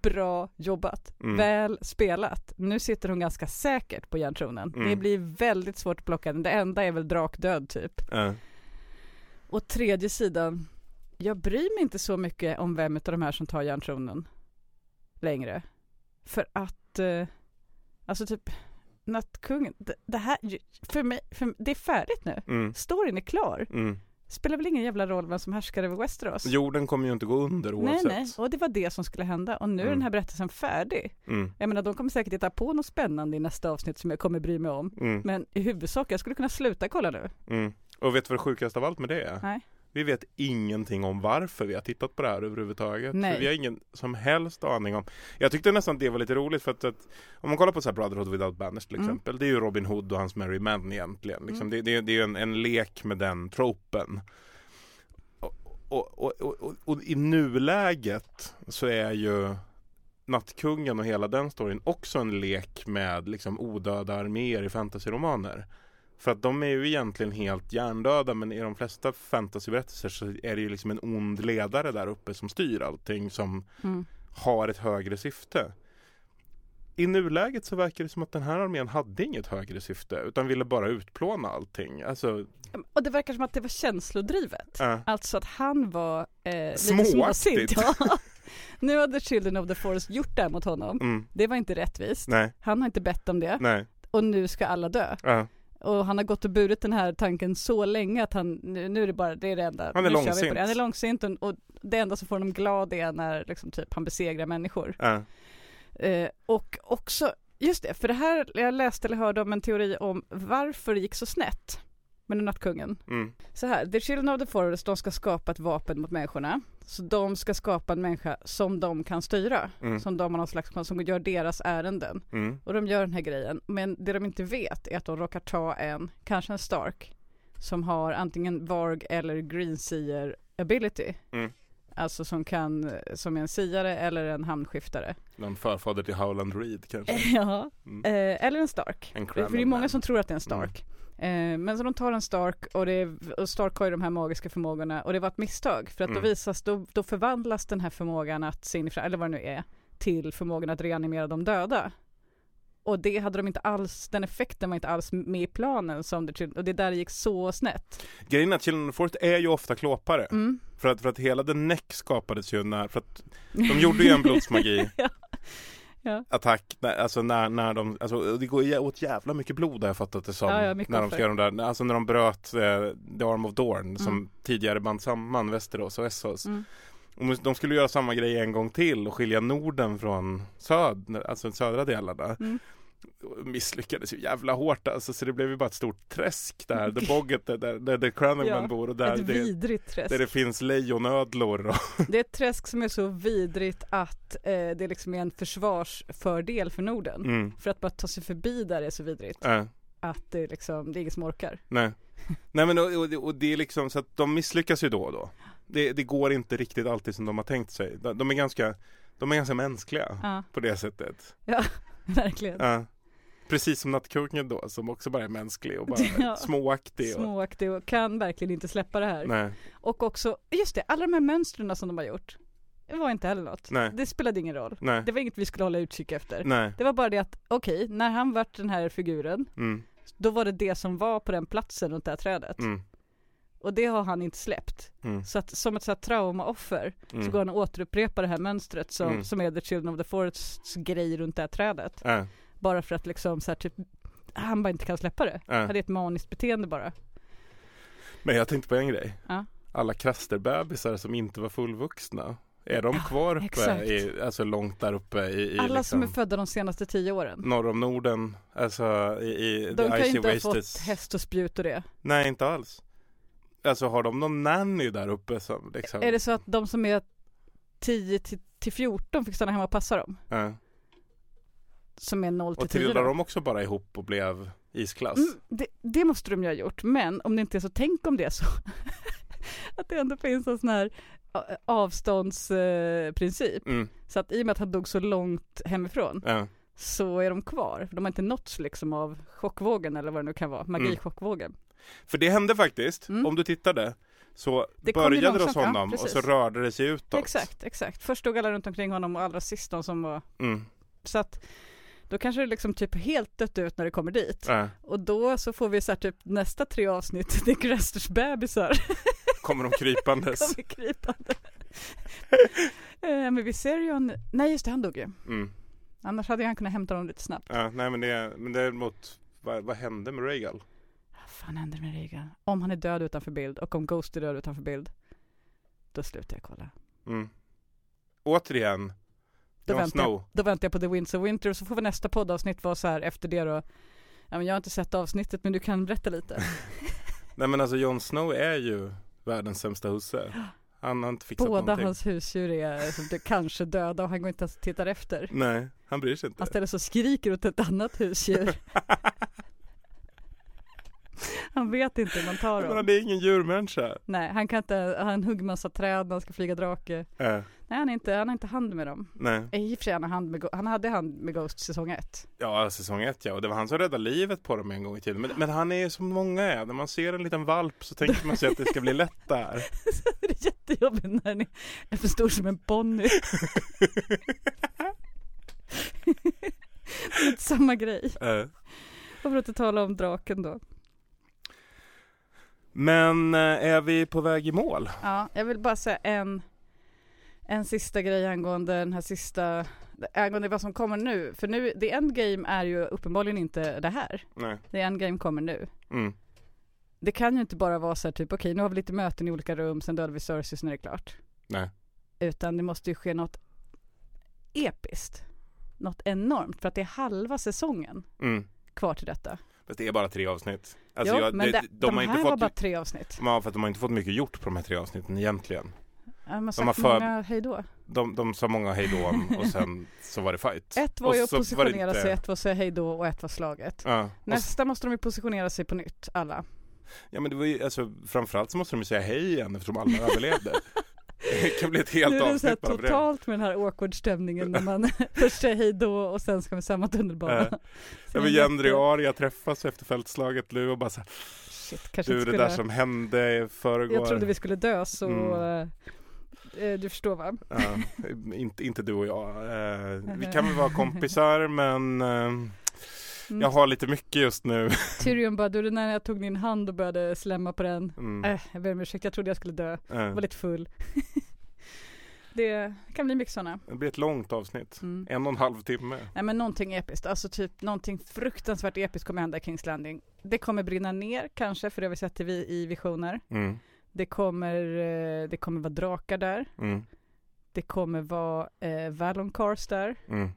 bra jobbat,
Mm.
väl spelat. Nu sitter hon ganska säkert på järntronen.
Mm.
Det blir väldigt svårt att plocka den. Det enda är väl drakdöd typ.
ja,
Och tredje sidan, jag bryr mig inte så mycket om vem av de här som tar järntronen längre. För att, eh, alltså typ, Nattkungen, det, det här, för mig, för, det är färdigt nu.
mm,
Storyn är klar.
mm.
Spelar väl ingen jävla roll vem som härskar över Westeros?
Jorden kommer ju inte gå under
nej,
oavsett.
nej, och det var det som skulle hända. Och nu är
Mm.
den här berättelsen färdig.
Mm,
Jag menar, de kommer säkert hitta på något spännande i nästa avsnitt som jag kommer bry mig om.
mm,
Men i huvudsak, jag skulle kunna sluta kolla nu.
mm. Och vet du vad det sjukaste av allt med det är?
Nej.
Vi vet ingenting om varför vi har tittat på det här överhuvudtaget.
Nej.
Vi har ingen som helst aning om. Jag tyckte nästan det var lite roligt för att, att om man kollar på så här Brotherhood without banners till
Mm.
exempel. Det är ju Robin Hood och hans Merry Men egentligen. Liksom.
Mm.
Det, det, det är ju en, en lek med den tropen. Och, och, och, och i nuläget så är ju Nattkungen och hela den storyn också en lek med liksom odöda arméer i fantasyromaner. För att de är ju egentligen helt hjärndöda men i de flesta fantasyberättelser så är det ju liksom en ond ledare där uppe som styr allting som
Mm.
har ett högre syfte. I nuläget så verkar det som att den här armén hade inget högre syfte utan ville bara utplåna allting. Alltså,
Och det verkar som att det var känslodrivet.
äh,
Alltså att han var eh,
Småaktigt.
Ja. Nu hade Children of the Forest gjort det här mot honom.
mm,
Det var inte rättvist.
nej,
Han har inte bett om det.
nej,
Och nu ska alla dö.
äh,
Och han har gått och burit den här tanken så länge att han, nu, nu är det bara, det är det enda.
Han är
nu
långsint.
Han är långsint och, och det enda som får honom glad är när liksom typ han besegrar människor.
äh,
Eh, och också, just det, för det här, jag läste eller hörde om en teori om varför det gick så snett med den nattkungen.
mm,
Så här, The Children of the Forest, de ska skapa ett vapen mot människorna. Så de ska skapa en människa som de kan styra.
Mm.
Som de har någon slags, som gör deras ärenden.
mm,
Och de gör den här grejen. Men det de inte vet är att de råkar ta en, kanske en Stark, som har antingen Varg eller Greenseer ability.
Mm.
Alltså som kan, som är en siare eller en hamnskiftare.
någon förfader till Howland Reed kanske.
ja.
Mm.
Eh, eller en Stark.
En
För det är många
Man.
som tror att det är en Stark. Eh, men så de tar en Stark och, är, och Stark har ju de här magiska förmågorna och det var ett misstag för att
Mm.
då visas, då, då förvandlas den här förmågan att signifra, eller vad det nu är, till förmågan att reanimera de döda. Och det hade de inte alls, den effekten var inte alls med i planen som det, och det är där gick så snett.
Grejen är att Children of Forest är ju ofta klåpare.
Mm.
För att, för att hela The Neck skapades ju när, för att de gjorde ju en blodsmagi
ja. Ja.
attack, alltså när, när de, alltså det går åt jävla mycket blod har jag fattat det som.
Ja, ja,
när de ska de där, alltså när de bröt eh, The Arm of Dorn som
Mm.
tidigare band samman Västerås och Essos.
Mm.
Och de skulle göra samma grej en gång till och skilja Norden från söd, alltså södra delarna.
Mm.
Misslyckades ju jävla hårt alltså, så det blev ju bara ett stort träsk där, The Bogget där, där, där The Crannelman
Ja,
bor och där
ett
det, där det finns lejonödlor och
Det är ett träsk som är så vidrigt att eh, det liksom är en försvarsfördel för Norden.
mm,
För att bara ta sig förbi där är så vidrigt.
äh.
Att det är liksom, det är ingen som orkar.
Nej, Nej men och, och, och det är liksom så att de misslyckas ju då och då. Det, det går inte riktigt alltid som de har tänkt sig. De, de är ganska, de är ganska mänskliga
Ja,
på det sättet.
verkligen.
Ja. Precis som Nattkungen då som också bara är mänsklig och bara
Ja.
småaktig. Och,
Småaktig och kan verkligen inte släppa det här.
nej.
Och också, just det, alla de här mönstren som de har gjort. var inte heller något.
Nej.
Det spelade ingen roll.
Nej.
Det var inget vi skulle hålla utkik efter.
Nej.
Det var bara det att, okej, när han vart den här figuren,
Mm.
då var det det som var på den platsen runt det här trädet.
Mm.
Och det har han inte släppt.
Mm.
Så att som ett så här traumaoffer
Mm.
så går han och återupprepar det här mönstret som,
Mm.
som är The Children of the Forests grej runt det här trädet.
Äh.
Bara för att liksom så här typ, han bara inte kan släppa det.
Äh.
Han är ett maniskt beteende bara.
Men jag tänkte på en grej.
Ja.
Alla krasterbebisar som inte var fullvuxna. Är de kvar uppe, i, alltså långt där uppe i, i
Alla
liksom,
som är födda de senaste tio åren.
norr om Norden, alltså i, i
De
the
kan ju inte ha fått häst och spjut och det.
Nej, inte alls. Alltså har de någon nanny där uppe som liksom?
Är det så att de som är 10 till, till 14 fick stanna hemma och passa dem?
Ja.
Som är 0 till
Och
10
trillade
då?
de också bara ihop och blev isklass?
Mm, det, det måste de ju ha gjort, men om det inte är så, tänk om det är så. att det ändå finns en sån här avståndsprincip.
Mm.
Så att i och med att han dog så långt hemifrån
Ja.
så är de kvar. De har inte nåtts liksom av chockvågen eller vad det nu kan vara,
Mm. För det hände faktiskt,
Mm.
om du tittade så
Det ju
började det hos
långsamt, ja,
honom och så rörde det sig utåt.
Exakt, exakt. Först stod alla runt omkring honom och allra sist de som var
Mm.
Så att då kanske det liksom typ helt dött ut när det kommer dit.
Ja.
Och då så får vi så här typ nästa tre avsnitt, Dick Resters bebisar
Kommer de krypandes?
kommer krypande. Eh, Men Viserion, nej just det, han dog ju.
Mm.
Annars hade han kunnat hämta dem lite snabbt.
Ja, nej men det, men däremot, vad, vad hände med Regal?
Fan händer med Regan? Om han är död utanför bild och om Ghost är död utanför bild, då slutar jag kolla.
Mm. Återigen,
Då
Jon
väntar,
Snow.
jag, då väntar jag på The Winds of Winter och så får vi nästa poddavsnitt vara så här efter det då. Ja, men jag har inte sett avsnittet men du kan berätta lite.
Nej men alltså Jon Snow är ju världens sämsta husse. Han har inte fixat
Båda
någonting.
hans husdjur är som det kanske döda och han går inte ens och tittar efter.
Nej, han bryr sig inte.
Han ställer sig och skriker åt ett annat husdjur. han vet inte hur man tar dem.
det är ingen djurmänniska.
Nej, han kan inte, han hugger massa träd när han ska flyga drake.
Äh,
Nej, han är inte, han har inte hand med dem.
nej.
I och för sig han hand med, han hade hand med Ghost säsong ett.
Ja, säsong ett ja. Och det var han som räddade livet på dem en gång i tiden. Men, men han är ju som många är. När man ser en liten valp så tänker man sig att det ska bli lätt där.
det är jättejobbigt när den är- för stor som en ponny. det är inte samma grej.
Äh.
Och för att tala om draken då.
Men eh, är vi på väg i mål?
Ja, jag vill bara säga en, en sista grej angående den här sista, angående vad som kommer nu. För nu, the endgame är ju uppenbarligen inte det här.
Nej.
The endgame kommer nu.
Mm.
Det kan ju inte bara vara så här typ, okej nu har vi lite möten i olika rum, sen dödar vi Cersei, är det klart.
Nej.
Utan det måste ju ske något episkt. Något enormt, för att det är halva säsongen
Mm.
kvar till detta.
Fast det är bara tre avsnitt. Alltså,
jo,
jag,
men
det,
det,
de,
de,
har
här
inte
var
fått...
bara tre avsnitt.
Ja, för att de har inte fått mycket gjort på de här tre avsnitten egentligen.
Ja, man har
De har
sagt
för-
många hejdå.
De, de sa många hejdå och sen så var det fight.
Ett var ju att
var
positionera
inte-
sig, ett var att säga hejdå och ett var slaget.
Ja,
Nästa måste de ju positionera sig på nytt, alla.
ja men det var ju, alltså framförallt så måste de ju säga hej igen eftersom alla överlevde. Det kan bli ett helt
nu är det så här
avsnitt
totalt med den här awkward stämningen när man först säger hejdå och sen ska vi samma tunnelbana.
Äh,
är
Gendry
jätte-
och Arya träffas efter fältslaget nu och bara så här,
Shit, kanske
du det
skulle...
där som hände i förrgår.
Jag trodde vi skulle dö så...
Mm.
eh, du förstår va?
Ja, inte, inte du och jag. Eh, vi kan väl vara kompisar men eh,
Mm.
jag har lite mycket just nu.
Tyrion bara, du när jag tog din hand och började slämma på den.
Mm.
Äh, jag ber om ursäkt, jag trodde jag skulle dö.
Eh,
Jag var lite full. det kan bli mycket sådana.
Det blir ett långt avsnitt.
Mm.
En och en halv timme.
Nej men någonting episkt, alltså typ någonting fruktansvärt episkt kommer hända i Kings Landing. Det kommer brinna ner kanske, för det har vi sett i visioner.
Mm.
Det kommer, eh, det kommer vara drakar där.
Mm.
Det kommer vara eh, Valoncars där.
Mm.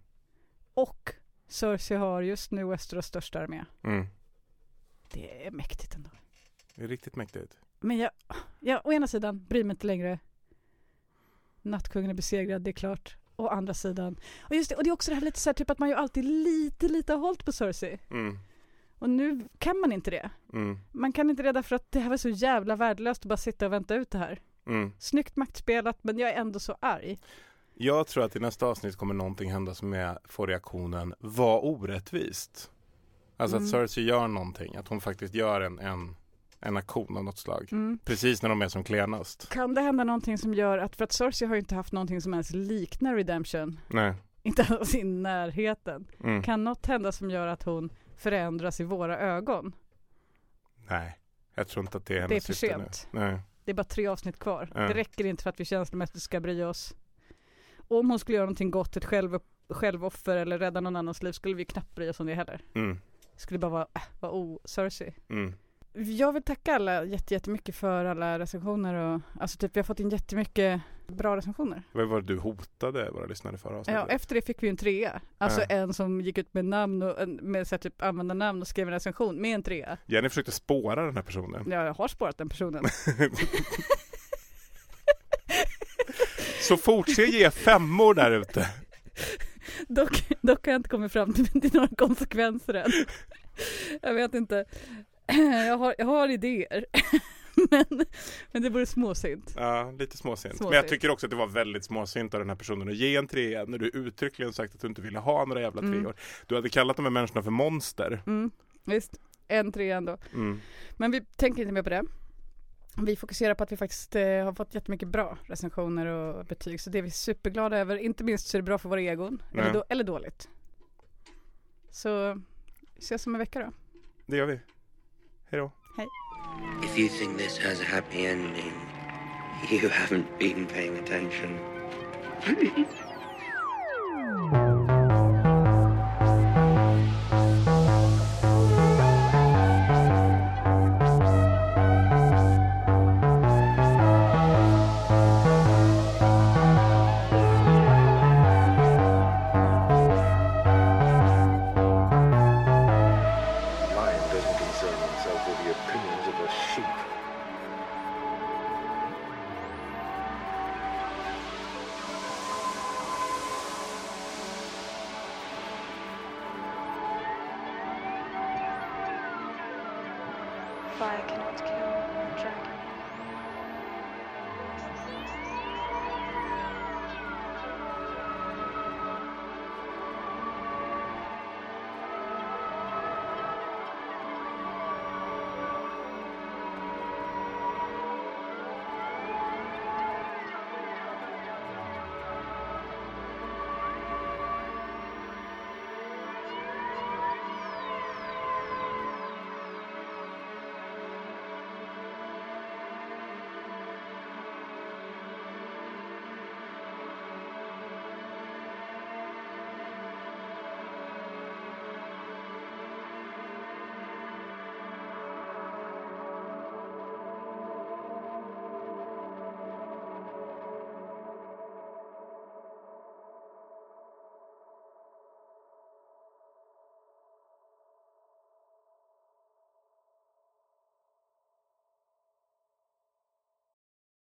Och Cersei har just nu Westeros största armé.
Mm.
Det är mäktigt ändå.
Det är riktigt mäktigt.
Men jag, jag å ena sidan bryr mig inte längre. Nattkungen är besegrad, det är klart. Å andra sidan. Och just det, och det är också det här lite så här, typ att man ju alltid lite, lite har hållit på Cersei.
Mm.
Och nu kan man inte det.
Mm.
Man kan inte det därför att det här var så jävla värdelöst att bara sitta och vänta ut det här.
Mm.
Snyggt maktspelat, men jag är ändå så arg.
Jag tror att i nästa avsnitt kommer någonting hända som är, får reaktionen Var orättvist. Alltså
Mm.
att Cersei gör någonting. Att hon faktiskt gör en, en, en aktion av något slag.
Mm.
Precis när de är som klenast.
Kan det hända någonting som gör att, för att Cersei har ju inte haft någonting som ens liknar redemption,
Nej.
inte ens i närheten.
Mm.
Kan något hända som gör att hon förändras i våra ögon?
Nej. Jag tror inte att det är hennes
Det är för
nu.
sent.
Nej.
Det är bara tre avsnitt kvar.
Ja.
Det räcker inte för att vi känslomässigt ska bry oss. Om hon skulle göra någonting gott, ett själv, självoffer eller rädda någon annans liv skulle vi knappt bry oss om det heller.
Mm.
Det skulle bara vara, äh, vara oh, Cersei.
Mm.
Jag vill tacka alla jätte- jättemycket för alla recensioner och alltså typ vi har fått in jättemycket bra recensioner.
Vad var det du hotade våra lyssnare förra avsnittet?
Ja, efter det fick vi en trea. Alltså
Ja.
en som gick ut med namn och en- med så här, typ användarnamn och skrev en recension med en trea.
Jenny försökte spåra den här personen.
Ja, jag har spårat den personen.
Så fortsätt ge femmor där ute.
dock, dock har jag inte kommit fram till, till några konsekvenser än. Jag vet inte. Jag har, jag har idéer. Men, men det vore småsint.
Ja, lite småsint.
Småsint.
Men jag tycker också att det var väldigt småsint av den här personen att ge en trea när du uttryckligen sagt att du inte ville ha några jävla
Mm.
treor. Du hade kallat de här människorna för monster.
Mm, visst, en trea ändå.
Mm.
Men vi tänker inte mer på det. Vi fokuserar på att vi faktiskt eh, har fått jättemycket bra recensioner och betyg. Så det är vi superglada över. Inte minst så är det bra för våra egon. Eller, då, eller dåligt. Så ses om en vecka då.
Det gör vi. Hej då.
If you think this has a happy ending, you haven't been paying attention.